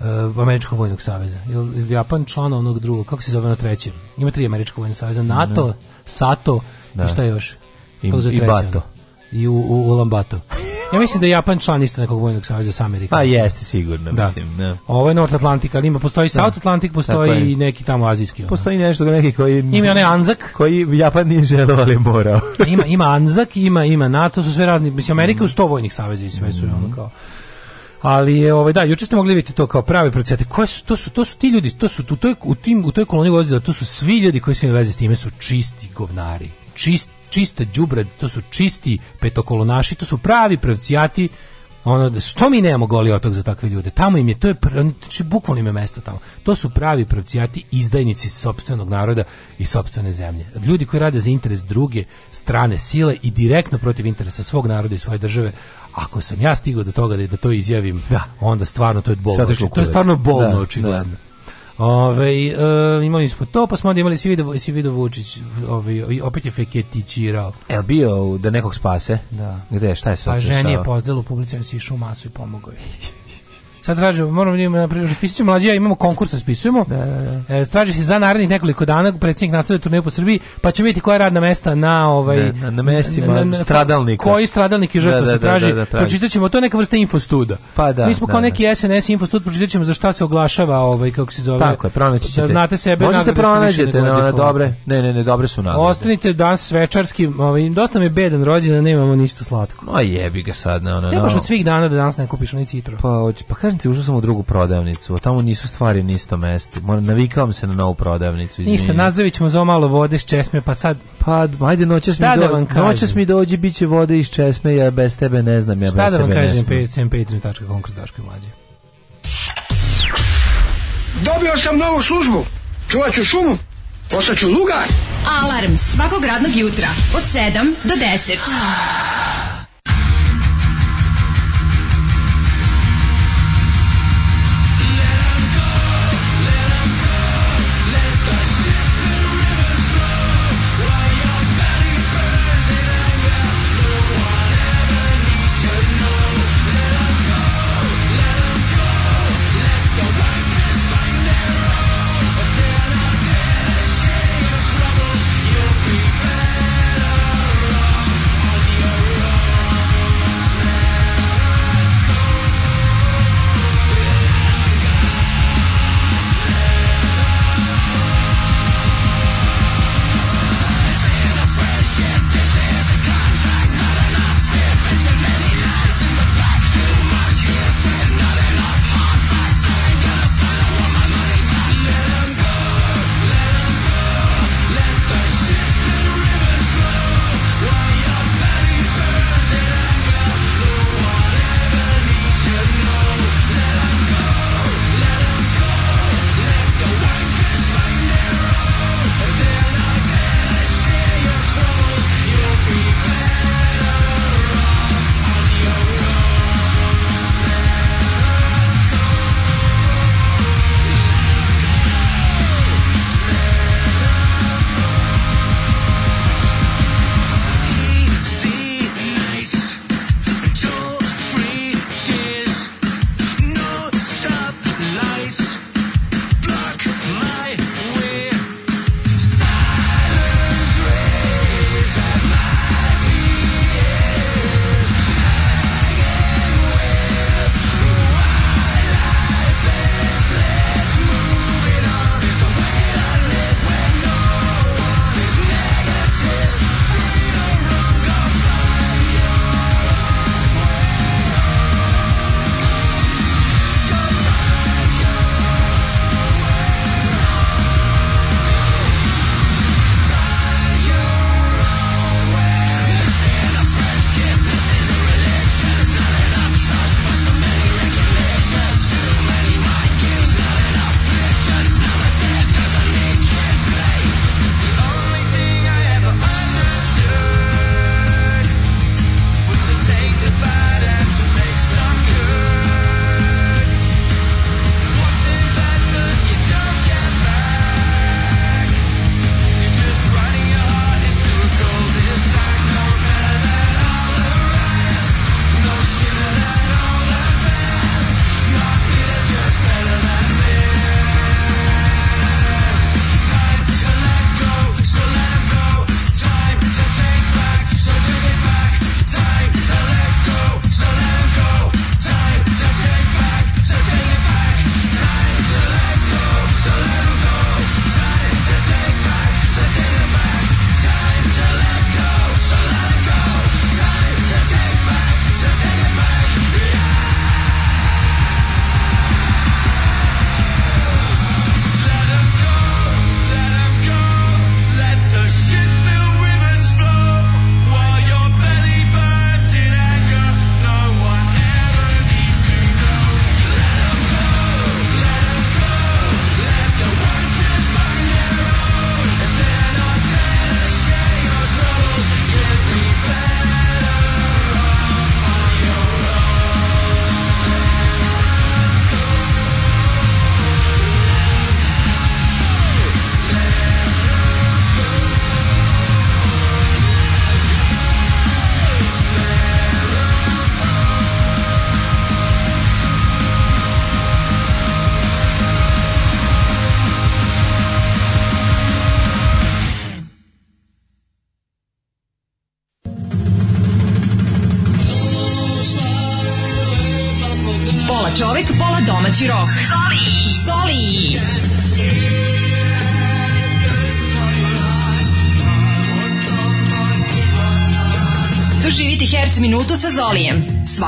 uh, Američkog vojnog saveza. Ili Japan član onog drugog, kako se zove na ono trećem. Ima tri Američkog vojnog saveza. NATO, SATO da. i šta još? I, i Bato. Ono? I u, u, ja mislim da je Japan član isto nekog vojnog saveza sa Amerikom. Pa jeste sigurno, mislim. Da. Ovo je North Atlantic, ali ima postoji da. South Atlantic, postoji neki tamo azijski. Ono. Postoji nešto neki koji Ima onaj Anzak koji Japan nije želeo, morao. ima ima Anzak, ima ima NATO, su sve razni, mislim Amerika u mhm. sto vojnih saveza i sve su ono mhm. kao ali je ovaj da juče ste mogli vidjeti to kao pravi procete koje su to su to su ti ljudi to su u toj u tim u toj koloniji vozila to su svi ljudi koji se veze s time su čisti govnari čisti Čiste đubre, to su čisti petokolonaši, to su pravi pravcijati ono što mi nemamo goli otok za takve ljude tamo im je to je znači bukvalno im je mesto tamo to su pravi pravcijati izdajnici sopstvenog naroda i sopstvene zemlje ljudi koji rade za interes druge strane sile i direktno protiv interesa svog naroda i svoje države ako sam ja stigao do toga da, da to izjavim da. onda stvarno to je bolno to je stvarno bolno očigledno Ove, e, imali smo to, pa smo onda imali Sivido, Sivido Vučić, ove, opet je feketičirao. E, li bio da nekog spase? Da. Gde, šta je sve? Pa ženi je pozdjela u publicu on si išao u masu i pomogao Sad tražimo, moramo njima, raspisat ćemo mlađe, imamo konkurs, raspisujemo. Da, da, da. E, traži se za narednih nekoliko dana, predsjednik nastavlja turneju po Srbiji, pa će vidjeti koja je radna mesta na ovaj... Da, na, na mestima na, stradalnika. Koji stradalnik i žrtva se traži. Pročitat ćemo, to je neka vrsta infostuda. Pa da. Mi smo kao neki SNS infostud, pročitat ćemo za šta se oglašava, ovaj, kako se zove. Tako je, pronaći ćete. Da znate sebe. Može se pronađete, ne, dobre, ne, ne, ne, dobre su nagrade. Ostanite danas svečarski, ovaj, dosta mi je bedan rođendan, nemamo ništa slatko. Ma jebi ga sad, ne, ne, ne. Ne od svih dana da danas ne kupiš ni citro. Pa, pa ti, ušao sam u drugu prodavnicu, a tamo nisu stvari na isto mesto. Navikavam se na novu prodavnicu. Izmijenju. Ništa, nazavit ćemo za malo vode iz česme, pa sad... Pa, ajde, noćas mi, do... noćas mi dođe, bit će vode iz česme, ja bez tebe ne znam, ja Šta bez tebe ne Šta da vam kažem, pcmp3.com Dobio sam novu službu, čuvat ću šumu, Ostaću lugar. Alarm svakog radnog jutra od 7 do 10.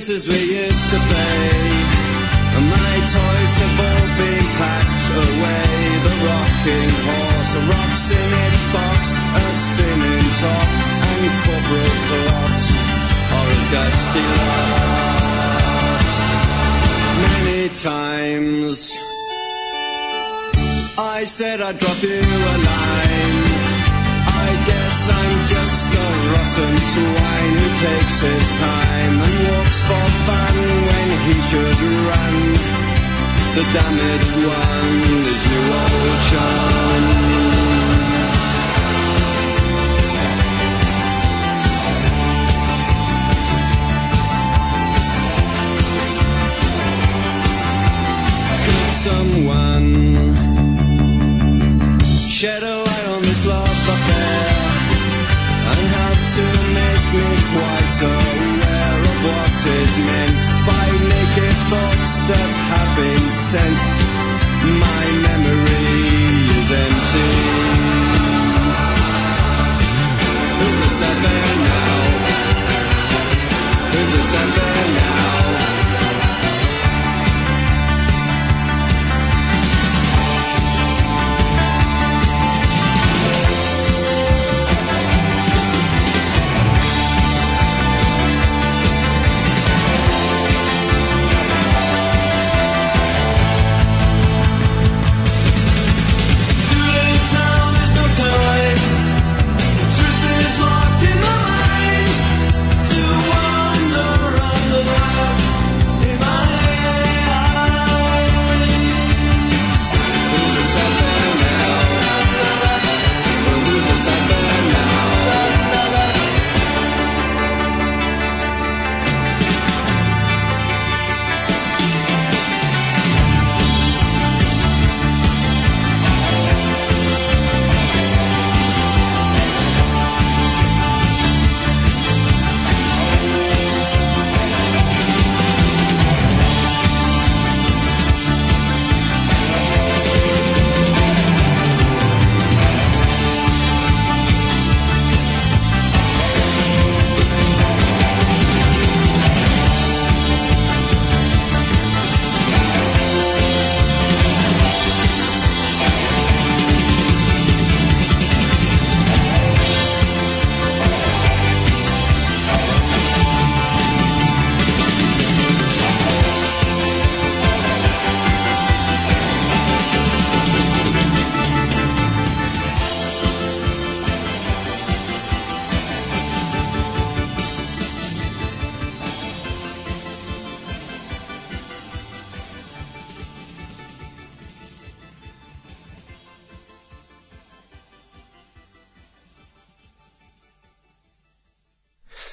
places we used to play. And my toys have all been packed away. The rocking horse, a rocks in its box, a spinning top, and corporal collapse, or a dusty lot. Many times I said I'd drop you a line. I guess I'm just a rotten swine who takes his time. the damaged one is your old child.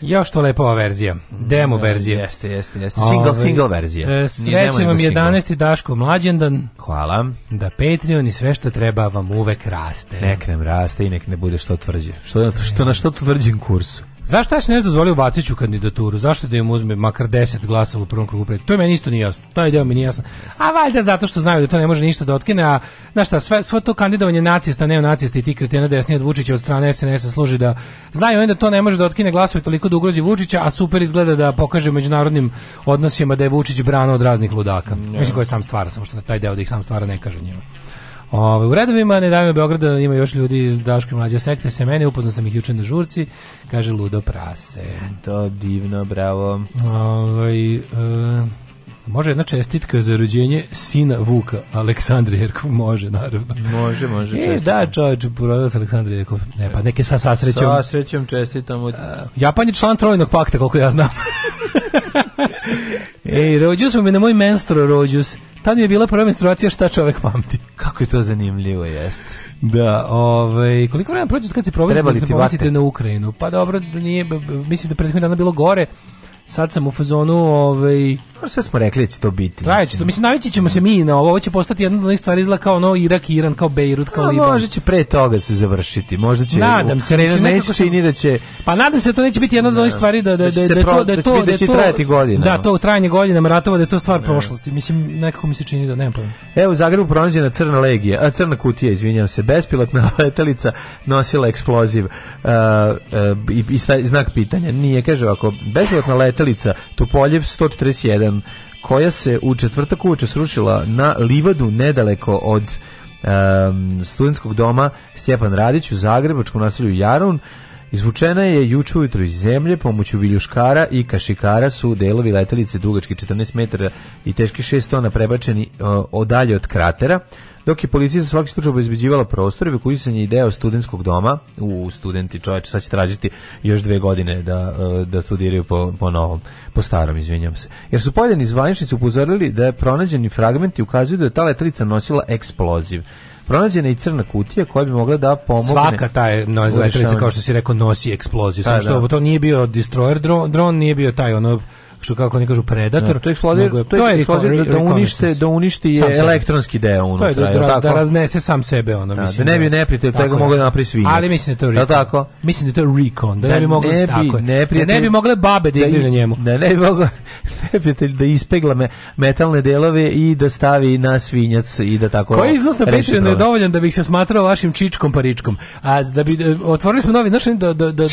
Ja što lepa verzija. Demo verzija. Jeste, jeste, jeste. Single, Ove, ovaj, single verzija. E, Srećem vam 11. Daško Mlađendan. Hvala. Da Patreon i sve što treba vam uvek raste. Nek nam raste i nek ne bude što tvrđe. Što, što na što tvrđem kursu. Zašto ja se ne dozvolio baciću kandidaturu? Zašto da im uzme makar 10 glasova u prvom krugu pred? To je meni isto nije jasno. Taj deo mi nije jasno. A valjda zato što znaju da to ne može ništa da otkine, a na šta, sve, svo to kandidovanje nacista, neonacista i ti na desni od Vučića od strane sns služi da znaju onda to ne može da otkine glasove toliko da ugrozi Vučića, a super izgleda da pokaže međunarodnim odnosima da je Vučić brano od raznih ludaka. Mislim Mislim koji sam stvara, samo što taj deo da ih sam stvara ne kaže njima. Ove, u redovima Nedavima Beograda ima još ljudi iz Daške mlađe sekte se mene, upoznao sam ih jučer na žurci, kaže Ludo Prase. To divno, bravo. Ove, e, Može jedna čestitka za rođenje sina Vuka, Aleksandri Jerkov, može naravno. Može, može. E, da, čovječ, ću Aleksandri Jerkov. Ne, pa neke sa sasrećom. sasrećom čestitam. Od... E, Japan je član trojnog pakta, koliko ja znam. Ej, rođu mi mi na moj menstruo, rođus. Tad mi je bila prva menstruacija, šta čovek pamti. Kako je to zanimljivo, jest. Da, ovaj, koliko vremena prođe kad se provodite na Ukrajinu? Pa dobro, nije, mislim da prethodnih dana bilo gore. Sad sam u fazonu, ovaj, pa sve smo rekli da će to biti. će to. Mislim, navići ćemo se mi na ovo. Ovo će postati jedna od onih stvari izgleda kao ono Irak, Iran, kao Beirut kao Liban. Možda će pre toga se završiti. Možda će... Nadam se. Mislim, nekako čini da će... Pa nadam se da to neće biti jedna od onih stvari da, da, da, to, da, to, da, će trajati godine Da, to trajanje godina ratova, da je to stvar prošlosti. Mislim, nekako mi se čini da nemam pojma. Evo, u Zagrebu pronađena crna legija, a crna kutija, izvinjavam se, bespilotna letelica nosila eksploziv uh, uh, i, i, znak pitanja. Nije, kaže ovako, bespilotna letelica Tupoljev 141 koja se u četvrtak uveče srušila na livadu nedaleko od um, studentskog doma Stjepan Radić u Zagrebačkom naselju Jarun Izvučena je juče ujutro iz zemlje pomoću viljuškara i kašikara su delovi letelice dugački 14 metara i teški 6 tona prebačeni odalje od kratera dok je policija za svaki slučaj obezbeđivala prostor evakuisanje ideja od studentskog doma u studenti čovječe sad će tražiti još dve godine da, e, da studiraju po, po novom po starom izvinjam se jer su pojedini zvaničnici upozorili da je pronađeni fragmenti ukazuju da je ta letelica nosila eksploziv Pronađena je i crna kutija koja bi mogla da pomogne. Svaka ta letelica, kao što si rekao, nosi eksploziju. Pa Samo što ovo to nije bio destroyer dron, dron nije bio taj ono što kako oni kažu predator da, to eksplodira to, to je eksplodira da, da unište da uništi je elektronski deo unutra to je da, da, da raznese sam sebe ono da, mislim da ne bi neprijatelj toga mogao da napravi svinjac ali mislim da to je tako mislim da to je recon da, ne bi mogli tako ne bi mogle babe da igraju na njemu ne ne bi mogao neprijatelj da ispegla me, metalne delove i da stavi na svinjac i da tako koji iznos na Patreonu je dovoljan da bih se smatrao vašim čičkom paričkom a da bi otvorili smo novi znači da da da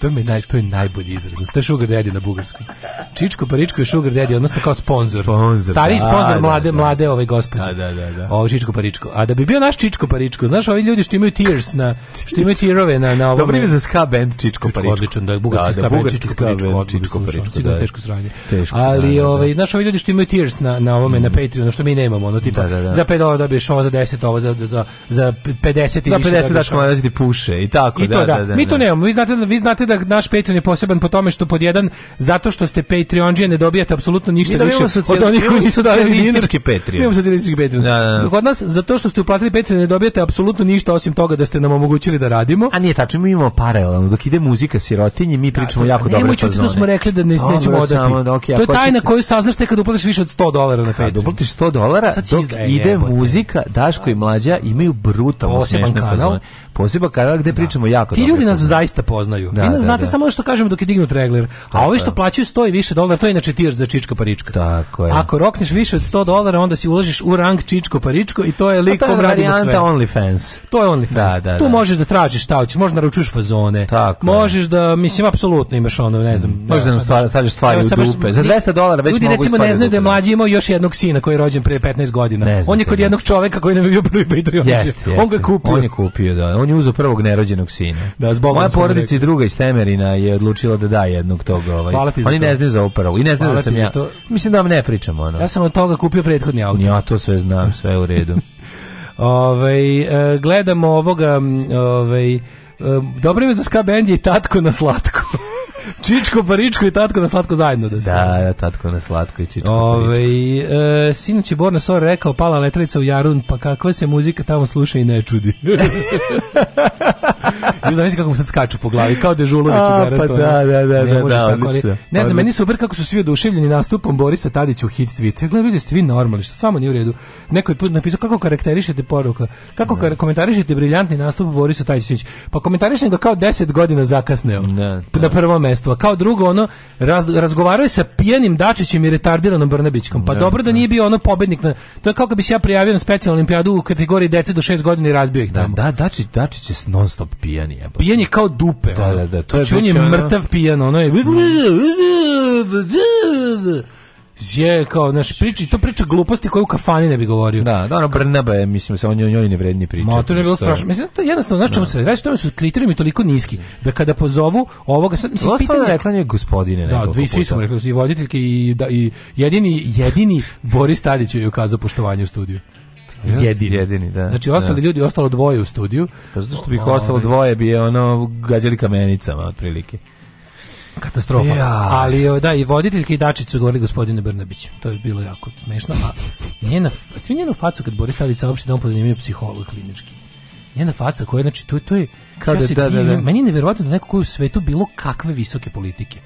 to mi naj to je najbolji izraz to je sugar daddy na bugarskom Čičko Paričko je Sugar Daddy, odnosno kao sponzor. sponsor. Stari da, sponzor da, mlade, da, mlade ove gospođe. Da, da, da. da. Ovo Čičko Paričko. A da bi bio naš Čičko Paričko, znaš ovi ljudi što imaju tears na, što imaju tearove na, na ovom... Dobro ime za ska band Čičko Paričko. Odličan, da, bugarski ska band Čičko Paričko. Čičko Paričko, da. Teško sranje. Teško, Ali, ovaj, znaš ovi ljudi što imaju tears na, na ovome, na mm. Patreon, što mi nemamo, ono, tipa, za 5 dolara dobiješ ovo, za 10 ovo, za, za, za 50 i više. Da, 50 daš mladeži ti puše i tako, da, da, da. Mi to nemamo, vi znate, vi znate da naš Patreon je poseban po tome što pod jedan, zato što ste Patreonđije ne dobijate apsolutno ništa da više od onih koji nisu dali socijalistički Patreon. Mi Imamo socijalistički Patreon. Da, da, da. Kod nas, zato što ste uplatili Patreon ne dobijate apsolutno ništa osim toga da ste nam omogućili da radimo. A nije tačno, mi imamo paralelno. Dok ide muzika sirotinje, mi pričamo jako dobro. Nemoj čuti da smo rekli da ne, o, nećemo odati. Samo, da, okay, to je tajna koju saznaš te kad uplatiš više od 100 dolara na Patreon. Da uplatiš 100 dolara, dok ide muzika, Daško i Mlađa imaju brutalno smešne Posebno kada gde pričamo da. jako Ti ljudi nas zaista poznaju. Da, Vi nas znate samo što kažemo dok je dignut regler. A ovi što plaćaju 100 i više dolara, to je inače tier za čička parička. Tako je. Ako rokneš više od 100 dolara, onda si ulažeš u rang čičko paričko i to je lik kom radi sve. fans. To je da, Tu možeš da tražiš šta hoćeš, možeš naručuješ fazone. Tako možeš da mislim apsolutno imaš ono, ne znam. Možeš da nam stavljaš stvari u dupe. Za 200 dolara već ljudi recimo ne znaju da je mlađi imao još jednog sina koji je rođen pre 15 godina. On je kod jednog čoveka koji nam je bio prvi Patreon. On ga kupio. On je kupio, da on je uzeo prvog nerođenog sina. Da, zbog moje porodice druga iz Temerina je odlučila da da jednog tog ovaj. Oni ne znaju za upravu i ne znaju sam ja. Mislim da vam ne pričamo ono. Ja sam od toga kupio prethodni auto. Ja to sve znam, sve u redu. ovaj e, gledamo ovoga, ovaj e, dobro za ska i tatko na slatko. Čičko, paričko i tatko na slatko zajedno. Da, se. da, da tatko na slatko i čičko, Ove, e, sinoć je Borna Sor rekao, pala letrica u Jarun, pa kakva se muzika tamo sluša i ne čudi. Ju zamisli kako mu sad skaču po glavi, kao Dežulović Pa da, ono. da, da, ne da, da Ne znam, meni su super kako su svi oduševljeni nastupom Borisa Tadića u hit tweetu. Ja gledam, ste vi normalni, što samo nije u redu. Neko je napisao kako karakterišete poruka, kako ne. komentarišete briljantni nastup Borisa Tadića. Pa komentarišem ga kao 10 godina zakasneo. Na prvo mesto žrtva. Kao drugo, ono, raz, razgovarao sa pijenim Dačićem i retardiranom Brnabićkom. Pa ne, dobro da nije bio ono pobednik. Na, to je kako bi se ja prijavio na specijalnu olimpijadu u kategoriji dece do 6 godina i razbio ih tamo. Da, da Dačić, Dačić je non stop pijan je. je kao dupe. Da, ono. To je znači, ono- mrtav pijan, ono je... Mm je kao naš priči, to priča gluposti koju u kafani ne bi govorio. Da, da, ono je, mislim se o njoj, njoj ne vredni priče. Ma to ne bilo strašno. Mislim to jednostavno znači čemu se što su kriterijumi toliko niski da kada pozovu ovoga sad mislim pitanje rekla je gospodine Da, dvi svi smo rekli, i voditeljke i da i jedini jedini Boris Tadić je ukazao poštovanje u studiju. Jedini. jedini da. Znači ostali ljudi ostalo dvoje u studiju. Pa zato što bih ostalo ovaj. dvoje bi je ono gađali kamenicama otprilike katastrofa. Ja. Ali e, da i voditeljka i dačicu govorili gospodine Brnabić. To je bilo jako smešno. A njena, ti njenu facu kad Boris Tadić saopšti da on pozanimlja psiholog klinički. Njena faca koja znači to je to je Kao da, da, da, meni je da neko koji u svetu bilo kakve visoke politike.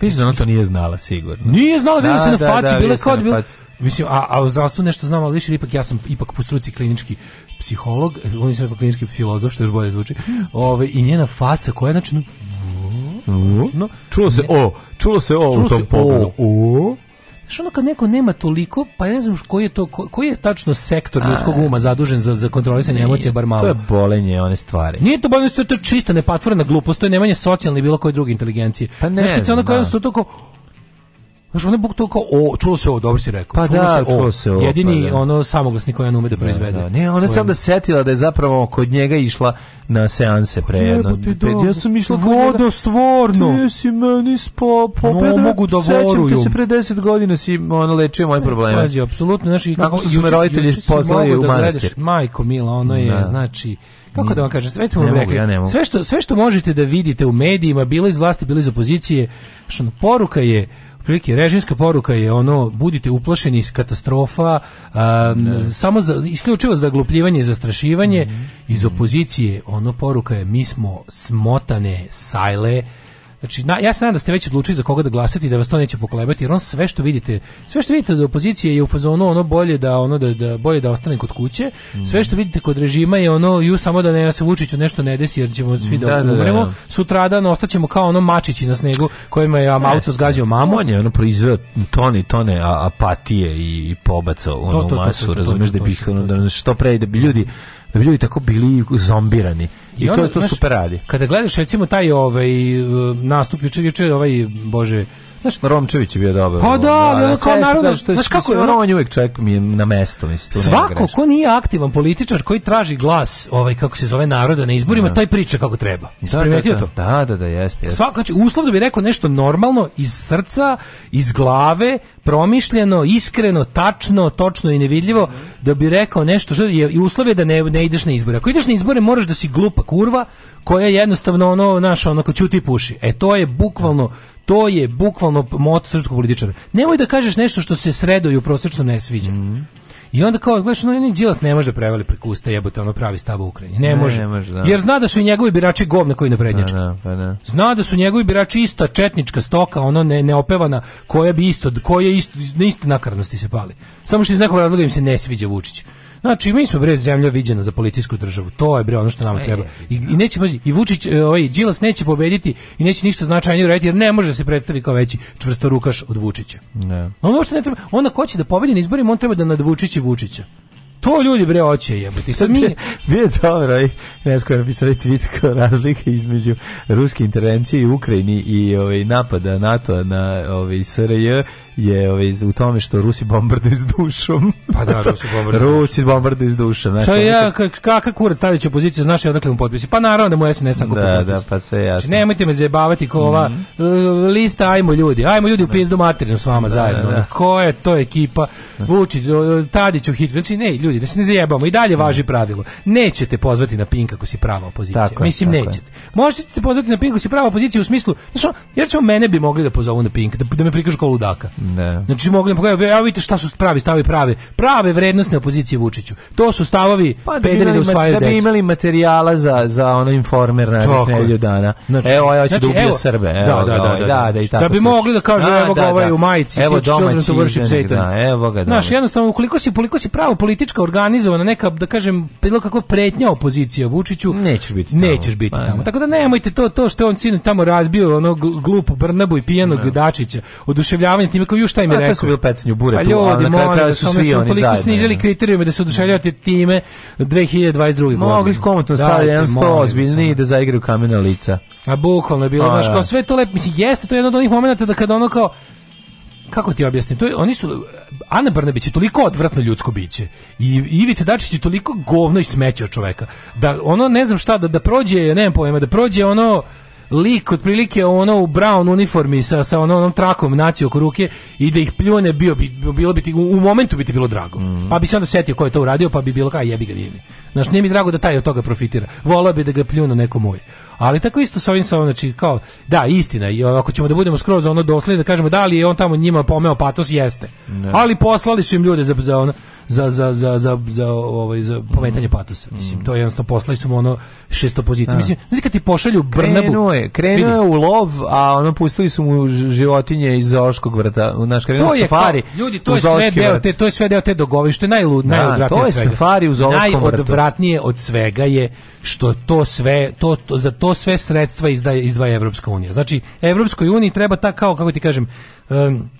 da ona to nije znala sigurno. Nije znala, vidi se na faci, bila kao bilo Mislim, a, a o zdravstvu nešto znam, ali više ipak ja sam ipak po struci klinički psiholog, on je rekao pa klinički filozof, što još bolje zvuči, ove, i njena faca koja, znači, no Čulo se o, čulo se o čulo u tom pogledu. O, Znaš, ono kad neko nema toliko, pa ja ne znam koji je to, koji je tačno sektor ljudskog uma zadužen za, za kontrolisanje emocija, bar malo. To je bolenje one stvari. Nije to bolenje, to je čista nepatvorena glupost, to je nemanje socijalne bilo koje druge inteligencije. Pa ne Znaš, kad se ono to kao, Znaš, ono je buk to kao, o, čulo se o, dobro si rekao. Pa čulo da, se, o, se o. Jedini pa, ono samoglasnik koji on ume da proizvede. Da, da. Ne, ona se onda setila da je zapravo kod njega išla na seanse pre jedno. Ja sam išla vodostvorno. Ti si meni spo, po, no, mogu da voruju. Sećam se pre 10 godina si ono lečio moje probleme. Pađi, apsolutno, znaš, i kako su me roditelji poslali u manastir. Majko Mila, ono je, da. znači, kako da vam kažem, sve, ne mogu, ja ne mogu. sve, što, sve što možete da vidite u medijima, bilo iz vlasti, bilo iz opozicije, što ono, poruka je, otprilike režimska poruka je ono budite uplašeni iz katastrofa, samo za, isključivo zaglupljivanje i zastrašivanje mhm. iz opozicije. Ono poruka je mi smo smotane sajle Znači, na, ja se nadam da ste već odlučili za koga da glasate i da vas to neće poklebati, jer on sve što vidite, sve što vidite da opozicije je u fazonu ono bolje da ono da, bolje da ostane kod kuće, mm. sve što vidite kod režima je ono ju samo da ne se Vučiću nešto ne desi jer ćemo svi da, da, da umremo. Da, ćemo kao ono mačići na snegu kojima je am auto zgazio mamu. On je ono proizveo toni tone apatije i pobacao ono masu, razumeš da ono što pre da bi ljudi da bi ljudi tako bili zombirani. I, I onda, to, to super radi. Kada gledaš recimo taj ovaj e, nastup juče juče ovaj bože Znaš, Romčević je bio dobar. Pa ono, da, ali ono kako je ono- uvijek čovjek mi na mesto, mislim, Svako ko nije aktivan političar koji traži glas, ovaj, kako se zove naroda na izborima, taj priča kako treba. Da, to? Da, da, da, jeste. Jest. Svako, znači, bi rekao nešto normalno iz srca, iz glave, promišljeno, iskreno, tačno, točno i nevidljivo, da bi rekao nešto što je i uslov je da ne, ne ideš na izbore. Ako ideš na izbore moraš da si glupa kurva koja jednostavno ono naša ono ko ćuti puši. E to je bukvalno to je bukvalno mot srpskog političara. Nemoj da kažeš nešto što se u prosečno ne sviđa. I onda kao, gledaš, no, ni ne može da prevali preko usta jebote, ono pravi stav u Ukrajini. Ne, može. Jer zna da su i njegovi birači govne koji ne pa Da, Zna da su njegovi birači ista četnička stoka, ono ne, neopevana, koja bi isto, koja isto, na iste nakarnosti se pali. Samo što iz nekog razloga im se ne sviđa Vučić. Znači, mi smo bre zemlja viđena za policijsku državu. To je bre ono što nama e, treba. I, i neće pazi, i Vučić, e, ovaj Đilas neće pobediti i neće ništa značajnije uraditi jer ne može se predstaviti kao veći rukaš od Vučića. Ne. On uopšte ne treba, onda ko će da pobedi na izborima, on treba da nadvučići Vučića. To ljudi bre hoće jebati. Sad mi je dobro i ovaj, ne napisali ovaj tweet kao razlika između ruske intervencije u Ukrajini i ovaj napada NATO na ovaj SRJ je ovaj, u tome što Rusi bombarduju s dušom. Pa da, Rusi bombarduju. Rusi bombarduju s dušom. Šta je ja, kakva kura Tadić opozicija, znaš ja odakle mu potpisi? Pa naravno da mu SNS Da, da, pa sve jasno. Znači, nemojte me zajebavati ko ova mhm. e, lista, ajmo ljudi, ajmo ljudi u pizdu materinu s vama zajedno. Da, Ko je to ekipa? Vučić, Tadić u hit. Znači, ne, ljudi, da se ne zajebamo. I dalje važi pravilo. Nećete pozvati na pink ako si prava opozicija. Mislim, nećete. Je. Možete pozvati na pink ako si prava opozicija u smislu, znači, jer ćemo mene bi mogli da pozovu na pink, da, me prikažu kao Znači mogli pa evo vidite šta su pravi stavovi prave. Prave vrednostne opozicije Vučiću. To su stavovi pa, da da bi imali materijala za, za ono informer na dana. Znači, evo, ja ću znači, da ubije Evo, ovaj, da, da, i tako da bi mogli da kažu, evo ga ovaj u majici, evo domaći, to vrši evo ga, da. Znaš, jednostavno, ukoliko si, ukoliko si pravo politička organizovana, neka, da kažem, bilo kakva pretnja opozicija Vučiću, nećeš biti tamo. Nećeš biti pa, tamo. Tako da nemojte to, to što on sinu tamo razbio, ono glupog Brnabu i pijanog Dačića, oduševljavanje tim koji ju šta im je rekao? su bili pecanju bure pa tu, ali na kraju kraja su ono svi oni toliko snižali kriterijume da se oduševljavate time 2022. godine. Mogli komotno staviti jedan sto ozbiljni ono. da zaigraju kamene lica. A bukvalno je bilo, pa znaš, kao sve to lepo, mislim, jeste to je jedan od onih momenta da kada ono kao, kako ti objasnim, to je, oni su Ana Brnabić je toliko odvratno ljudsko biće i Ivica Dačić je toliko govno i smeće od čoveka da ono ne znam šta da, da prođe, ne znam pojma, da prođe ono lik otprilike ono u brown uniformi sa, sa ono, onom trakom nacije oko ruke i da ih pljune bio bi, bilo bi u, momentu bi ti bilo drago. Mhm. Pa bi se onda setio ko je to uradio pa bi bilo kao jebi ga nije nije mi drago da taj od toga profitira. Volio bi da ga pljunu neko moj. Ali tako isto sa ovim sa znači kao da istina i ako ćemo da budemo skroz ono dosledni da kažemo da li je on tamo njima pomeo patos jeste. Ali poslali su im ljude za, za ono za za za za za ovaj za pometanje patosa. Mm. Mislim to je jednostavno poslali su mu ono šesto pozicije. Mislim, znači kad ti pošalju Brnabu. Krenuo je, krenuo je u lov, a ono pustili su mu životinje iz Oškog vrta, u naš krenuo safari. Kao, ljudi, to je sve deo te to je sve deo te dogovište najludnije od To je safari u Oškom vrtu. Najodvratnije od svega je što to sve to, to za to sve sredstva izdaje izdvaja Evropska unija. Znači Evropskoj uniji treba ta kao kako ti kažem um,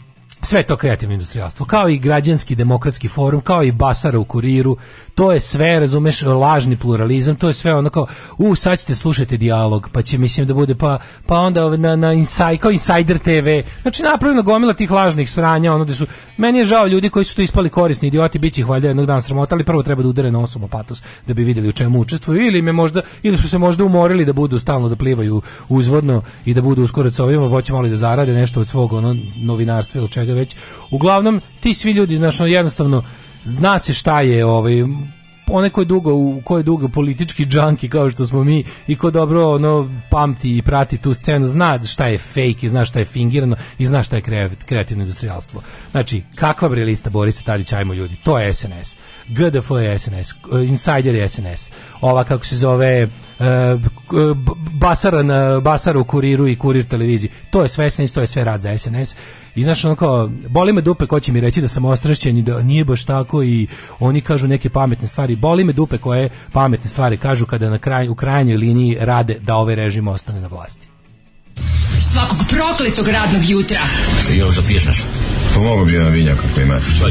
sve to kreativno industrijalstvo, kao i građanski demokratski forum, kao i Basara u kuriru, to je sve, razumeš, lažni pluralizam, to je sve ono kao, u, sad ćete slušati dijalog, pa će, mislim, da bude, pa, pa onda na, na inside, kao Insider TV, znači napravljeno gomila tih lažnih sranja, ono da su, meni je žao ljudi koji su tu ispali korisni idioti, bit će ih valjda jednog dana sramota, ali prvo treba da udare na osobu patos da bi vidjeli u čemu učestvuju, ili, je možda, ili su se možda umorili da budu stalno da plivaju uzvodno i da budu uskoro covima, pa će malo da zarade nešto od svog ono, novinarstva čega već. Uglavnom, ti svi ljudi, znaš, ono, jednostavno, zna se šta je ovaj, onaj ko dugo u dugo politički džanki kao što smo mi i ko dobro ono pamti i prati tu scenu zna šta je fake i zna šta je fingirano i zna šta je kreativno industrijalstvo. Znači, kakva brilista lista Borisa Tadić, ajmo ljudi, to je SNS. GDF je SNS, eh, Insider SNS, ova kako se zove eh, eh, Basara na Basaru kuriru i kurir televiziji. To je sve SNS, to je sve rad za SNS. I znaš ono boli me dupe ko će mi reći da sam ostrašćen i da nije baš tako i oni kažu neke pametne stvari. Boli me dupe koje pametne stvari kažu kada na kraj, u krajnjoj liniji rade da ovaj režim ostane na vlasti. Svakog prokletog radnog jutra. Jel, zapiješ nešto? Pomogu pa bi jedan vinjak imate. Pa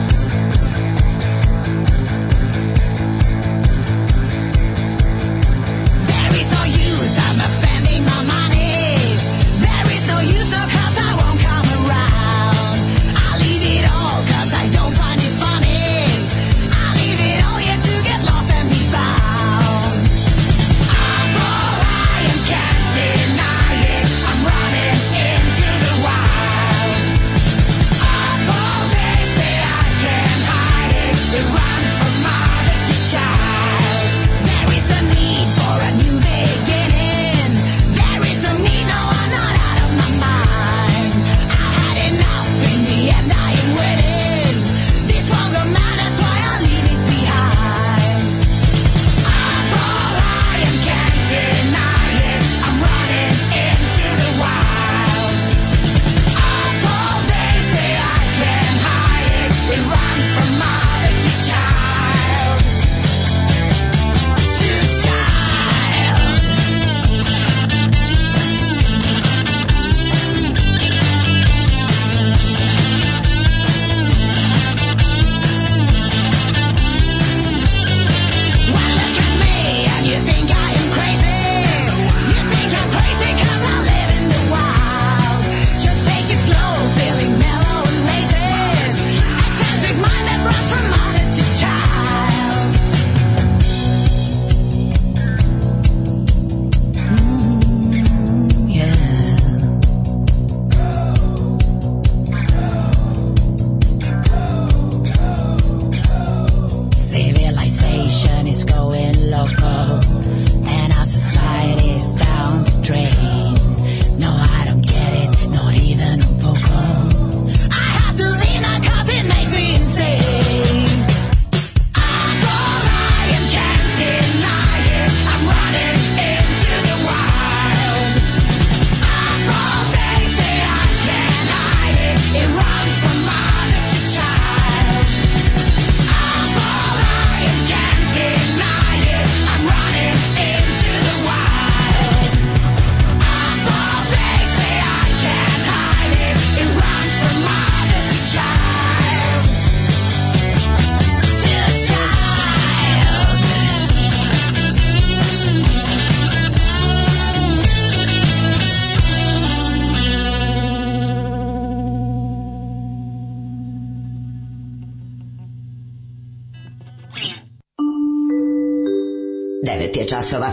časova.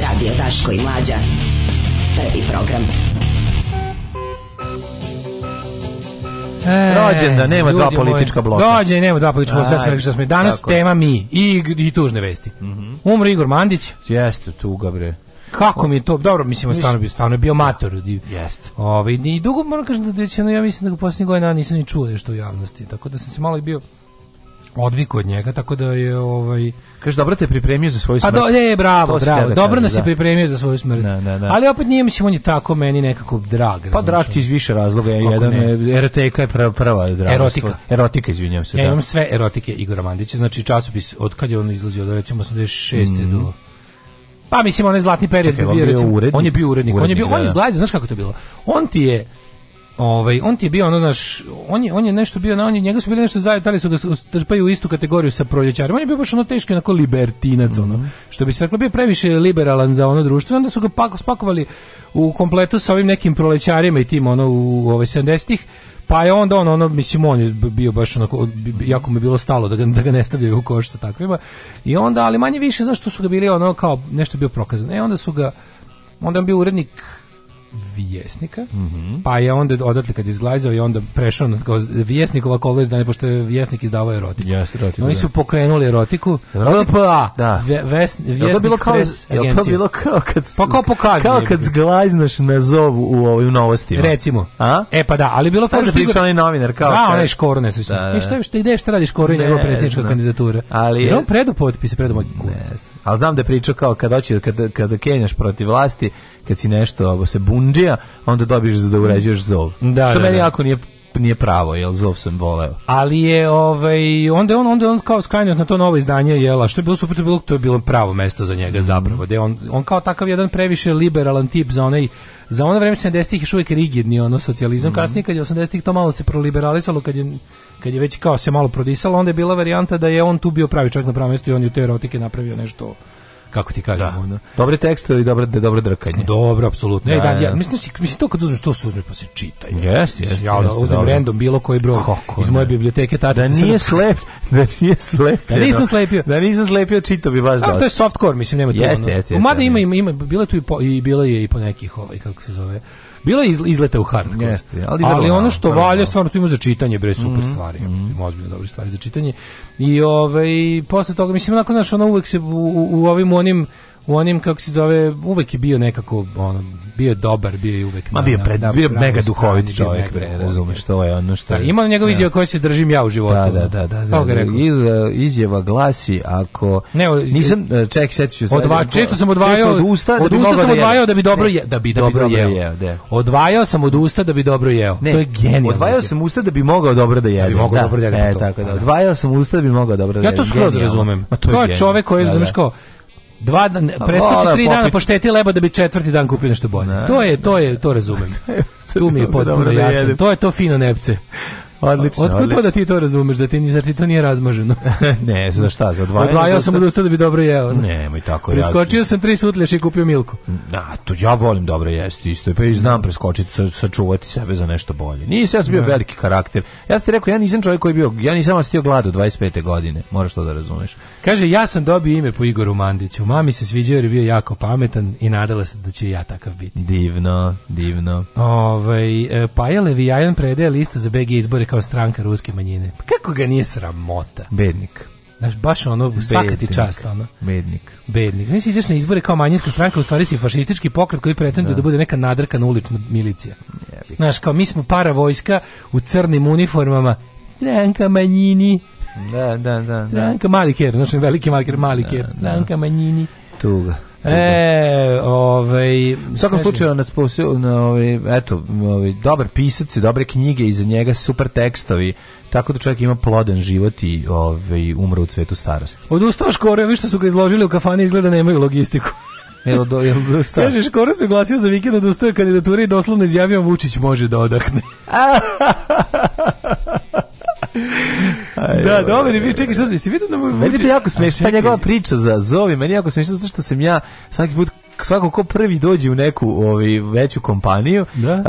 Radio Taško i Mlađa. Prvi program. E, rođen da nema dva politička bloka. Rođen nema dva politička bloka, sve smo rekli što smo danas tako. tema mi i i tužne vesti. Mm -hmm. Igor Mandić. Jeste tuga bre. Kako mi je to? Dobro, mislim, stvarno bi stvarno bio mator. Jeste. Ovaj i dugo moram kažem da no, ja mislim da ga posljednje godina nisam ni čuo nešto u javnosti, tako da sam se malo i bio odviku od njega, tako da je ovaj kaže dobro te pripremio za svoju smrt. A do, bravo, bravo. bravo. Dobro nas da. je pripremio za svoju smrt. Ali opet nije mislim on je tako meni nekako drag. Pa drag ti iz ono. više razloga, je jedan RTK je prva, prva Erotika. Erotika, izvinjavam se. Ja da. imam sve erotike Igora Mandića, znači časopis od kad je on izlazio do recimo 86. Mm. do Pa mislim onaj zlatni period Čekaj, bio, on je bio urednik, urednik on je bio da, on je znaš kako to bilo. On ti je Ovaj on ti je bio ono naš on je on je nešto bio na on njega su bili nešto zajedno, ali su ga strpaju u istu kategoriju sa proljećarima. On je bio baš ono teški onako libertinac mm -hmm. ono. Mhm. Što bi se reklo bio previše liberalan za ono društvo, onda su ga pak spakovali u kompletu sa ovim nekim prolećarima i tim ono u, ove 70-ih. Pa je onda on, ono, mislim, on je bio baš onako, jako mu je bilo stalo da ga, da ga ne stavljaju u koš sa takvima. I onda, ali manje više, zašto su ga bili ono, kao, nešto bio prokazano. E, onda su ga, onda je bio urednik Vjesnika, mm pa je onda odatle kad izglazao i onda prešao na Vjesnikova kolorija, da pošto je Vjesnik izdavao erotiku. Yes, erotiku Oni su pokrenuli erotiku. RPA. Da. vjesnik bilo kao, je bilo kao kad pa kao, kad zglaznaš na zovu u ovim novostima. Recimo. A? E pa da, ali bilo je onaj novinar kao. Da, onaj Škoro I nešto radiš Škoro i predsjednička kandidatura. Ali je on predu potpise, Ne, ali znam da je pričao kao kad hoće kad kad kenjaš protiv vlasti, kad si nešto, se buni Hamundžija, onda dobiješ da uređuješ Zov. Da, Što da, meni jako nije nije pravo, jel Zov sam voleo. Ali je ovaj onda on onda on kao skrajnut na to novo izdanje jela, što je bilo super, bilo to je bilo pravo mesto za njega mhm. zapravo. De on on kao takav jedan previše liberalan tip za onaj za ono vreme 70-ih je uvijek rigidni ono socijalizam, mm kasnije kad je 80-ih to malo se proliberalizalo kad je, kad je već kao se malo prodisalo, onda je bila varijanta da je on tu bio pravi čovjek na pravom mjestu i on je u te erotike napravio nešto kako ti kažem, da. ono. Dobri tekstovi i dobro dobro drkanje. Dobro, apsolutno. Da, da, e. ja, mislim, mislim to kad uzmeš to se uzme pa se čita. Jeste, jeste. Ja da ono, uzmem random bilo koji broj kako, iz moje biblioteke tada. Da nije slep, da nije slep. Da nisam slepio. Da nisam slepio, čitao bi baš da. to je softcore, mislim nema to. Ono. Jeste, jeste. Mada ima ima bilo tu i bilo je i po nekih ovaj kako se zove bilo je izleta u hardcore. Jeste, ali, ali ono što valja, stvarno tu ima za čitanje, bre, super mhm, stvari. Mm ozbiljno dobre stvari za čitanje. I ovaj, posle toga, mislim, nakon znaš, ono uvek se u, ovim onim u onim kako se zove uvijek je bio nekako ono bio je dobar, bio je uvek Ma bio pred, bio mega duhovit čovjek, bre, razumeš, to je ono što Da, ima njegov izjava se držim ja u životu. Da, ono. da, da, da. da, da e, izjava glasi ako ne, o, nisam e, ček setiću se. Odva, često sam odvajao od usta, od usta sam odvajao da bi dobro je, da bi dobro jeo. Odvajao sam od usta da bi dobro jeo. To je genijalno. Odvajao sam usta da bi mogao dobro da jedem. Da bi mogao dobro da jedem. E, tako da. Odvajao sam usta da bi mogao dobro da jedem. Ja to skroz razumem. To je čovjek koji je, dva dana, preskoči tri dana, pošteti lebo da bi četvrti dan kupio nešto bolje. to je, to je, to razumem. Tu mi je potpuno jasno. To je to fino nepce. Odlično. Otkud da ti to razumeš, da ti, zar ti to nije razmaženo? ne, za šta, za dva Odvajao sam od da bi dobro jeo. Ono. Nemoj tako. Preskočio sam tri sutlješ i kupio milku. Da, to ja volim dobro jesti isto. Pa i znam preskočiti, sa, sačuvati sebe za nešto bolje. Nisam ja sam bio ne. veliki karakter. Ja sam ti rekao, ja nisam čovjek koji je bio, ja nisam ostio glad u 25. godine. Moraš to da razumeš. Kaže, ja sam dobio ime po Igoru Mandiću. Mami se sviđao jer je bio jako pametan i nadala se da će ja takav biti. Divno, divno. Ovaj e, vi jajan predaje listu za BG izbore kao stranka ruske manjine. Pa kako ga nije sramota? Bednik. Znaš, baš ono, svaka ti čast, ono. Bednik. Bednik. Znaš, ideš na izbore kao manjinska stranka, u stvari si fašistički pokret koji pretenduje da. da bude neka na ulična milicija. Jebik. Znaš, kao mi smo para vojska u crnim uniformama, stranka manjini. Da, da, da. da. Stranka mali ker, veliki mali ker, mali ker, stranka manjini. Tuga. E, ovaj u svakom slučaju nas na ovaj eto, ovaj dobar pisac i dobre knjige iza njega super tekstovi. Tako da čovjek ima plodan život i ovaj umre u cvetu starosti. Odustao škore, vi što su ga izložili u kafani izgleda nemaju logistiku. Jel do jel Kaže Škoro se oglasio za vikend da ustaje kandidature i doslovno izjavio Vučić može da odahne. da, dobro, vi čekaj, šta se, vidi da mu Meni je jako smiješno, ta njegova priča za Zovi, meni jako smiješno zato što sam ja svaki put svako ko prvi dođe u neku ovaj veću kompaniju, da?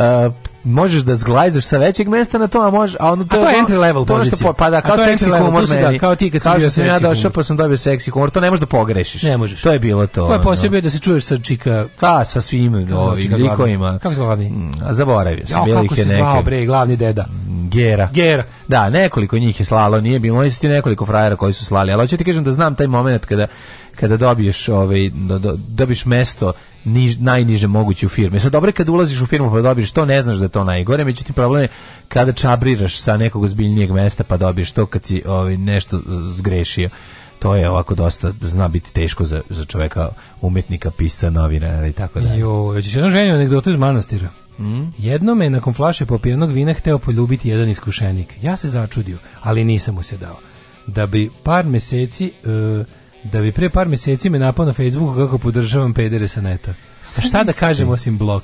možeš da zglajzaš sa većeg mesta na to, a može a ono to, a to je ono- entry level to pozicija. Ono što, pa da, kao seksi humor meni. Da, kao ti kad si bio seksi. Ja došao pa sam dobio seksi humor, to ne možeš da pogrešiš. Ne možeš. To je bilo to. Ko je posebno ono. da se čuješ sa čika? Da, sa svim ovim likovima. Kako se glavni? Mm, a zaboravio sam, bilo ih je neke. Kako se bre, glavni deda? Mm, Gera. Gera. Da, nekoliko njih je slalo, nije bilo, oni su ti nekoliko frajera koji su slali, ali hoće ti kažem da znam taj moment kada kada dobiješ ovaj dobiš mesto niž, najniže moguće u firme. Sad dobro je kad ulaziš u firmu pa dobiješ to, ne znaš da je to najgore, međutim problem je kada čabriraš sa nekog ozbiljnijeg mesta pa dobiješ to kad si ovaj, nešto zgrešio. To je ovako dosta, zna biti teško za, za čoveka, umetnika, pisca, novinara i tako dalje. Jo, ćeš jednu ženju anegdotu iz manastira. Mm. Jedno me nakon flaše popijenog vina hteo poljubiti jedan iskušenik. Ja se začudio, ali nisam mu se dao. Da bi par mjeseci... E, da bi pre par mjeseci me napao na Facebooku kako podržavam pedere sa neta. A šta da kažem osim blok?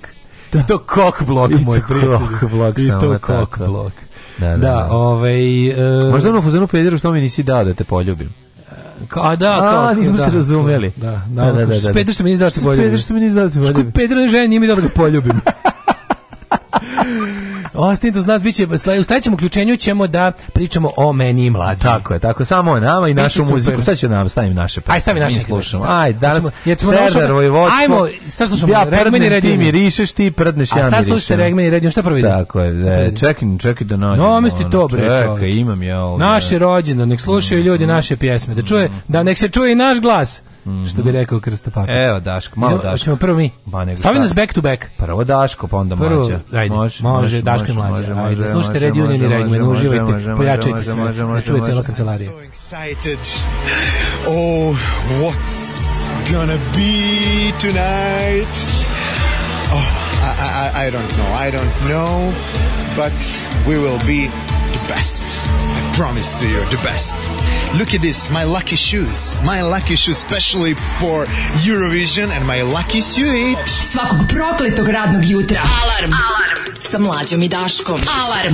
Da. I to kok blok, I moj prijatelj. blok, I to kok tako. blok. Da, da, da ovaj... Uh, Možda ono fuzenu pederu što mi nisi dao da te poljubim. Ka, da, a, kao, nismo da, se razumeli. Da, da, da, da, da, da. Peder što mi nisi dao da te poljubim. Pedro što mi nisi dao da te poljubim. Pedro ne ženi, nije mi dao da ga poljubim. Ostanite uz nas, biće, u sledećem uključenju ćemo da pričamo o meni i mlađi. Tako je, tako samo o nama i našu muziku. Sad će nam stavim naše pesme. Aj, stavi naše slušamo. pesme, Aj, danas Hoćemo- ćemo došao- Serdar Vojvodsko. Ajmo, sad slušamo Ja regmeni redimi, ti mi rišeš, ti prdneš, ja mi A sad slušajte regmeni i šta prvi Tako je, e, čekaj, čekaj da nađem. No, ono, to, bre, Čekaj, imam ja ovo. Ovaj, naše rođeno, nek slušaju ljudi naše pjesme, da čuje, da nek se čuje i naš glas što bi rekao Krsta Papić. Evo Daško, malo Daško. Hoćemo prvo mi. Ba, Stavi nas back to back. Prvo Daško, pa onda prvo, Mlađa. Ajde, može, može, Daško i Mlađa. Ajde, slušajte Red Union i Regmen, uživajte, pojačajte se, da čuje cijela kancelarija. So excited. Oh, what's gonna be tonight? Oh, I, I, I don't know, I don't know, but we will be the best. I promise to you, the best. Look at this, my lucky shoes. My lucky shoes, specially for Eurovision and my lucky suit. Svakog prokletog radnog jutra. Alarm. Alarm. Sa mlađom i Daškom. Alarm.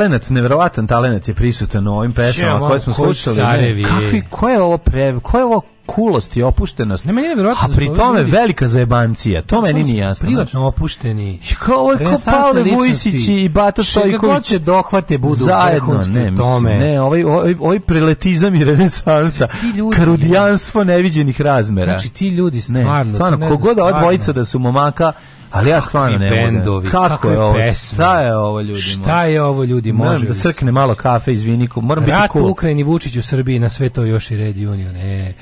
talenat, nevjerovatan talenat je prisutan u ovim pesmama koje smo slušali. kakvi, ko je ovo je ovo kulost i opuštenost. Ne, meni je A pri tome velika zajebancija. To meni nije jasno. Privatno opušteni. Kao kao Pavle Vujsić i Bata Stojković. će dohvate budu zajedno, ne, tome. Ne, ovaj, ovaj, ovaj preletizam i renesansa. Ljudi, karudijanstvo neviđenih razmera. Znači ti ljudi stvarno. Ne, stvarno, kogoda ova dvojica da su momaka ali ja stvarno ne bendovi, Kako je ovo? Šta je ovo ljudi može Šta je ovo ljudi da srkne malo kafe, viniku. moram biti Rat Ukrajini Vučić u Srbiji na sve to još i Red Union. E,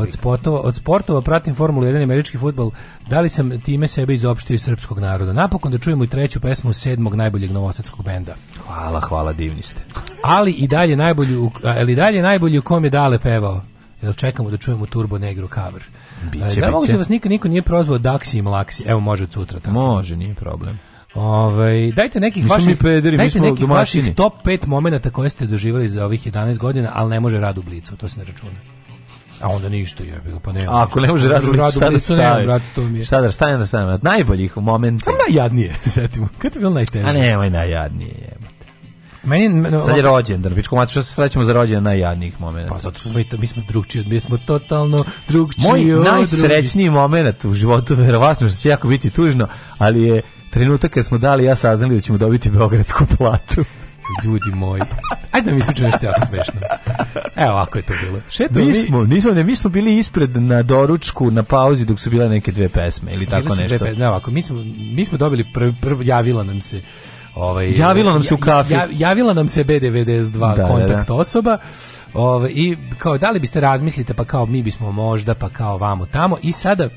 od sportova, od sportova pratim Formulu 1 američki fudbal. Da li sam time sebe izopštio iz srpskog naroda? Napokon da čujemo i treću pesmu sedmog najboljeg novosadskog benda. Hvala, hvala, divni ste. ali i dalje najbolju, ali dalje najbolju kom je Dale pevao. Jel čekamo da čujemo Turbo Negro cover. E, biće, da, biće. se vas nikad niko nije prozvao Daxi i Mlaksi. Evo, može od sutra. Tako. Može, nije problem. Ove, ovaj, dajte nekih mi vaših, pederi, dajte nekih vaših top 5 momenata koje ste doživali za ovih 11 godina, ali ne može rad u blicu, to se ne računa. A onda ništa je bilo, pa nema. Ako ne može radu šta šta da stavi? Brate, to mi je. Šta da, stavim, je na Najboljih momenta. A pa najjadnije, setimo. Kada je bilo najtežnije? A nemoj ovaj najjadnije. Meni sad je rođendan, pičko mati što se srećemo za rođendan najjadnijih momenata. Pa zato što smo mi smo drugčiji, mi smo totalno drugčiji. Moj najsrećniji momenat u životu verovatno što će jako biti tužno, ali je trenutak kad smo dali ja saznali da ćemo dobiti beogradsku platu. Ljudi moji. Ajde da mi ispričam nešto jako smešno. Evo, ovako je to bilo. mi, smo, nismo, ne, mi smo bili ispred na doručku, na pauzi, dok su bile neke dve pesme ili tako nešto. pesme, ne, ovako, mi smo, mi smo dobili, prvo prv, javila nam se Ovaj, nam se u kafi. Ja, javila nam se B92 kontakt osoba ovaj, i kao da li biste razmislite pa kao mi bismo možda pa kao vamo tamo i sada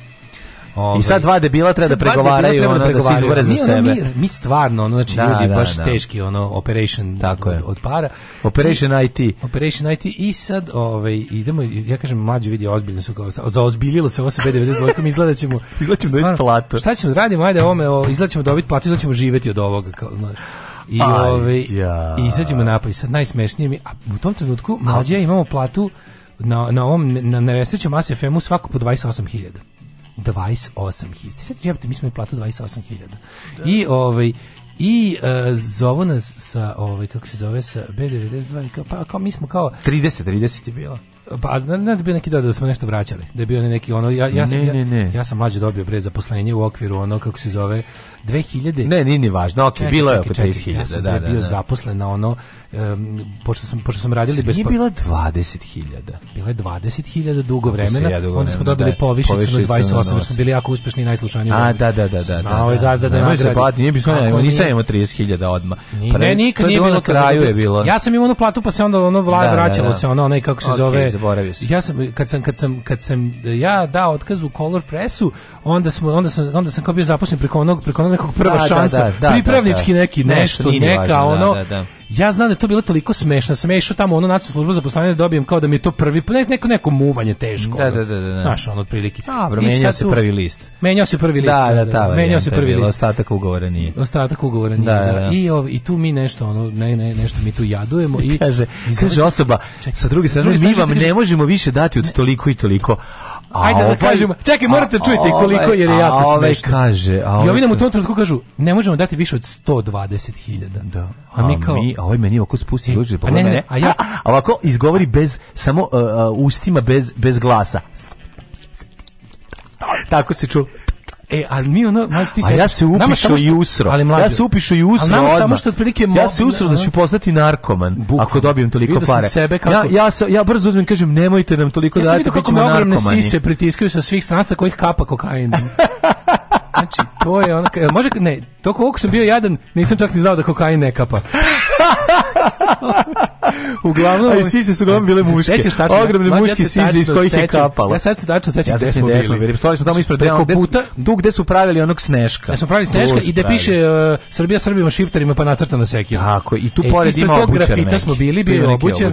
Ovaj, I sad dva debila treba da pregovaraju, treba ono, da, se izbore za ono sebe. Mi, mi stvarno, ono, znači, ljudi baš teški, ono, operation Tako je. od para. Operation IT. Operation IT i sad, ovaj, idemo, ja kažem, mlađu vidi, ozbiljno su, kao, zaozbiljilo se ovo sa B92, kom izgleda ćemo... izgleda ćemo dobiti platu. Šta ćemo radimo, ajde, ovome, o, izgleda ćemo dobiti platu, izgleda ćemo živeti od ovoga, kao, znaš. I, ove, ovaj, i sad ćemo napraviti, sad najsmešnije a u tom trenutku, mlađe, imamo platu na, na ovom, na, na Restiću u svako po 28.000. 28.000. mi smo i platu 28.000. I ovaj i uh, zovu nas sa ovaj kako se zove sa B92 kao, pa kao mi smo kao 30 30 je bilo pa ne, ne da bi neki da smo nešto vraćali da je bio neki ono ja ja sam ne, ne, ne. ja, ja sam mlađe dobio pre zaposlenje u okviru ono kako se zove 2000 Ne, nije ni važno. Okej, okay, bilo je oko 30.000, ja sam da, da, da, bio zaposlen na ono um, pošto sam pošto sam radili bez Nije bilo 20.000. Bilo je 20.000 dugo vremena. Ja dugo onda smo dobili da, povišicu na 28, jer smo bili jako uspešni i najslušaniji. A da, da, da, da. Znao je ovaj gazda da nagradi. Se bat, nije bi ni nisam imao 30.000 odma. ne, nikad nije bilo kraju je bilo. Ja sam imao onu platu pa se onda ono vlada vraćalo se ono, onaj kako se zove. Ja sam kad sam kad sam kad sam ja dao otkaz u Color Pressu, onda smo onda sam onda sam kao bio zaposlen preko onog preko ono nekog prva da, šansa, da, da, pripravnički neki nešto, nešto neka važno, ono. Ja znam da je to bilo toliko smešno, sam ja išao tamo ono nacionalnu službu za poslanje da dobijem kao da mi je to prvi ne, neko neko muvanje teško. Da, ono, da, da, da. Naš ono otprilike. menjao se prvi list. Menjao se prvi list. Da, da, da. Menjao se prvi list. Ostatak ugovora nije. Ostatak ugovora nije. Da, I ov, i tu mi nešto ono ne, ne, nešto mi tu jadujemo i kaže, kaže osoba sa druge strane mi vam ne možemo više dati od toliko i toliko, Ajde da ovaj- kažemo. Čekaj, morate čujte ovaj- koliko jer je jako ovaj smešno. Ovaj kaže, I ovi nam u tom trenutku kažu, ne možemo dati više od 120.000. Da. A mi kao a mi, a ovaj meni ovako spusti e, A pa, pa ne, ne, a ja a, ah, ah, ovako izgovori bez samo e, e, ustima bez bez glasa. Tako se čuo. E, ali mi ono, mlađi ti se... A ja se upišu i usro. Ali mlađe, Ja se upišu i usro odmah. samo što otprilike... Ja se usro da ono- ću postati narkoman, Bukno. ako dobijem toliko pare. Sebe kako... Ja, ja, sa, ja brzo uzmem kažem, nemojte nam toliko ja dati, bit ćemo narkomani. Ja sam vidio kako me ogromne sise pritiskaju sa svih strana sa kojih kapa kokain. Ono. znači, to je ono... E, može, ne, toliko ovako sam bio jadan, nisam čak ni znao da kokain ne kapa. uglavnom, i sise su uglavnom bile muške. Sećaš tačno? Ogromne muške ja sise iz kojih je kapalo. Ja sad se tačno sećam gde smo bili. bili. smo tamo znači, ispred preko puta, tu gde su pravili onog sneška. Da smo pravili sneška i da piše e, Srbija Srbima šipterima pa nacrta na sekiju. Tako i tu e, pored ima obućar. Ispred grafita smo bili, bio obućar.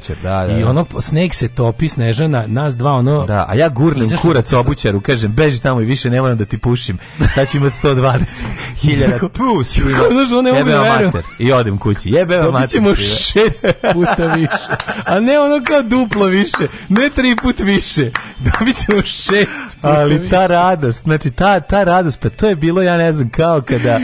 I ono sneg se topi, snežana, nas dva ono. Da, a ja gurnem kurac obućaru, kažem beži tamo i više ne moram da ti pušim. Sad ću 120.000 plus Znaš, I odim kući. Jebe mater. Dobit ćemo šest puta više. A ne ono kao duplo više. Ne tri put više. Dobit ćemo šest puta Ali ta radost, znači ta, ta radost, pa to je bilo, ja ne znam, kao kada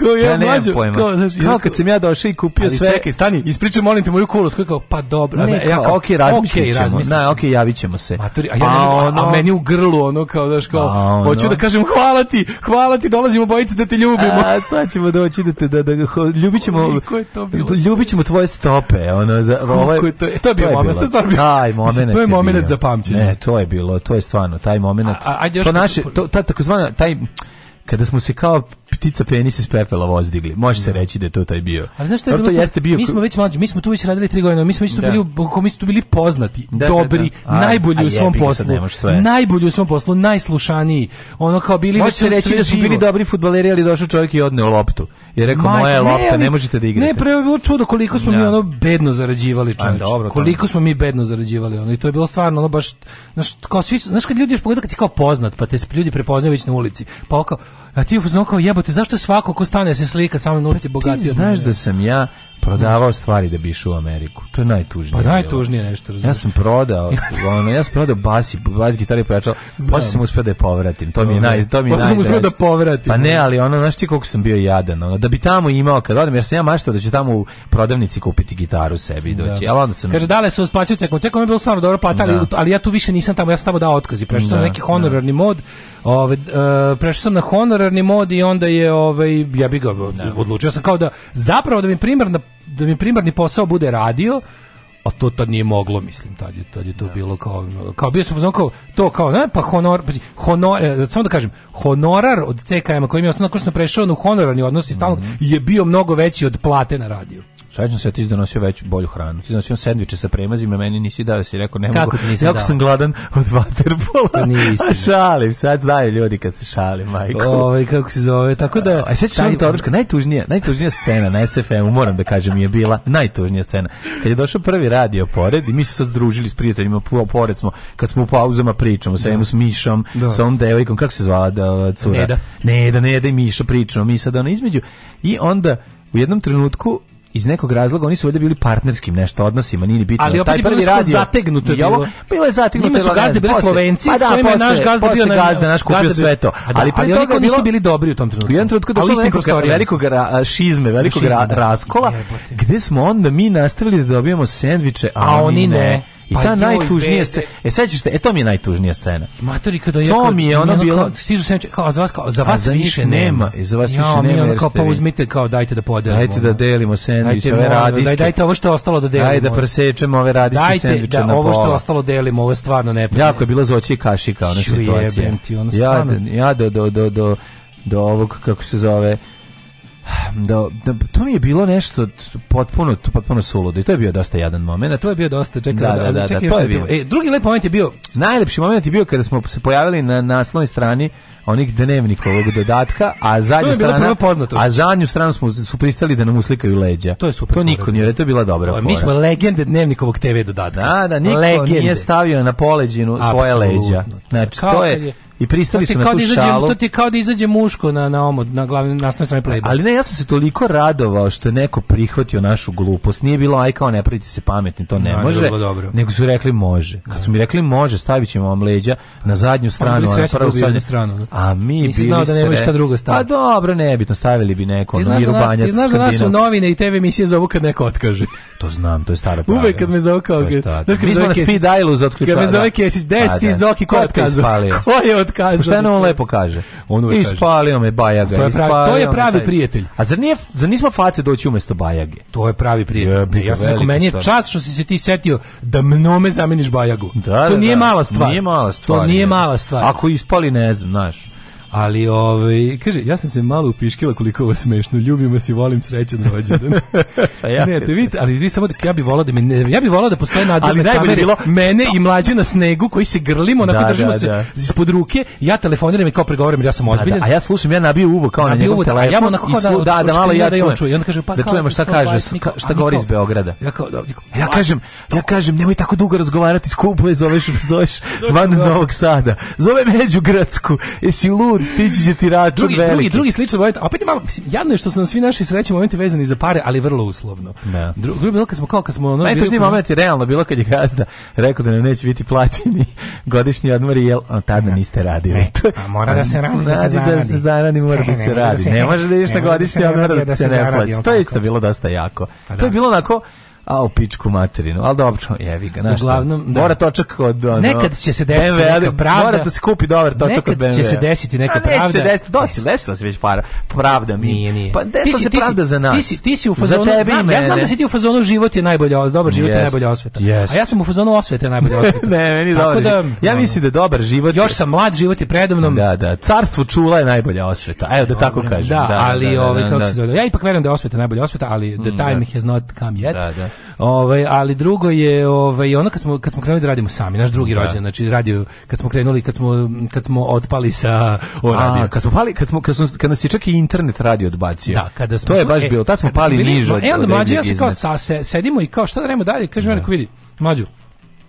kao ja, pa ne mlađo, pojma. Kao, znaš, kao kad sam ja došao i kupio ali sve. Čekaj, stani, ispričaj molim te moju kulost, kao pa dobro. Ne, ja kao, okej, okay, razmišljaćemo. Okay, razmišljaćemo. Na, okej, okay, javićemo se. Maturi, a, ja pa a, meni, ono, a meni u grlu ono kao daš kao, a, pa ono. hoću da kažem hvala ti, hvala ti, dolazimo bojice da te ljubimo. A, sad ćemo doći da te da, da, da ljubićemo. Ko je to bilo? Ljubićemo tvoje stope, ono za ovaj. je to? E, to je bio momenat, to je stvarno. Taj momenat. To je momenat za pamćenje. Ne, to je bilo, to je stvarno taj momenat. To naše, to ta takozvana taj kada smo se kao ptica penis iz pepela vozdigli. Može se reći da je to taj bio. Ali znaš što je, bilo to jeste bio? Mi smo već mlađi, mi smo tu već radili tri godine, mi smo isto tu bili, mi smo bili poznati, da, dobri, da, da. najbolji a, u svom poslu, najbolji u svom poslu, najslušaniji. Ono kao bili Može se reći da su bili dobri fudbaleri, ali došao čovjek i odneo loptu. I rekao Maj, moja je lopta, ne, ne možete da igrate. Ne, pre bilo čudo koliko smo mi ono bedno zarađivali, čovjek. Koliko smo mi bedno zarađivali, ono i to je bilo stvarno ono baš znaš, kao svi, znaš kad ljudi još pogledaju kad si kao poznat, pa te ljudi prepoznaju već na ulici. Pa kao, a ti u kao jebote, zašto svako ko stane se slika sa mnom ulici pa bogatiji? Znaš da sam ja prodavao stvari da bi išao u Ameriku. To je najtužnije. Pa najtužnije nešto, Razumije. Ja sam prodao, ono, ja sam prodao basi, bas gitari pojačao. Posle sam uspio da je povratim. To mi je naj, to mi posle sam uspio da povratim. Pa ne, ali ono, znaš ti koliko sam bio jadan, ono, da bi tamo imao kad odem, jer sam ja maštao da ću tamo u prodavnici kupiti gitaru sebi doći. Da. sam Kaže dale su isplaćuju cekom, cekom je bilo stvarno dobro plata, ali, ali ja tu više nisam tamo, ja sam tamo dao otkaz i prešao sam na neki honorarni mod. Ove, e, prešao sam na honorarni mod i onda je ovaj ja bih ga odlučio sam kao da zapravo da mi primarna da mi primarni posao bude radio, a to tad nije moglo, mislim, tad je, tad je to bilo kao, kao bio sam to kao, ne, pa honor, honor e, samo da kažem, honorar od CKM-a koji mi je osnovno, ako sam prešao u honorarni odnos i stalno, mhm. je bio mnogo veći od plate na radiju. Sećam se ti donosio već bolju hranu. Ti donosio sendviče sa premazima, meni nisi dao, si rekao ne mogu. Kako ti nisi jako sam gladan od vaterpola. To nije istina. A šalim, sad znaju ljudi kad se šalim, majko. Ovaj kako se zove? Tako da A sećaš je Toruška, najtužnija, najtužnija scena na SFM-u, moram da kažem, je bila najtužnija scena. Kad je došao prvi radio pored i mi se sad družili s prijateljima, pored smo, kad smo u pauzama pričamo, sa s Mišom, da. sa onom devojkom, kako se zvala da, cura? Neda. Neda, i Miša mi sad ono između. I onda u jednom trenutku iz nekog razloga oni su valjda bili partnerskim nešto odnosima, nije ni bitno. Ali opet Taj prvi radio zategnuto je bilo. Bilo je zategnuto. Njima su gazde bili Slovenci, pa da, s kojima je naš gazda bio na Gazde, naš kupio gazde sve to. Da, ali ali oni kao nisu bili dobri u tom trenutku. U jednom trenutku došlo velikog, velikog šizme, velikog raskola, gde smo onda mi nastavili da dobijemo sendviče, a, oni ne. I pa ta najtužnija scena. E sećaš se, e to mi je najtužnija scena. Matori kada je To mi je ono bilo. Stižu se kao za vas kao za vas više nema, e, za vas više nema. Ono kao pa uzmite kao dajte da podelimo. Dajte da ono. delimo sendviče ove radiske. Dajte ovo što je ostalo da delimo. Hajde da presečemo ove radi sendviče na pola. ovo što je ostalo delimo, ovo je stvarno neprijatno. Jako je bilo za oči kašika ona situacija. Ono, ja ja do do do do do ovog kako se zove da, da, to mi je bilo nešto potpuno potpuno suludo i to je bio dosta jadan moment. To je bio dosta, čekaj, da, čekaj, to je e, drugi lep moment je bio najlepši moment je bio kada smo se pojavili na naslovnoj strani onih dnevnikovog dodatka, a zadnju stranu a zadnju stranu smo su pristali da nam uslikaju leđa. To je super. To niko nije, to je bila dobra fora. Mi smo legende dnevnikovog TV dodatka. Da, da, niko nije stavio na poleđinu svoje leđa. Znači, to je i pristali pa su na tu izađe, šalu. To ti kao da izađe muško na, na omod, na glavni strani playboy. Ali ne, ja sam se toliko radovao što je neko prihvatio našu glupost. Nije bilo aj kao ne praviti se pametni, to ne može. Dobro, dobro. Nego su rekli može. Kad su mi rekli može, stavit ćemo vam leđa na zadnju stranu. Pa, na zadnju stranu. Ono. A mi Nisi bili da nemoj šta drugo pa staviti. Pa dobro, nebitno, stavili bi neko ono, znaš da nas su novine i TV emisije zovu kad neko otkaže. To znam, to je stara pravila. Uvek kad me zovu kao... Mi smo na speed dialu za otključavanje. Kad me zove Kesić, desi pa Zoki, je otkazao? sad kazao. Šta on lepo kaže? Ispalio me Bajaga. To je pravi, to je pravi prijatelj. A zar, nije, za nismo face doći umjesto Bajage? To je pravi prijatelj. Je, ja sam meni je čas što si se ti setio da mnome zameniš Bajagu. to nije mala stvar. Nije mala stvar. To nije mala stvar. Ako ispali, ne znam, znaš. Ali, ovaj, kaže, ja sam se malo upiškila koliko ovo smešno. Ljubim vas i volim srećan rođendan. Pa ja ne, te vidite, ali vi samo da ja bih volao da me, ja bih volao da postoji nadzor na kamere, bilo... mene i mlađe na snegu koji se grlimo, na da, držimo se ispod ruke, ja telefoniram i kao pregovaram, ja sam ozbiljan. a ja slušam, ja nabiju uvo kao na njegov Ja mu kako da, da, malo ja čujem. čujem. on kaže, pa, da čujemo šta kaže, pa šta govori iz Beograda. Ja, kao, ja pa- kažem, ja kažem, nemoj tako dugo razgovarati, skupo je zoveš, zoveš van Novog Sada. Zove Međugradsku, jesi lud, stići će ti račun drugi, veliki. Drugi, drugi slično moment, opet je malo, mislim, jadno je što su na svi naši sreće momenti vezani za pare, ali vrlo uslovno. Da. Drugi drugi bilo kad smo kao kad smo... Ono, Najtužniji bilo... moment je realno bilo kad je gazda rekao da nam neće biti plaćeni godišnji odmor, jel, tad tada niste radili. a mora da se radi, da se zaradi. Da se zaradi, mora da se radi. Ne može da iš na godišnji odmor da se ne plaći. To je isto bilo dosta jako. Pa to je bilo onako a u pičku materinu. Al dobro, jevi ga, znaš. Uglavnom, da. mora točak od ono, Nekad će se desiti BMW, neka pravda. Mora da se kupi dobar točak nekad od BMW. Nekad će se desiti neka a, pravda. Neće se desiti, dosi, desila se već para. Pravda mi. Nije, nije. Pa desila se pravda si, za nas. Ti si, ti si u fazonu, za tebe znam, mene. ja znam da si ti u fazonu život je najbolje, dobar život yes. je najbolje osveta. Yes. A ja sam u fazonu osveta je najbolje osveta. ne, meni dobar. Da, ja ono, mislim da dobar život. Još sam mlad, život je predavnom. Da, da. Carstvo čula je najbolja osveta. Evo da tako kažem. Da, ali ovaj kako se zove. Ja ipak verujem da je osveta najbolja osveta, ali the mm, time has not come yet. Da, da. Ovaj ali drugo je ovaj ono kad smo kad smo krenuli da radimo sami, naš drugi rođendan, znači radio kad smo krenuli kad smo kad smo otpali sa o radio. kad smo pali kad smo kad, smo, nas je čak i internet radio odbacio. Da, kada smo to je baš e, bilo, tad smo pali niže. E onda ja se kao sa sedimo i kao šta da radimo dalje, kaže neko, vidi, Mađu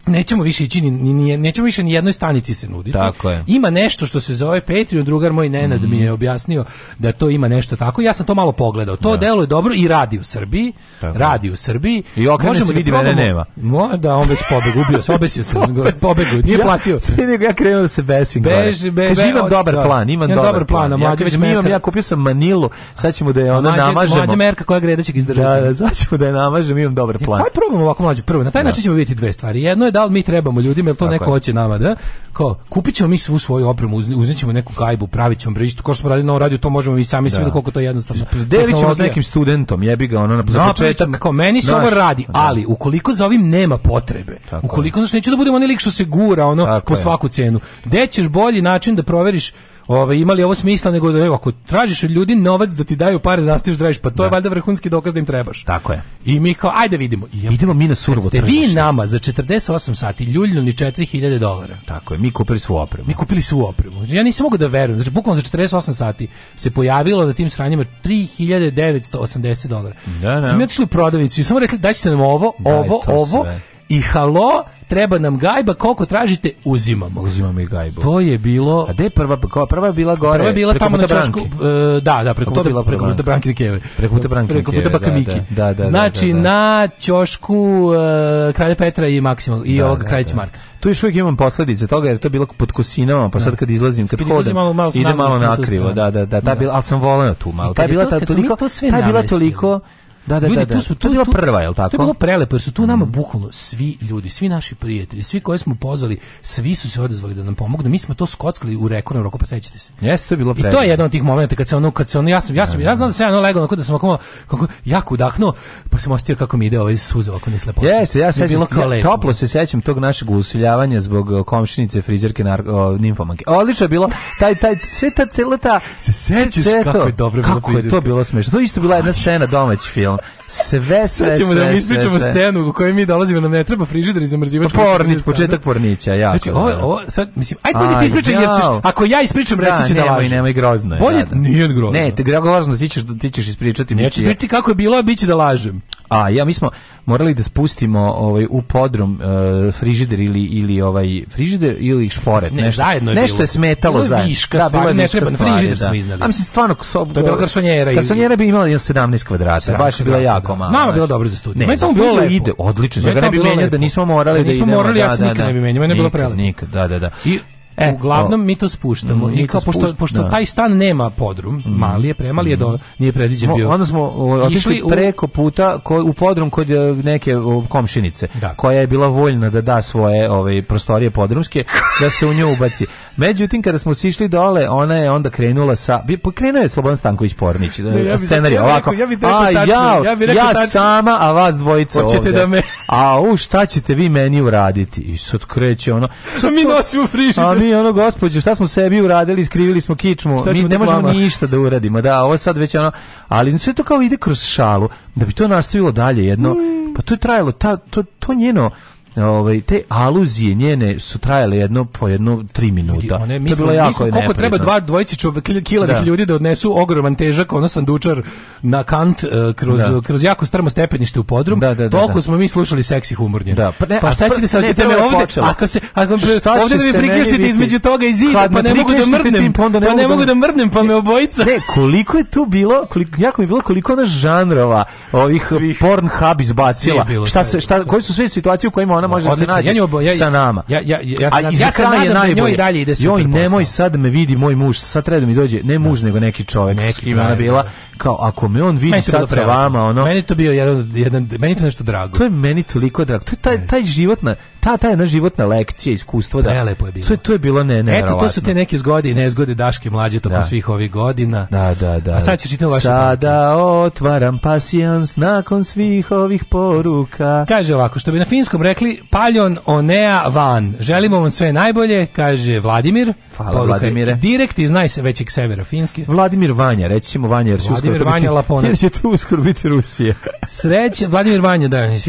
nećemo više ići ni, ni, nećemo više ni jednoj stanici se nuditi. Tako je. Ima nešto što se zove Patreon, drugar moj Nenad mm mi je mm. objasnio da to ima nešto tako. Ja sam to malo pogledao. To delo je dobro i radi u Srbiji. Radi u Srbiji. I okrene se vidi mene nema. No, da, on već pobegao, ubio se, obesio se, nije platio. ja krenuo da se besim. Beži, be, Kaži, imam dobar plan, imam dobar, dobar plan. plan. Ja, već imam, ja kupio sam Manilu, sad ćemo da je ona namažemo. Mlađa merka koja greda će izdržati. Da, da, sad ćemo da je namažemo, imam dobar plan. Ja, ovako mlađu prvo. Na taj način ćemo vidjeti dve stvari. Jedno da li mi trebamo ljudima, jel to Tako neko je. hoće nama, da? Kao, kupit ćemo mi svu svoju opremu, uzet ćemo neku gajbu, pravit ćemo ko što smo radili na ovom radiju, to možemo i sami da. koliko to je jednostavno. Pa delit ćemo s nekim studentom, jebi ga, ono, na početak. Kao, meni se ovo radi, ali ukoliko za ovim nema potrebe, ukoliko, znači, neću da budemo oni lik što se gura, ono, po svaku cenu. Gde ćeš bolji način da proveriš Ove, imali ovo smisla nego da evo, ako tražiš od ljudi novac da ti daju pare da nastaviš da pa to je valjda vrhunski dokaz da im trebaš. Tako je. I mi kao ajde vidimo. Vidimo ja, Idemo mi na surovo tržište. Vi nama za 48 sati ljuljnuli 4000 dolara. Tako je. Mi kupili svu opremu. Mi kupili svu opremu. Ja nisam mogao da verujem. Znači bukvalno za 48 sati se pojavilo na tim sranjima 3980 dolara. Da, da. Sam ja u prodavnicu i samo rekli dajte nam ovo, ovo, ovo i halo treba nam gajba, koliko tražite, uzimamo. Uzimamo i gajbu. To je bilo... A gde je prva, prva je bila gore? Prva je bila tamo na čašku... E, da, da, preko puta, bila preko puta Preko Da, da, da, znači, na Ćošku uh, Kralja Petra i Maksimo, i da, ovog Marka tu još uvijek imam posljedice toga jer to je bilo pod kosinama, pa sad kad izlazim, kad hodam, malo, malo ide malo nakrivo, da, da, da, ta ali sam volio tu malo. da, e, bila ta toliko, da, bila toliko da, da, ljudi, da, da. Tu smo, tu, to je bilo prva, je li tako? To je bilo prelepo, jer su tu mhm. nama bukvalno svi ljudi, svi naši prijatelji, svi koje smo pozvali, svi su se odazvali da nam pomognu. Mi smo to skockali u rekordnom roku, pa sećate se. Jeste, to je bilo prelepo. I to je jedan od tih momenata kad se ono, kad se ono, ja sam, ja sam, ja znam da se ja ono legao, da sam kako, kako jako udahnuo, pa sam ostio kako mi ide ovaj suze, ako ne slepo. Jeste, ja sećam, bilo kao ja, toplo se sećam tog našeg usiljavanja zbog komšinice frizerke nar, nimfomanke. Odlično je bilo, taj, taj, sve ta, cela ta... Se sećaš kako je dobro bilo Kako je to bilo smešno. To isto bila jedna scena domaći film on. Sve, sve, sve. da mi ispričamo scenu u kojoj mi dolazimo, nam ne treba frižider i zamrzivač. Pa pornić, početak pornića, ja. Znači, ovo, ovo, sad, mislim, ajde bolje ti ispričaj, jer ćeš, ako ja ispričam, reći će da laži. nema nemoj, grozno je. Bolje, nije grozno. Ne, te grozno, ti ćeš, ti ćeš ispričati. Neću pričati kako je bilo, a bit će da lažem. A, ja, mi smo morali da spustimo ovaj, u podrum uh, frižider ili, ili ovaj, frižider ili šporet. Ne, nešto, zajedno je Nešto je smetalo za da, stvar, ne treba, frižider smo iznali. A mislim, stvarno, sob, to je bila garsonjera. Garsonjera bi imala 17 kvadrata, baš je bila jako jako malo. Nama bilo dobro za studiju. Ne, tamo bilo ide odlično. Ja ga ne bih menjao da nismo morali da idemo. Nismo morali, ja se nikad ne bih menjao, meni je bilo prelepo. Nikad, da, da, da. E, Uglavnom mi to spuštamo. Mm, I pošto, taj stan nema podrum, mm. mali je, premali je, do, mm. nije predviđen bio. Onda smo otišli preko puta ko, u podrum kod e, neke komšinice, koja je bila voljna da da svoje ove, prostorije podrumske, da se u nju ubaci. Međutim, kada smo sišli dole, ona je onda krenula sa... Pa krenuo je Slobodan Stanković Pornić, ja scenarij, ovako. Ja ja, bi ja sama, a vas dvojica Hoćete da me... A u, šta ćete vi meni uraditi? I sad kreće ono... mi nosimo frižider mi ono gospođe, šta smo sebi uradili, iskrivili smo kičmu. Mi ne možemo ništa da uradimo. Da, ovo sad već ono, ali sve to kao ide kroz šalu da bi to nastavilo dalje jedno. Mm. Pa to je trajalo ta to to njeno ovaj te aluzije njene su trajale jedno po jedno tri minuta. Ljudi, mi to bilo jako smo, koliko treba dva dvojici čovjek da. ljudi da odnesu ogroman težak ono sandučar na kant e, kroz kroz jako strmo stepenište u podrum. Da, da, da Toliko smo mi slušali seksi humor njene. Da, pa, ne, pa šta ćete sa me Ako se ako pre, ovde da mi prikrišite između toga i zida, pa ne mogu da mrdnem. Pa, pa ne mogu da mrdnem, pa me obojica. koliko je tu bilo, jako mi bilo koliko ona žanrova ovih porn hub izbacila. Šta se koji su sve situacije u kojima ona može da se nađe sa nama. Ja, ja, ja, ja, ja se nadam da njoj dalje ide Joj, nemoj sad me vidi moj muž, sad treba mi dođe, ne muž, nego neki čovjek. Neki, ona bila, kao, ako me on vidi sad sa vama, ono... Meni to bio jedan, jedan, meni to nešto drago. To je meni toliko drago, to je taj, taj život na ta ta jedna životna lekcija, iskustvo da. Prelepo je bilo. To, je bilo ne ne. Eto to su te neke zgodi i nezgode Daške mlađe to svih ovih godina. Da, da, da. A sad će čitati vaše. Sada otvaram pasijans nakon svih ovih poruka. Kaže ovako, što bi na finskom rekli, paljon onea van. Želimo vam sve najbolje, kaže Vladimir. Hvala, poruka Vladimire. Direkt iz najvećeg severa Finske. Vladimir Vanja, reći ćemo Vanja, jer će jer tu uskoro biti Rusija. Sreće, Vladimir Vanja, da, iz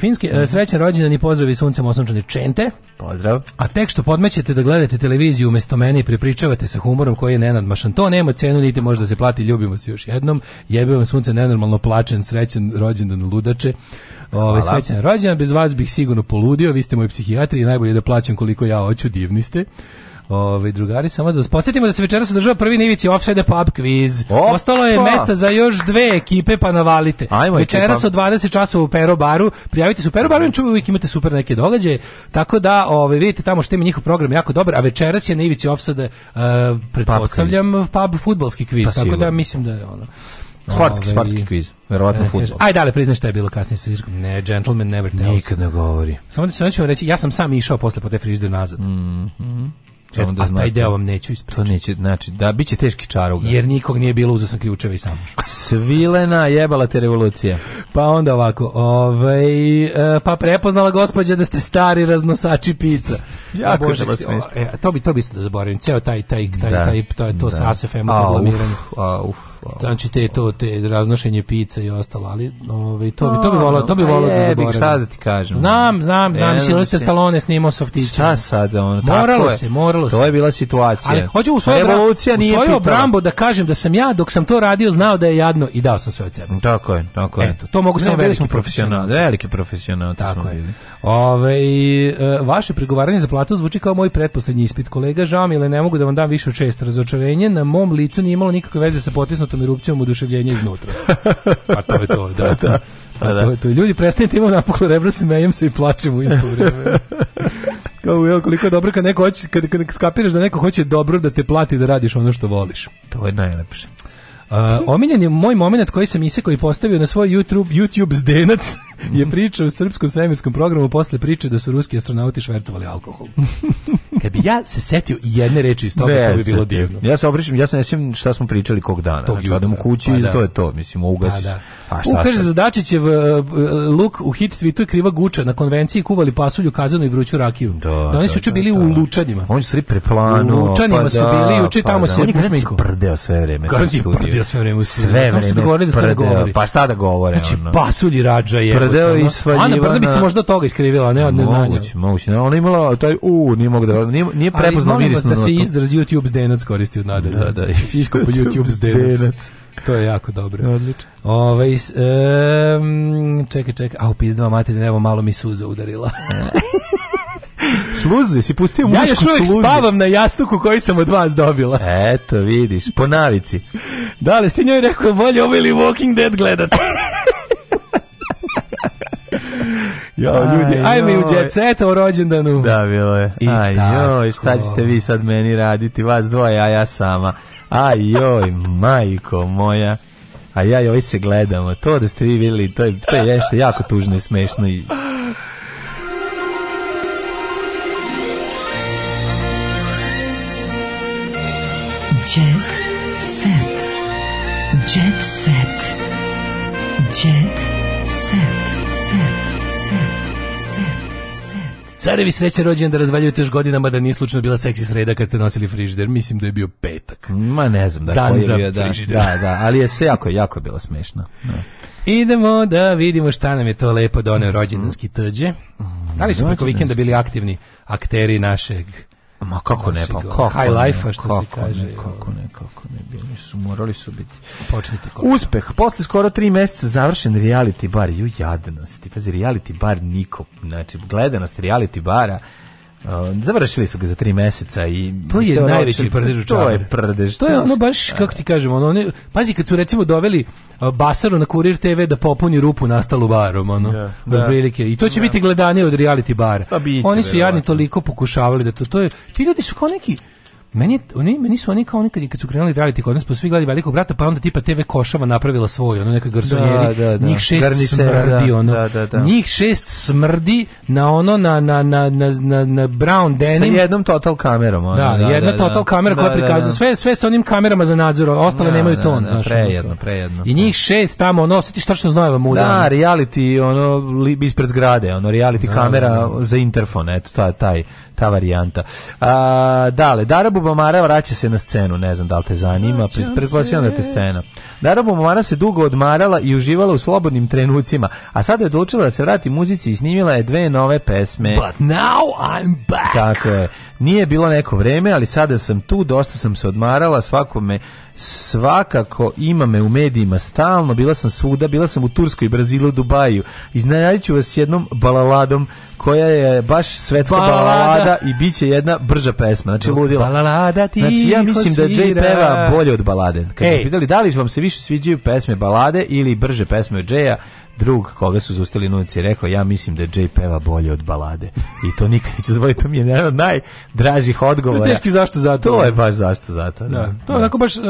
Finske, e, Srećan rođendan i pozdrav i suncem osnovčani Čente. Pozdrav. A tek što podmećete da gledate televiziju umjesto mene i prepričavate sa humorom koji je nenadmašan. To nema cenu, niti možda se plati, ljubimo se još jednom. Jebe vam sunce nenormalno plaćen, srećan rođendan ludače. Ovaj srećan rođendan, bez vas bih sigurno poludio, vi ste moj psihijatri i najbolje da plaćam koliko ja hoću, divni ste. Ove, drugari, samo da podsjetimo da se večeras održava prvi nivici offside pub quiz. Opa! Ostalo je mesta za još dve ekipe, pa navalite. Ajmo, večeras od 20 časova u Pero baru. Prijavite se u Pero baru, čuvi uvijek imate super neke događaje. Tako da, ove, vidite tamo što ima njihov program jako dobar, a večeras je na ivici offside uh, pretpostavljam pub, fudbalski quiz. Pa tako da mislim da je ono. Sportski, ove, sportski kviz, verovatno eh, eh, fudbal. Aj dale, priznaj šta je bilo kasnije s frižikom. Ne, gentleman never tells. Nikad ne govori. Samo da se vam reći, ja sam sam išao posle po te frižider nazad. Mm, jer, onda a taj deo vam neću ispričati. To neće, znači, da, bit će teški čaruga. Jer nikog nije bilo, uzeo sam ključeve i sam Svilena, jebala te revolucija. Pa onda ovako, ovaj, e, pa prepoznala gospođa da ste stari raznosači pica. jako Bože, e, to bi, to bi isto da zaboravim, ceo taj, taj, taj, da, taj, to, to sa u hvala. Znači te to te raznošenje pice i ostalo, ali ovaj to bi to bi pa, volio, to bi volio da pa zaboravim. sad da ti kažem? Znam, ono? znam, znam, Silvestre Stallone snimao sa Šta sad on? Moralo se, moralo se. To je bila situacija. Ali hoću u pa svoju revolucija nije svoju da kažem da sam ja dok sam to radio znao da je jadno i dao sam sve od sebe. Tako je, tako je. Eto, to mogu samo veliki profesional Veliki profesional tako smo bili. E, vaše pregovaranje za platu zvuči kao moj pretposlednji ispit kolega, žao mi, ne mogu da vam dam više od šest razočarenje. Na mom licu nije imalo nikakve veze sa potisnom zlatom erupcijom iznutra. A to je to, da. To je to. Ljudi, prestanite imamo napokon rebro, se i plačemo u isto vrijeme. Kao koliko je dobro kad neko hoće kad, skapiraš da neko hoće dobro da te plati da radiš ono što voliš. To je najlepše. Uh, omiljen je moj moment koji sam isekao i postavio na svoj YouTube, YouTube zdenac je pričao u srpskom svemirskom programu posle priče da su ruski astronauti švercovali alkohol. Kad bi ja se setio jedne reči iz toga, Bez, to bi bilo divno. Ja se obrišem, ja se ne sjećam šta smo pričali kog dana. znači, odem u kući pa i da. to je to. Mislim, ugasiš. Pa da. A šta u, kaže, Zadačićev e, e, luk u hit tweetu je kriva guča. Na konvenciji kuvali pasulju, kazanu i vruću rakiju. Da, da oni su juče bili u Lučanima. Oni su planu. U Lučanima pa su bili uči pa tamo se Pušmiko. prdeo sve vreme. Kaže, prdeo sve vreme u sve vreme. Pa šta da govore? Znači, ono? pasulji rađa je deo i svaljivana. Ana Brnabić se možda toga iskrivila, ne od neznanja. Moguće, moguće. Ona imala taj u, nije mogla da nije, nije prepoznala Ali na. da se izraz YouTube zdenac koristi od nadalje. Da, da. Znači, Iskopo YouTube zdenac. To je jako dobro. Odlično. Ove, ovaj, um, čekaj, čekaj. Au, pizdova materina, evo malo mi suza udarila. Sluzi, si pustio mušku Ja još uvijek sluzi. spavam na jastuku koji sam od vas dobila. Eto, vidiš, po navici. da li ste njoj rekao bolje ovo ili Walking Dead gledati? ja, ljudi, aj, mi u djeceta o rođendanu. Da, bilo je. aj, joj, šta ćete vi sad meni raditi, vas dvoje, a ja sama. Aj, joj, majko moja. A ja joj se gledamo. To da ste vi vidjeli, to je, to je jako tužno i smešno i Carevi sreće rođendan da razvaljujete još godinama da nije slučajno bila seksi sreda kad ste nosili frižider. Mislim da je bio petak. Ma ne znam da Dan da, da, ali je sve jako, jako bilo smešno. Idemo da vidimo šta nam je to lepo doneo rođendanski tđe. Da li su mm, preko vikenda bili aktivni akteri našeg Ma kako ne, pa kako High life-a što kako Ne, kako ne, kako ne, bili su, morali su biti. Počnite kako. Uspeh, posle skoro tri mjeseca završen reality bar, ju jadnosti. Pazi, reality bar niko, znači, gledanost reality bara završili su ga za tri meseca i to je najveći prdež to je prdež to je ono, ono baš kako ti kažemo ono ne, pazi kad su recimo doveli Basaru na Kurir TV da popuni rupu nastalu barom ono i to će biti gledanje od reality bara pa oni su jadni toliko pokušavali da to to je ti ljudi su kao neki meni, oni, meni su oni kao nekad kad su krenuli reality kod nas, pa svi gledali velikog brata, pa onda tipa TV Košava napravila svoj, ono neka garsonjeri, da, da, da. njih šest Garnice, smrdi, ono, njih šest smrdi na ono, na, na, na, na, na, na brown denim. Sa jednom total kamerom. Ono, da, jedna total kamera koja prikazuje, sve, sve sa onim kamerama za nadzor, ostale nemaju ton. Da, ono, prejedno, prejedno. I njih šest tamo, ono, ti štočno znojeva muda. Da, ono. reality, ono, ispred zgrade, ono, reality kamera za interfon, eto, taj, taj, ta varijanta. A, dale, Darabu Marko vraća se na scenu, ne znam da li te zanima, pretpostavljam da te scena. Naravno, molana se dugo odmarala i uživala u slobodnim trenucima, a sada je odlučila da se vrati muzici i snimila je dve nove pesme. But now I'm back! Tako je. Nije bilo neko vreme, ali sada sam tu, dosta sam se odmarala, svakome, svakako ima me u medijima stalno, bila sam svuda, bila sam u Turskoj, Brazilu, Dubaju. Iznajavit ću vas jednom balaladom koja je baš svetska balalada i bit će jedna brža pesma. Znači, ludila. ti znači, mislim da Jay bolje od balade. Kad Ej, pitali, da li vam se više sviđaju pesme balade ili brže pesme od Džeja, drug koga su zustili nuci je rekao ja mislim da Džej peva bolje od balade i to nikad neće zvoli to mi je jedan od najdražih odgovora to je teški zašto zato to je baš zašto zato da, to je baš uh,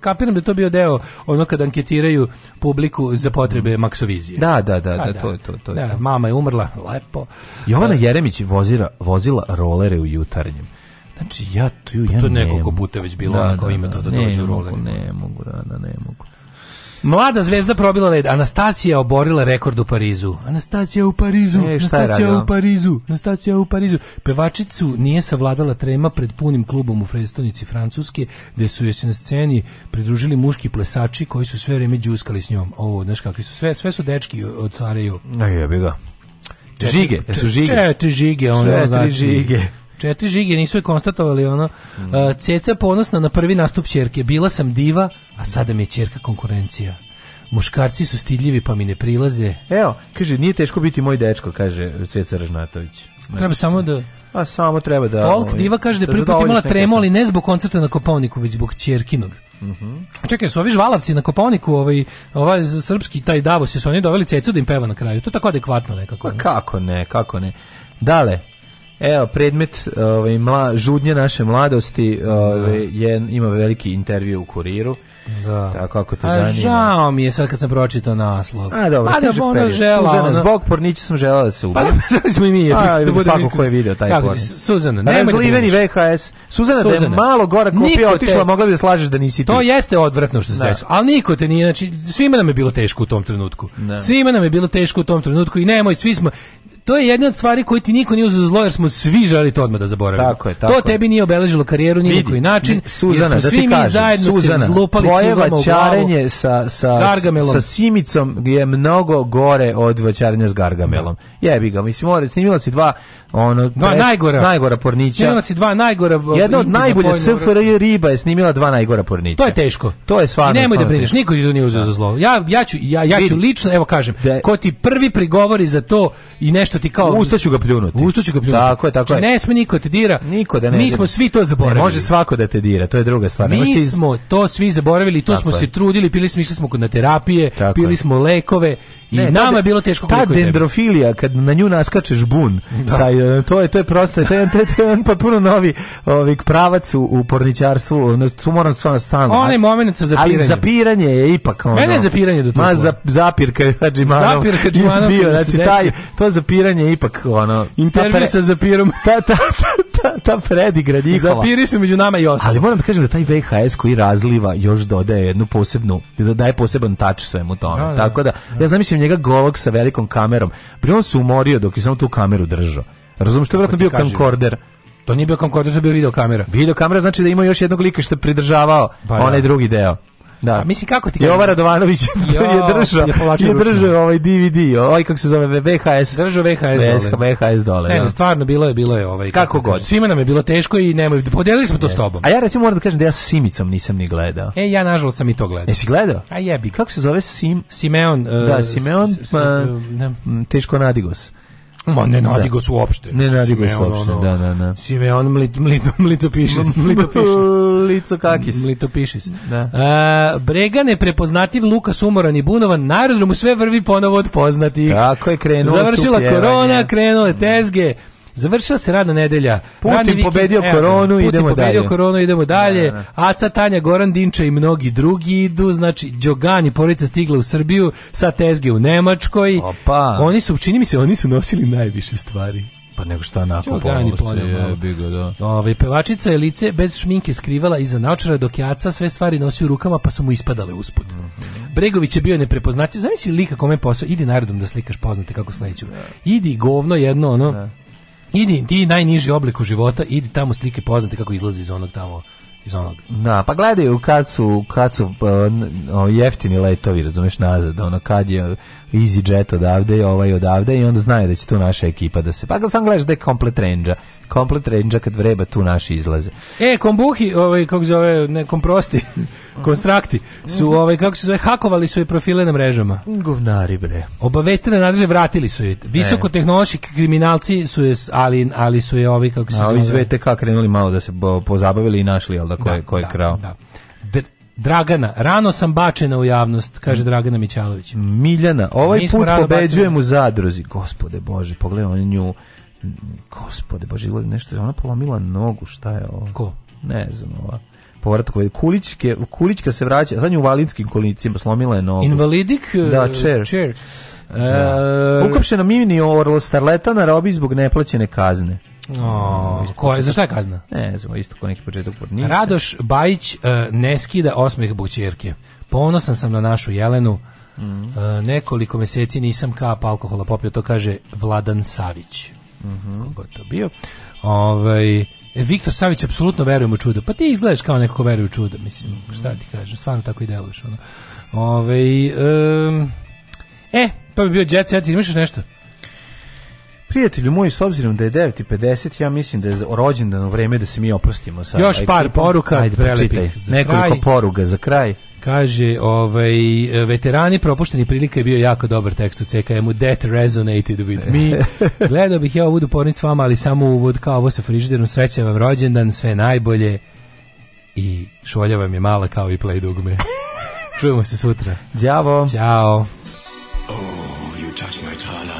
kapiram da to bio deo ono kad anketiraju publiku za potrebe maksovizije da da da, pa da, to je to, to. mama je umrla lepo Jovana e. Jeremić vozira, vozila rolere u jutarnjem Znači ja tu ja to je nekoliko puta već bilo da, onako da, ime da, da, da dođu Ne mogu, da, da ne mogu. Mlada zvezda probila led, Anastasija oborila rekord u Parizu. Anastasija u Parizu, e, Anastasija u Parizu, Anastasija u Parizu. Pevačicu nije savladala trema pred punim klubom u prestonici Francuske, gde su joj se na sceni pridružili muški plesači koji su sve vreme džuskali s njom. O, znaš kakvi su, sve, sve su dečki od Sarajevo. Ne, jebi ga. Žige, jesu žige. žige, ono, Četiri žige nisu je konstatovali ono. Mm. Uh, ceca ponosna na prvi nastup ćerke. Bila sam diva, a sada mi je ćerka konkurencija. Muškarci su stidljivi pa mi ne prilaze. Evo, kaže, nije teško biti moj dečko, kaže Ceca Ražnatović. Treba znači, samo da... A samo treba da... Folk ovaj, diva kaže da, je prvi imala ali ne zbog koncerta na Kopavniku, već zbog Čerkinog. Mm -hmm. Čekaj, su ovi žvalavci na Kopavniku, ovaj, ovaj srpski taj Davos, su oni doveli Cecu da im peva na kraju. To je tako adekvatno nekako. Pa ne? kako ne, kako ne. Dale, Evo, predmet ovaj, mla, žudnje naše mladosti ovaj, je, ima veliki intervju u kuriru. Da. Tako ako te A, Žao mi je sad kad sam pročitao naslov. A dobro, pa da da ono žela. Suzana, ono- zbog pornića sam želao da se ubije. Pa želi smo i mi. A, da svako ko je video taj pornić. Suzana, nema Razliveni VHS. Suzana, da je malo gore kopija otišla, mogla bi da slažeš da nisi ti. To jeste odvratno što se desilo. Ali niko te nije, znači svima nam je bilo teško u tom trenutku. Svima nam je bilo teško u tom trenutku i nemoj, svi smo to je jedna od stvari koju ti niko nije uzeo zlo jer smo svi želi to odmah da zaboravimo. Tako je, tako to tebi nije obeležilo karijeru ni koji način. Suzana, jer smo da svi mi kažem, zajedno Suzana, se zlupali tvoje vaćarenje sa, sa, gargamelom. sa Simicom je mnogo gore od vaćarenja s Gargamelom. Jebi ga, mislim, mora, snimila si dva ono, dva najgora, najgora pornića. Snimila si dva najgora. Jedna od najbolje SFRJ riba je snimila dva najgora pornića. To je teško. To je stvarno. Nemoj da brineš, niko ti to nije uzeo za zlo. Ja, ja ću, ja, lično, evo kažem, ko ti prvi prigovori za to i nešto ti kao ću ga pljunuti. ću ga pljunuti. Tako je, tako znači, je. Ne sme niko te dira. Niko da ne. Mi smo svi to zaboravili. Ne, može svako da te dira, to je druga stvar. Mi smo to svi zaboravili, to smo je. se trudili, pili smo, išli smo kod na terapije, tako pili smo lekove i ne, nama je bilo teško ta dendrofilija kad na nju naskačeš bun da. E, to je to je prosto to je to je, potpuno pa novi ovik pravac u, u porničarstvu su ono, moram stvarno stalno onaj momenat sa zapiranjem ali zapiranje je ipak ono mene zapiranje do toga ma za, zapirka je znači zapirka bio taj to zapiranje ipak ono intervju sa zapirom ta ta ta ta predigra zapiri se među nama i ali moram da kažem da taj VHS koji razliva još dodaje jednu posebnu da daje poseban tač svemu tome da, tako da, ja zamislim njega golog sa velikom kamerom pri on se umorio dok je samo tu kameru držao razumem što je vjerojatno bio kamkorder. to nije bio kamkorder, to je bio video kamera. Video kamera znači da ima još jednog lika što je pridržavao pa, onaj drugi deo. Da. A mislim kako ti Jovan Radovanović je držao je, je držao ovaj DVD, ovaj kako se zove VHS. Držao VHS VHS, dole. VHS dole. Ne, stvarno bilo je bilo je ovaj kako, kako god. Svima nam je bilo teško i nemoj podelili smo to s tobom. A ja recimo moram da kažem da ja Simicom nisam ni gledao. E ja nažalost sam i to gledao. Jesi gledao? A jebi. Kako se zove Sim? Simeon. E, da, Simeon, s, pa, teško nadigos. Ma ne ga su uopšte. Ne ga su ono, uopšte, ono, da, da, da, da. Simeon mlito, mlit, mlito pišis. Mlito Lico kakis. Mlito pišis. Da. A, e, Bregan je prepoznativ Lukas umoran i Bunovan. Na mu sve vrvi ponovo od poznatih. Kako je krenulo Završila korona, krenule tezge. Mm. Završila se radna nedelja. Putin pobedio koronu, idemo pobedio dalje. koronu, idemo dalje. Aca, Tanja, Goran Dinča i mnogi drugi idu. Znači, Đogani, Porica stigla u Srbiju, sa tezge u Nemačkoj. Opa. Oni su, čini mi se, oni su nosili najviše stvari pa nego šta nakon Ove, ovaj, pevačica je lice bez šminke skrivala iza naočara dok je Aca sve stvari nosio rukama pa su mu ispadale usput. Mm -hmm. Bregović je bio neprepoznatljiv. Zamisli lika kome posao. Idi narodom da slikaš poznate kako sledeću. Idi govno jedno ono. Ne Idi, ti najniži oblik u života, idi tamo slike poznate kako izlazi iz onog tamo iz onog. Na, pa gledaj, kad su, kad su uh, jeftini letovi, razumeš, nazad, ono, kad je easy jet odavde i ovaj odavde i onda znaju da će tu naša ekipa da se... Pa kad sam gledaš da je komplet range komplet range kad vreba tu naši izlaze. E, kombuhi, ovaj, kako zove, ne, komprosti, konstrakti, su, ovaj, kako se zove, hakovali su i profile na mrežama. Govnari, bre. na nadleže, vratili su je. E. Visokotehnološki kriminalci su je, ali, ali su je ovi, kako se zove... A ovi krenuli malo da se pozabavili i našli, jel da, ko je, krao. Dragana, rano sam bačena u javnost, kaže Dragana Mićalović. Miljana, ovaj put pobeđujem u zadruzi. Gospode Bože, pogledaj on nju. Gospode Bože, gleda nešto, ona polomila nogu, šta je ovo? Ko? Ne znam, ova povratku. kuličke, Kulićka se vraća, nju u valinskim kolicima, slomila je nogu. Invalidik? Da, eh, čer. čer. Da. Eh, Ukopšena mini orlo starleta na robi zbog neplaćene kazne. O, je, za šta je kazna? Ne, znam, isto ko neki početak Radoš Bajić e, ne skida osmeh bučerke. Ponosan sam na našu Jelenu. Mm. Uh, nekoliko meseci nisam kap alkohola popio, to kaže Vladan Savić. Mm -hmm. to bio? Ovaj, e, Viktor Savić apsolutno verujem u čudo. Pa ti izgledaš kao neko ko veruje u čudo, mislim. Mhm. Šta ti kažem, stvarno tako i deluješ. Ono. Ove, ovaj, e, to pa bi bio Jet Set, imaš nešto? Prijatelju moji, s obzirom da je 9.50, ja mislim da je rođendan vreme da se mi oprostimo sa Još par poruka, Ajde, prelepih. Nekoliko poruga za kraj. Kaže, ovaj, veterani propušteni prilike je bio jako dobar tekst u CKM-u, that resonated with me. Gledao bih ja ovu dupornicu s vama, ali samo uvod kao ovo sa frižiderom, srećan vam rođendan, sve najbolje i šolja vam je mala kao i play dugme. Čujemo se sutra. đjavo Ćao. Oh, you touch my